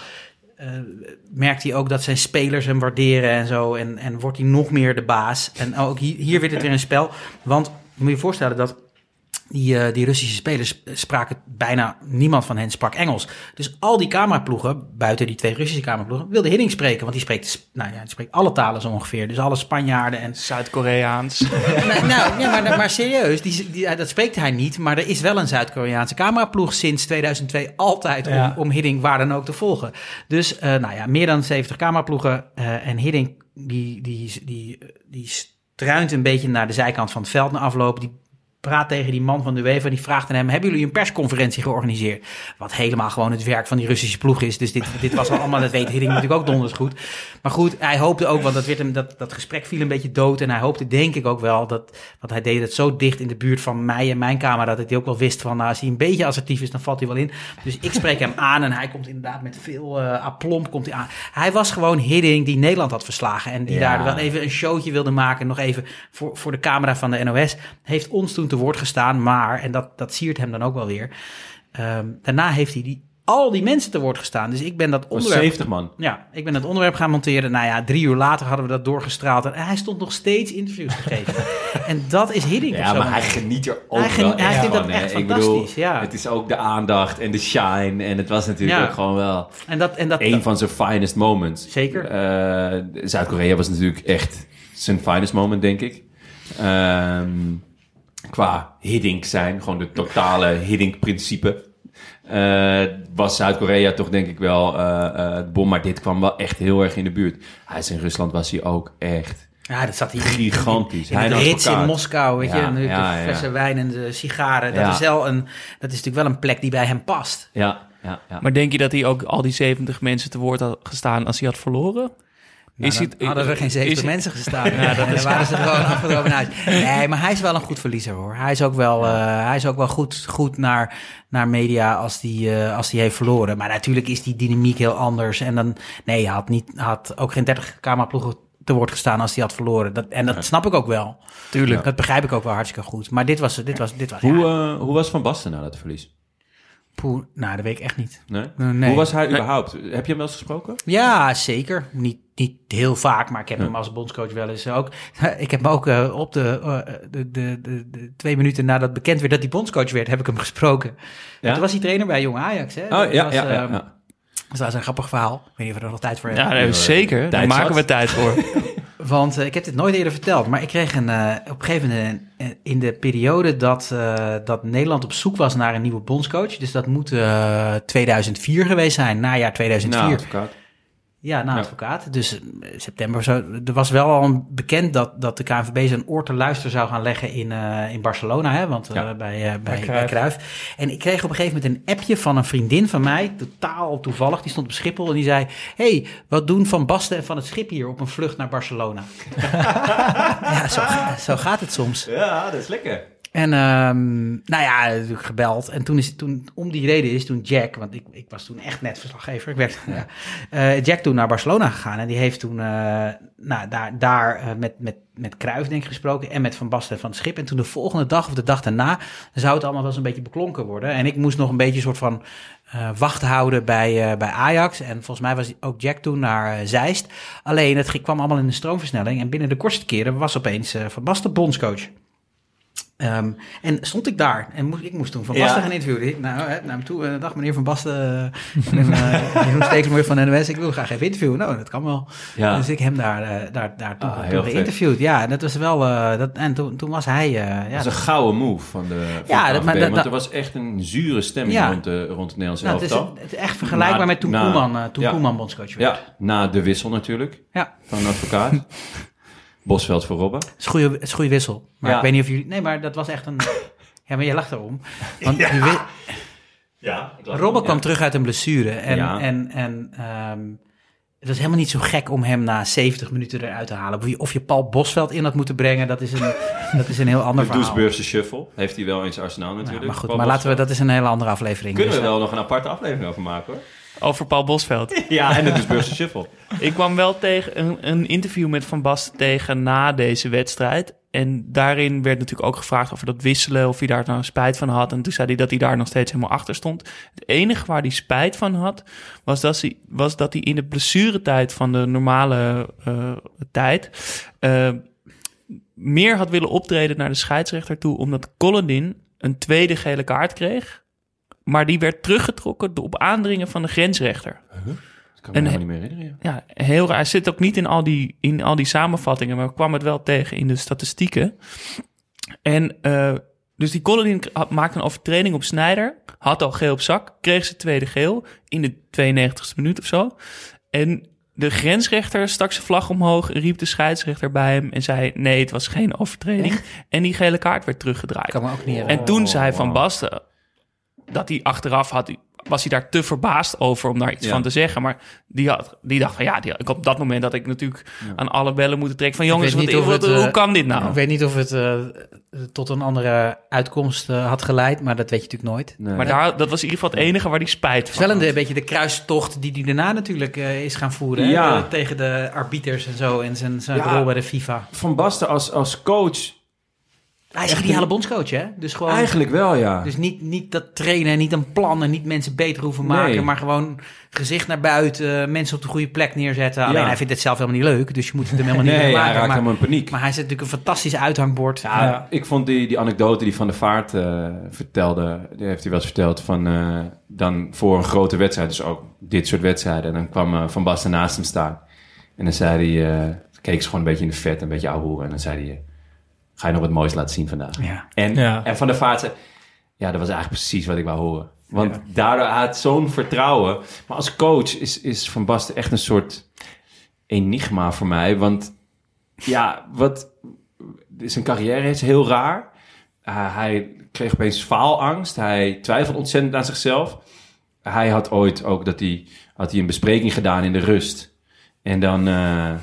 merkt hij ook dat zijn spelers hem waarderen en zo. En, en wordt hij nog meer de baas. En ook hier, hier werd het weer een spel. Want je moet je voorstellen dat die, eh, die Russische spelers spraken bijna niemand van hen sprak Engels. Dus al die cameraploegen, buiten die twee Russische cameraploegen, wilde Hidding spreken. Want die spreekt, nou ja, die spreekt alle talen zo ongeveer. Dus alle Spanjaarden en Zuid-Koreaans. (laughs) nou, nou, ja, maar, maar serieus, die, die, dat spreekt hij niet. Maar er is wel een Zuid-Koreaanse cameraploeg sinds 2002 altijd om, Ja. om Hiddink waar dan ook te volgen. Dus eh, nou ja, meer dan 70 cameraploegen. eh, en Hiddink die, die, die, die struint een beetje naar de zijkant van het veld na afloop. Die praat tegen die man van de UEFA. Die vraagt aan hem, hebben jullie een persconferentie georganiseerd? Wat helemaal gewoon het werk van die Russische ploeg is. Dus dit, dit was al allemaal, dat weet Hiddink natuurlijk ook donders goed. Maar goed, hij hoopte ook, want dat, werd hem, dat, dat gesprek viel een beetje dood. En hij hoopte denk ik ook wel, dat, want hij deed het zo dicht in de buurt van mij en mijn kamer, dat hij ook wel wist van, nou, als hij een beetje assertief is, dan valt hij wel in. Dus ik spreek hem aan en hij komt inderdaad met veel aplomb komt hij aan. Hij was gewoon Hidding die Nederland had verslagen en die Ja. daar wel even een showtje wilde maken, nog even voor, voor de camera van de NOS. Heeft ons toen te woord gestaan, maar, en dat, dat siert hem dan ook wel weer, ehm, daarna heeft hij die, al die mensen te woord gestaan. Dus ik ben dat onderwerp... 70 man. Ja, ik ben het onderwerp gaan monteren. Nou ja, drie uur later hadden we dat doorgestraald. En hij stond nog steeds interviews te geven. (laughs) en dat is Hiddink Ja, maar hij geniet er ook Hij gen- wel hij echt vindt dat echt Ik bedoel, fantastisch, ja. het is ook de aandacht en de shine. En het was natuurlijk Ja. ook gewoon wel En dat, en dat, een van zijn finest moments. Zeker. Eh, Zuid-Korea was natuurlijk echt zijn finest moment, denk ik. Ehm, qua Hiddink zijn, gewoon de totale Hiddink-principe. eh, was Zuid-Korea toch denk ik wel eh, eh, het bom. Maar dit kwam wel echt heel erg in de buurt. Hij is in Rusland was hij ook echt ja, dat zat hier gigantisch. in hij de en Rits in. Moskou, weet je. Ja, en nu ja, de ja. flessen wijn en de sigaren. Dat, Ja. is wel een, dat is natuurlijk wel een plek die bij hem past. Ja, ja, ja. Maar denk je dat hij ook al die 70 mensen te woord had gestaan als hij had verloren? Nou, Is het- hadden er geen 70 is het- mensen gestaan. (laughs) ja, dat dan waren ze er gewoon afgedropen naar huis. Nee, maar hij is wel een goed verliezer hoor. Hij is ook wel, eh, hij is ook wel goed, goed naar, naar media als die, eh, als die heeft verloren. Maar natuurlijk is die dynamiek heel anders. En dan, nee, hij had, niet, had ook geen 30 cameraploegen te woord gestaan als hij had verloren. Dat, en dat snap ik ook wel. Tuurlijk. Dat begrijp ik ook wel hartstikke goed. Maar dit was, dit was, dit was Hoe, ja, eh, hoe was Van Basten na dat verlies? Poeh, nou, dat weet ik echt niet. Nee? Nee. Hoe was hij überhaupt? Heb je hem wel eens gesproken? Ja, zeker. Niet, niet heel vaak, maar ik heb hem als bondscoach wel eens ook. (laughs) Ik heb hem ook eh, op de, eh, de, de, de, de twee minuten nadat bekend werd dat hij bondscoach werd, heb ik hem gesproken. Ja? Toen was hij trainer bij Jong Ajax. Hè? Oh, Dat ja, was, ja, ja, eh, ja. Dus dat is een grappig verhaal. Ik weet niet of we er nog tijd voor hebben. Ja, nee, zeker. Daar maken we tijd voor. (laughs) Want eh, ik heb dit nooit eerder verteld, maar ik kreeg een, eh, op een gegeven moment in de periode dat, eh, dat Nederland op zoek was naar een nieuwe bondscoach. Dus dat moet eh, 2004 geweest zijn, najaar 2004. Nou, advocaat. Ja, na advocaat. Dus eh, september zo. Er was wel al bekend dat, dat de KNVB zijn oor te luisteren zou gaan leggen in, eh, in Barcelona. Hè? Want eh, bij, eh, bij, bij, Cruijff. En ik kreeg op een gegeven moment een appje van een vriendin van mij. Totaal toevallig. Die stond op Schiphol en die zei... hey, wat doen Van Basten en Van het Schip hier op een vlucht naar Barcelona? (laughs) ja, zo, zo gaat het soms. Ja, dat is lekker. En ehm, nou ja, natuurlijk gebeld. En toen is toen, om die reden is toen Jack, want ik, ik was toen echt net verslaggever. Ik werd. (laughs) Eh, Jack toen naar Barcelona gegaan. En die heeft toen eh, nou, daar, daar eh, met, met, met Cruijff denk ik gesproken. En met Van Basten van het Schip. En toen de volgende dag of de dag daarna zou het allemaal wel eens een beetje beklonken worden. En ik moest nog een beetje een soort van wacht houden bij, bij Ajax. En volgens mij was ook Jack toen naar Zeist. Alleen het kwam allemaal in een stroomversnelling. En binnen de kortste keren was opeens Van Basten bondscoach. Ehm, en stond ik daar en moest, ik moest toen Van Ja. Basten gaan interviewen. Ik, nou, hè, naar hem toe, eh, dag meneer Van Basten, eh, (laughs) Jeroen Stekelenburg van NOS. Ik wil graag even interviewen. Nou, dat kan wel. Ja. Dus ik hem daar, daar, daar toen, Ah, toen geïnterviewd. Ja, en dat was wel, eh, dat, en toen, toen was hij, ja, dat is een gouden move van de, van Ja, de dat- maar dat- want er was echt een zure stemming Ja. rond, de, rond het Nederlandse nou, het, is, elftal. het is echt vergelijkbaar Na- met toen, na- Koeman, eh, toen ja. Koeman bondscoach werd. Ja, na de wissel natuurlijk Ja. van een advocaat. (laughs) Bosveld voor Robben. Het is een goede, het is een goede wissel. Maar Ja. ik weet niet of jullie... Nee, maar dat was echt een... (laughs) Ja, maar je lacht erom. Want die wi- Ja, Robben kwam terug uit een blessure. En, Ja. en, en ehm, het was helemaal niet zo gek om hem na 70 minuten eruit te halen. Of je, of je Paul Bosveld in had moeten brengen, dat is een, (laughs) dat is een heel ander De verhaal. Doesburgse shuffle heeft hij wel in zijn arsenaal Ja, natuurlijk. maar goed, Paul maar laten we, dat is een hele andere aflevering. Kunnen we Dus, wel nog een aparte aflevering over maken hoor. Over Paul Bosveld. (laughs) Ja, en de Doesburgse shuffle. Ik kwam wel tegen een, een interview met Van Basten tegen na deze wedstrijd. En daarin werd natuurlijk ook gevraagd over dat wisselen, of hij daar nou spijt van had. En toen zei hij dat hij daar nog steeds helemaal achter stond. Het enige waar hij spijt van had, was dat hij, was dat hij in de blessuretijd van de normale eh, tijd... eh, meer had willen optreden naar de scheidsrechter toe, omdat Colladin een tweede gele kaart kreeg. Maar die werd teruggetrokken door- op aandringen van de grensrechter. Dat kan me En- helemaal niet meer herinneren. ja. Ja, heel raar. Hij zit ook niet in al die, in al die samenvattingen, maar kwam het wel tegen in de statistieken. En eh, dus die Colin maakte een overtreding op Snijder, had al geel op zak, kreeg zijn tweede geel in de 92e minuut of zo. En de grensrechter stak zijn vlag omhoog, riep de scheidsrechter bij hem en zei: Nee, het was geen overtreding. En die gele kaart werd teruggedraaid. kan me ook niet herinneren. En toen zei Van Basten dat hij achteraf had, was hij daar te verbaasd over om daar iets Ja. van te zeggen. Maar die, had, die dacht van ja, die, ik op dat moment dat ik natuurlijk aan alle bellen moeten trekken van jongens, wat, het, eh, hoe kan dit nou? Ik weet niet of het eh, tot een andere uitkomst eh, had geleid, maar dat weet je natuurlijk nooit. Nee. maar daar, dat was in ieder geval het enige waar hij spijt Het is van wel een, beetje de kruistocht die hij daarna natuurlijk is gaan voeren. Ja. Tegen de arbiters en zo en zijn, zijn Ja. rol bij de FIFA. Van Basten als, als coach, Hij is ideale bondscoach, hè? Dus gewoon... eigenlijk wel ja. Dus niet, niet dat trainen, niet een plan en niet mensen beter hoeven Nee. maken, maar gewoon gezicht naar buiten, mensen op de goede plek neerzetten. Alleen hij vindt het zelf helemaal niet leuk, dus je moet het hem helemaal niet nee, mee hij maken. raakt maar, helemaal in paniek. maar hij is natuurlijk een fantastisch uithangbord. Ja, Ja. Ik vond die, die anekdote die Van der Vaart eh, vertelde, die heeft hij wel eens verteld van eh, dan voor een grote wedstrijd, dus ook dit soort wedstrijden, en dan kwam eh, Van Basten naast hem staan. En dan zei hij, keek ze gewoon een beetje in de vet, een beetje ouwehoeren, en dan zei hij, ga je nog wat moois laten zien vandaag? Ja. En, Ja. en Van der Vaart ja, dat was eigenlijk precies wat ik wou horen. Want daardoor had zo'n vertrouwen. Maar als coach is, is Van Basten echt een soort enigma voor mij. Want ja, wat zijn carrière is heel raar. Uh, hij kreeg opeens faalangst. Hij twijfelde ontzettend aan zichzelf. Hij had ooit ook dat hij, had hij een bespreking gedaan in de rust. En dan eh,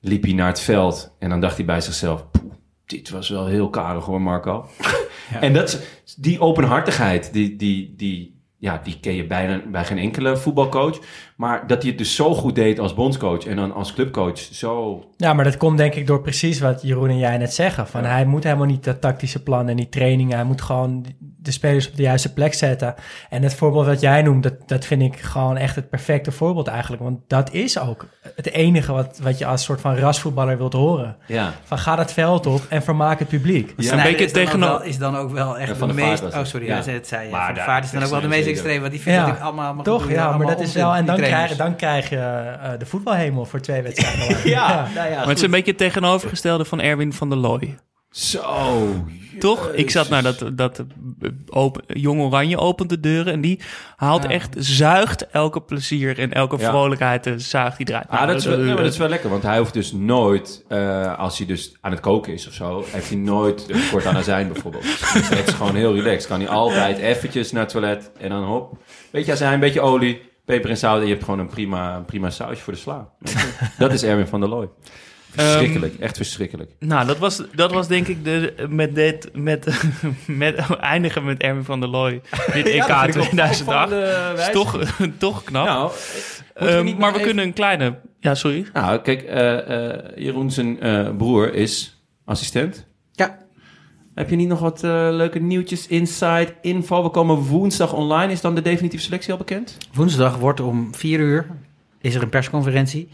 liep hij naar het veld. En dan dacht hij bij zichzelf... "Poeh, dit was wel heel karig hoor, Marco. (laughs) En dat, is- die openhartigheid, die, die, die, ja, die ken je bijna bij geen enkele voetbalcoach. Maar dat hij het dus zo goed deed als bondscoach en dan als clubcoach zo... Ja, maar dat komt denk ik door precies wat Jeroen en jij net zeggen. Van Hij moet helemaal niet dat tactische plan en die trainingen. Hij moet gewoon de spelers op de juiste plek zetten. En het voorbeeld wat jij noemt, dat, dat vind ik gewoon echt het perfecte voorbeeld eigenlijk. Want dat is ook het enige wat, wat je als soort van rasvoetballer wilt horen. Ja, Van ga dat veld op en vermaak het publiek. Ja, een beetje is dan ook tegenover... wel- Is dan ook wel echt Ja, Van de Vaart meest... Oh, sorry, Ja. ja. het zei je. Maar Van daar- Vaart is dan ook wel de meest extreem. Want die vindt Ja. natuurlijk allemaal... Toch? Ja, maar dat is wel... En dan. Krijg, dan krijg je eh, de voetbalhemel voor twee wedstrijden. (laughs) lang. ja, nou ja. Maar het is een beetje het tegenovergestelde van Erwin van der Looy. Zo. Toch? Ik zat naar dat, dat eh, open, Jong Oranje opent de deuren en die haalt Ja. echt, zuigt elke plezier en elke Ja. vrolijkheid, eh, zuigt die eruit. Ah, Nou, dat, is wel, ja, maar dat is wel lekker, want hij hoeft dus nooit, eh, als hij dus aan het koken is of zo, heeft hij nooit een kort aan azijn bijvoorbeeld. Dus (laughs) het is gewoon heel relaxed. Kan hij altijd eventjes naar het toilet en dan hop. Beetje azijn, een beetje olie, peper en zout en je hebt gewoon een prima, prima sausje voor de sla. (laughs) Dat is Erwin van der Looy. Verschrikkelijk, echt verschrikkelijk. Nou, dat was, dat was denk ik de, met dit, met, (laughs) met eindigen met Erwin van der Looy. Dit (laughs) EK 2008. Is toch, toch knap. Nou, Ehm, niet maar we kunnen een kleine... Ja, sorry. nou kijk, eh eh Jeroen zijn eh, broer is assistent. Ja. Heb je niet nog wat eh, leuke nieuwtjes, insight, info? We komen woensdag online. Is dan de definitieve selectie al bekend? Woensdag wordt om vier uur... Is er een persconferentie.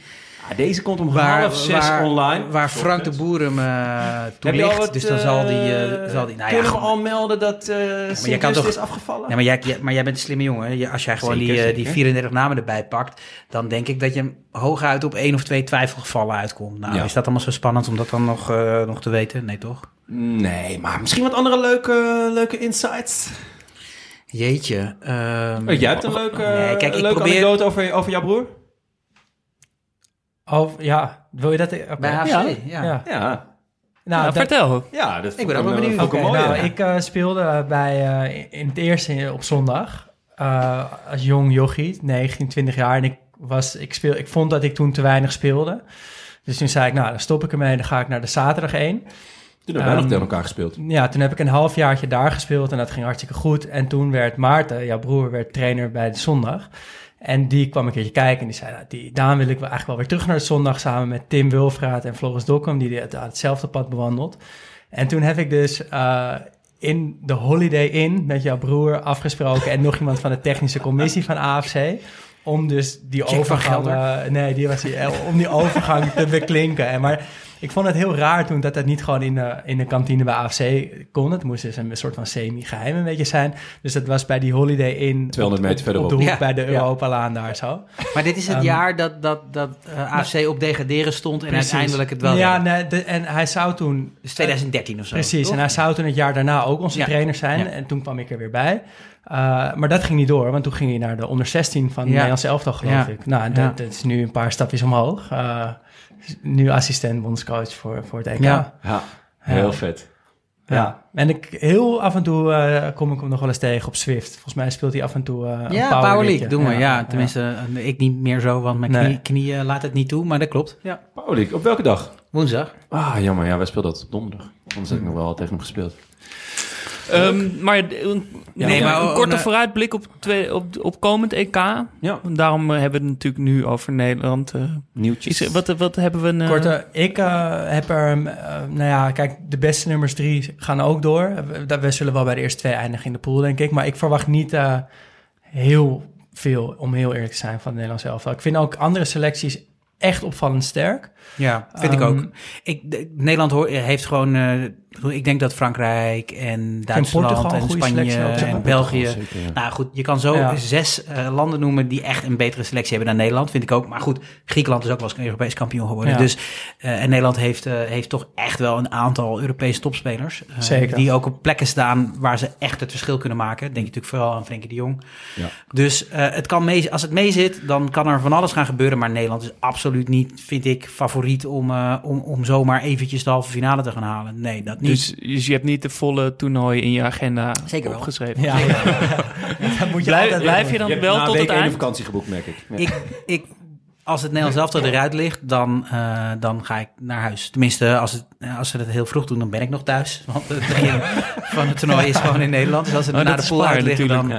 Ah, deze komt om Waar, half zes waar, online. waar Frank de Boer hem al toelicht. wat, Dus dan zal die... eh, zal die nou ja, kunnen we al melden dat kan Sint-Just toch- is afgevallen? Ja, maar jij, jij- maar jij bent een slimme jongen. Je- Als jij gewoon Zeker, die, zeker. die 34 namen erbij pakt, dan denk ik dat je hooguit op één of twee twijfelgevallen uitkomt. Nou, Ja. is dat allemaal zo spannend om dat dan nog, nog te weten? Nee, toch? Nee, maar misschien wat andere leuke, leuke insights. Jeetje. ehm, Oh, jij hebt een leuke, Nee, kijk, een ik leuke probeer- anekdote over, over jouw broer? Oh, ja. Wil je dat? Oké. Bij HFC, Ja. ja. Ja. Ja, Nou, Nou, dat- vertel. ja dat Ik ben ook wel benieuwd. mooie. nou, ik eh, speelde bij, eh, in het eerste op zondag eh, als jong jochie, 19, 20 jaar. En ik, was, ik, speel, ik vond dat ik toen te weinig speelde. Dus toen zei ik, nou, dan stop ik ermee. Dan ga ik naar de zaterdag 1. Toen hebben wij nog Ehm, tegen elkaar gespeeld. Ja, toen heb ik een halfjaartje daar gespeeld en dat ging hartstikke goed. En toen werd Maarten, jouw broer, werd trainer bij de zondag. En die kwam een keertje kijken en die zei, nou, die, Daan wil ik wel eigenlijk wel weer terug naar de zondag... samen met Tim Wilfraat en Floris Dokkum, die het, hetzelfde pad bewandeld. En toen heb ik dus eh, in de Holiday Inn met jouw broer afgesproken... en nog (laughs) iemand van de technische commissie van AFC... om dus die overgang... Eh, nee, die was die, eh, om die overgang te beklinken. En maar ik vond het heel raar toen dat dat niet gewoon in de, in de kantine bij AFC kon. Het moest dus een soort van semi-geheim een beetje zijn. Dus dat was bij die Holiday Inn 200 meter op, verderop. op de hoek Ja, bij de ja. Europalaan daar zo. Maar dit is het Ehm, jaar dat, dat, dat eh, AFC op degraderen stond en Precies. uiteindelijk het wel Ja, nee, de- en hij zou toen... Dus 2013 of zo. Precies, toch? en hij zou toen het jaar daarna ook onze Ja. trainer zijn. Ja. En toen kwam ik er weer bij. Uh, maar dat ging niet door, want toen ging hij naar de onder 16 van Ja. Nederlandse elftal, geloof Ja. ik. Nou, dat, Ja. dat is nu een paar stapjes omhoog. Uh, nu assistent bondscoach voor, voor het EK. Ja. Ja, heel vet. Ja. en ik, heel af en toe uh, kom ik hem nog wel eens tegen op Swift. Volgens mij speelt hij af en toe uh, een Ja, power, Power League, doen we. Ja, tenminste, eh, ik niet meer zo, want mijn Nee. knie, knie eh, laat het niet toe, maar dat klopt. Ja, Paulik, op welke dag? Woensdag. Ah, jammer. Ja, wij speelden dat op donderdag. Anders heb ik nog wel tegen hem gespeeld. Ehm, maar een, Nee, een- maar een korte nee. vooruitblik op, twee, op, op komend EK. Ja, Daarom eh, hebben we het natuurlijk nu over Nederland. eh. nieuwtjes. Is, wat, wat hebben we... een, eh, Korte, ik eh, heb er, eh, nou ja, kijk, de beste nummers drie gaan ook door. We, we zullen wel bij de eerste twee eindigen in de pool, denk ik. Maar ik verwacht niet eh, heel veel, om heel eerlijk te zijn, van de Nederlandse elftal. Ik vind ook andere selecties echt opvallend sterk. Ja, vind ik Ehm, ook. Ik, de- Nederland hoor, heeft gewoon... ik denk dat Frankrijk en Duitsland en Spanje en België... Zeker, ja. Nou goed, je kan zo Ja. zes eh, landen noemen die echt een betere selectie hebben dan Nederland, vind ik ook. Maar goed, Griekenland is ook wel eens een Europees kampioen geworden. Ja. Dus, eh, en Nederland heeft, eh, heeft toch echt wel een aantal Europese topspelers. Zeker. Die ook op plekken staan waar ze echt het verschil kunnen maken. Denk je natuurlijk vooral aan Frenkie de Jong. Ja. Dus eh, het kan mee, als het mee zit, dan kan er van alles gaan gebeuren. Maar Nederland is absoluut niet, vind ik, favoriet om, eh, om, om zomaar eventjes de halve finale te gaan halen. Nee, dat niet. Dus, dus je hebt niet de volle toernooi in je agenda Zeker wel. opgeschreven. Ja, (laughs) dat moet je Blijf, blijf je dan Je hebt wel tot week het één eind? vakantie geboekt, merk ik. Ja. ik, ik, als het Nederlands elftal eruit ligt, dan, eh, dan ga ik naar huis. Tenminste, als, het, als ze dat heel vroeg doen, dan ben ik nog thuis. (laughs) Want het begin van het toernooi is gewoon in Nederland. Dus als ze Oh, naar de pool uit liggen, dan.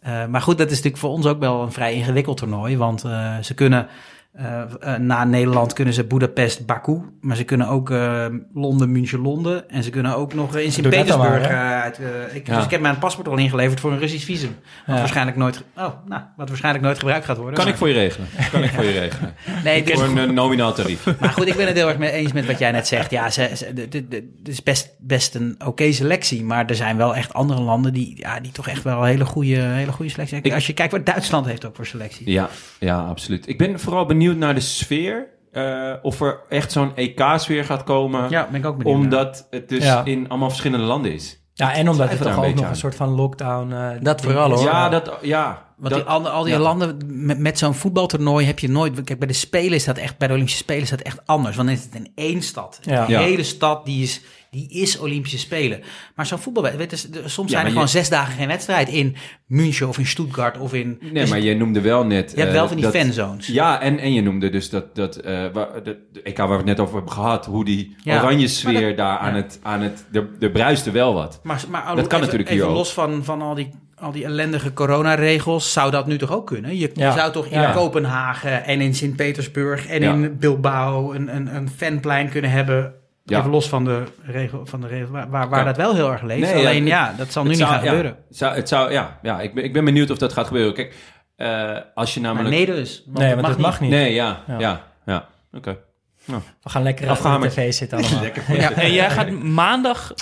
Eh, maar goed, dat is natuurlijk voor ons ook wel een vrij ingewikkeld toernooi. Want eh, ze kunnen eh, eh, na Nederland kunnen ze Budapest, Baku. Maar ze kunnen ook eh, Londen, München, Londen. En ze kunnen ook nog in Sint-Petersburg. uit, eh, ik, Ja. Dus ik heb mijn paspoort al ingeleverd voor een Russisch visum. Wat, Ja. waarschijnlijk nooit, oh, nou, wat waarschijnlijk nooit gebruikt gaat worden. Kan maar, ik voor je regelen. Kan ik voor je regelen. (laughs) Nee, dus, Voor een nominaal tarief. (laughs) maar goed, ik ben het heel erg mee eens met wat jij net zegt. Ja, ze, het is best, best een oké selectie. Maar er zijn wel echt andere landen die, ja, die toch echt wel een hele goede, hele goede selectie hebben. Als je kijkt wat Duitsland heeft ook voor selectie. Ja, ja, absoluut. Ik ben vooral benieuwd naar de sfeer. eh, of er echt zo'n EK-sfeer gaat komen. Ja, ben ik ook benieuwd. naar. Omdat het dus Ja. in allemaal verschillende landen is. Ja, en omdat het toch een ook beetje nog aan. een soort van lockdown... eh, Dat vooral, hoor. Ja, dat, ja. Want dat, die, al, al die ja. landen met, met zo'n voetbaltoernooi heb je nooit. Kijk, bij de Spelen is dat echt, bij de Olympische Spelen is dat echt anders. Want dan is het in één stad. Ja. De Ja. hele stad die is, die is Olympische Spelen. Maar zo'n voetbal, weet je, soms Ja, zijn er gewoon je- zes dagen geen wedstrijd in München of in Stuttgart of in. Nee, dus maar je noemde wel net... je hebt eh, wel van die dat- fanzones. Ja, en, en je noemde dus dat, dat eh, waar, de, de EK waar we het net over hebben gehad, hoe die Ja. oranje sfeer dat- daar aan ja. het, aan het, er, er bruiste wel wat. Maar, maar Dat kan even, natuurlijk hier even ook. los van, van al, die, al die ellendige coronaregels, zou dat nu toch ook kunnen? Je, je Ja. zou toch in Ja. Kopenhagen en in Sint-Petersburg en Ja. in Bilbao een, een, een fanplein kunnen hebben. Ja. Even los van de regel, van de regel waar, waar, Ja. dat wel heel erg leeft. Nee, ja, Alleen het- ja, dat zal nu Het niet zou- gaan ja, gebeuren. het zou, het zou, ja, ja ik, ben, ik ben benieuwd of dat gaat gebeuren. Kijk, eh, als je Maar namelijk... nee dus. Want Nee, want het mag niet. Nee, ja, Ja. ja, ja. Oké. We gaan lekker Afgehamerd. op de tv zitten (laughs) allemaal. Ja. En jij gaat maandag,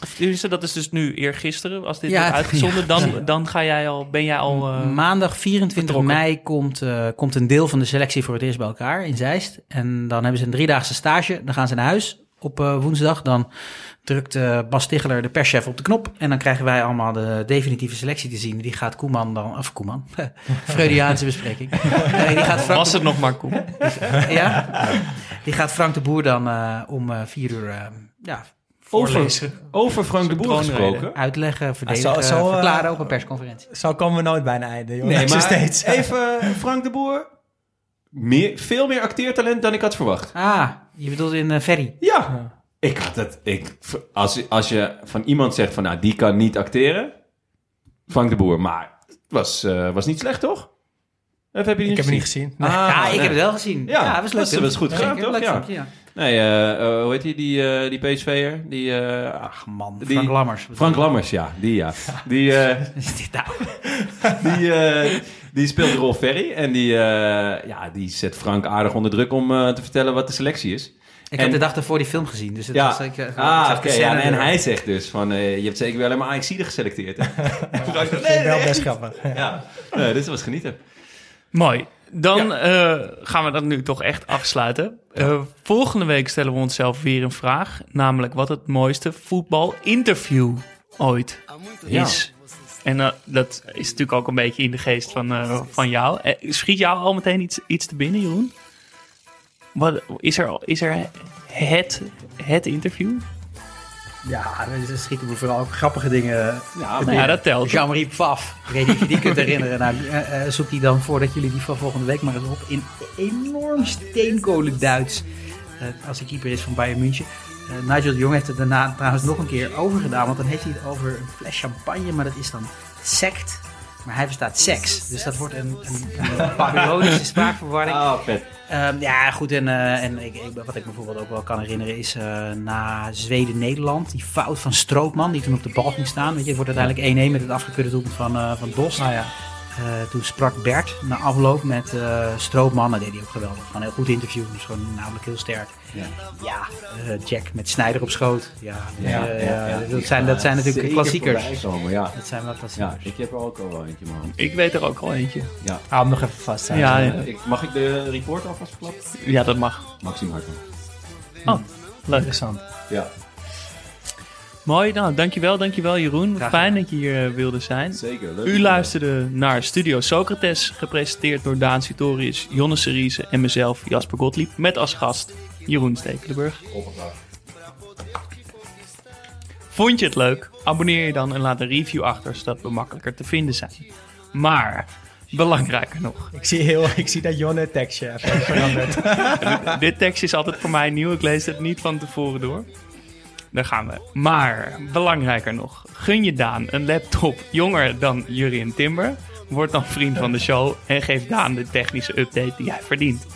dat is dus nu eergisteren, als dit Ja, wordt uitgezonden, ja. dan, dan ga jij al, ben jij al... eh, Maandag 24 vertrokken. mei komt, eh, komt een deel van de selectie voor het eerst bij elkaar in Zeist. En dan hebben ze een driedaagse stage. Dan gaan ze naar huis op eh, woensdag. Dan drukt eh, Bas Ticheler, de perschef, op de knop. En dan krijgen wij allemaal de definitieve selectie te zien. Die gaat Koeman dan... Of Koeman. (laughs) Freudiaanse bespreking. Nee, die gaat Frank was het nog maar Koen? (laughs) ja? Die gaat Frank de Boer dan eh, om eh, vier uur eh, ja, Over, voorlezen. over Frank de Boer gesproken. Uitleggen, verdedigen, zo, eh, verklaren op een persconferentie. Zo komen we nooit bij een einde, joh. Nee, maar steeds. even Frank de Boer. Meer, veel meer acteertalent dan ik had verwacht. Ah, je bedoelt in eh, Ferry. Ja. Ik had het. Ik, als, als je van iemand zegt van nou, die kan niet acteren. Frank de Boer. Maar het was, eh, was niet slecht, toch? Of heb je die Ik heb hem niet gezien? gezien. Nee. Ah, ja, ik heb het wel gezien. Ja, was leuk. dat was goed gedaan, toch? Ja. ja. Nee, eh, hoe heet die, die, eh, die PSV'er? Die, eh, Ach man, Die- Frank Lammers. Frank Lammers, ja. Die, ja. (laughs) Die, eh, is dit nou? (laughs) die, eh, die speelt de rol Ferry. En die, eh, ja, die zet Frank aardig onder druk om eh, te vertellen wat de selectie is. Ik En- heb de dag ervoor die film gezien, dus het Ja. was... Ik, eh, Ah, oké. ja, en hij zegt dus van, eh, je hebt zeker wel helemaal Ajaxide geselecteerd. hè? Dat vind ik wel best grappig. (laughs) ja, nee, dit was genieten. Mooi. Dan eh, gaan we dat nu toch echt afsluiten. Eh, volgende week stellen we onszelf weer een vraag. Namelijk wat het mooiste voetbalinterview ooit is. En eh, dat is natuurlijk ook een beetje in de geest van, eh, van jou. Eh, schiet jou al meteen iets, iets te binnen, Jeroen? Wat, is, er, is er het, het interview? Ja, er schieten me vooral ook grappige dingen. Ja, Nou ja, dat telt. Jean-Marie Pfaff, ik weet niet of je die kunt herinneren. Nou, eh, eh, zoek die dan voordat jullie die van volgende week maar eens op. In enorm steenkolen Duits. eh, als de keeper is van Bayern München. Eh, Nigel de Jong heeft het daarna trouwens nog een keer overgedaan. Want dan heeft hij het over een fles champagne. Maar dat is dan sect. Maar hij verstaat seks. Dus dat wordt een, een, een Babylonische spraakverwarring. Ah, vet. Ehm, ja, goed. En, eh, en ik, ik- wat ik me bijvoorbeeld ook wel kan herinneren is eh, na Zweden-Nederland. Die fout van Stroopman, die toen op de bal ging staan. Weet je, het wordt uiteindelijk 1-1 met het afgekeurde doelpunt van, van Dos. Ah ja. Eh, toen sprak Bert na afloop met eh Stroopman. Dat deed hij ook geweldig. Gewoon een heel goed interview. Dus gewoon namelijk heel sterk. Ja. Ja, eh, Jack met Snijder op schoot. Ja, Ja, eh, ja, ja. dat, zijn, dat zijn natuurlijk Zeker klassiekers. komen, ja. Dat zijn wel ja, klassiekers. ik heb er ook al wel eentje hand. Ik weet er ook al eentje. Hou hem nog even vast. hè. Ja, ja. ik, mag ik de report alvast verklappen? ja, dat mag. Maxime Hartman. Leuk. Interessant. Ja, Mooi, nou, dankjewel, dankjewel Jeroen. Graag Fijn dat je hier eh, wilde zijn. zeker. Leuk. U luisterde naar Studio Socrates, gepresenteerd door Daan Sitorius, Jonne Seriese en mezelf, Jasper Gottlieb, met als gast Jeroen Stekelenburg. Vond je het leuk? Abonneer je dan en laat een review achter, zodat we makkelijker te vinden zijn. Maar, belangrijker nog, Ik zie, heel, ik zie dat Jon het tekstje heeft veranderd. (laughs) dit tekst is altijd voor mij nieuw, ik lees het niet van tevoren door. Daar gaan we. Maar, belangrijker nog, gun je Daan een laptop jonger dan Jurien Timber. Word dan vriend van de show en geef Daan de technische update die hij verdient.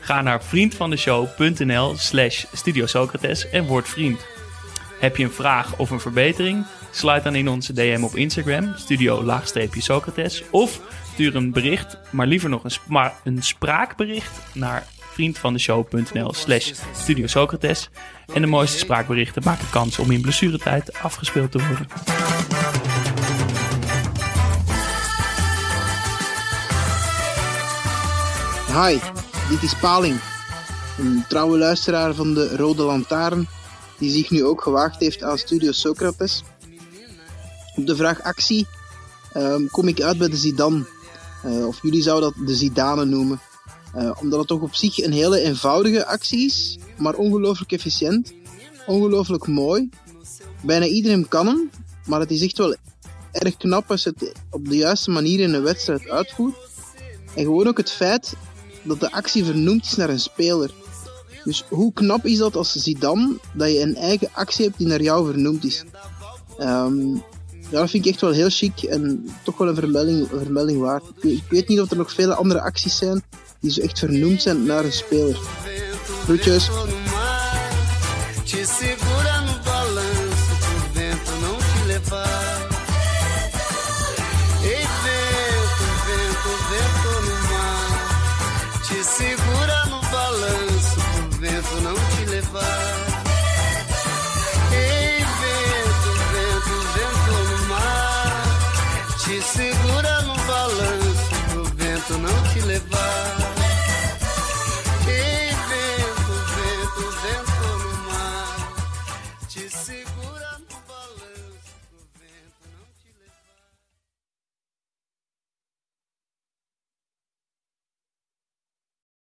Ga naar vriendvandeshow.nl slash Studio Socrates en word vriend. Heb je een vraag of een verbetering? Sluit dan in onze DM op Instagram, studio-socrates. Of stuur een bericht, maar liever nog een, een spraakbericht naar vriendvandeshow.nl slash Studio Socrates. En de mooiste spraakberichten maken kans om in blessuretijd afgespeeld te worden. Hi, dit is Paling, een trouwe luisteraar van de Rode Lantaarn, die zich nu ook gewaagd heeft aan Studio Socrates. Op de vraag actie ehm, kom ik uit bij de Zidane, Eh, of jullie zouden dat de Zidane noemen. Eh, omdat het toch op zich een hele eenvoudige actie is, maar ongelooflijk efficiënt, ongelooflijk mooi. Bijna iedereen kan hem, maar het is echt wel erg knap als het op de juiste manier in een wedstrijd uitvoert. En gewoon ook het feit dat de actie vernoemd is naar een speler. Dus hoe knap is dat als Zidane, dat je een eigen actie hebt die naar jou vernoemd is. Ja, dat vind ik echt wel heel chic en toch wel een vermelding, vermelding waard. Ik, ik weet niet of er nog vele andere acties zijn die zo echt vernoemd zijn naar een speler. Groetjes.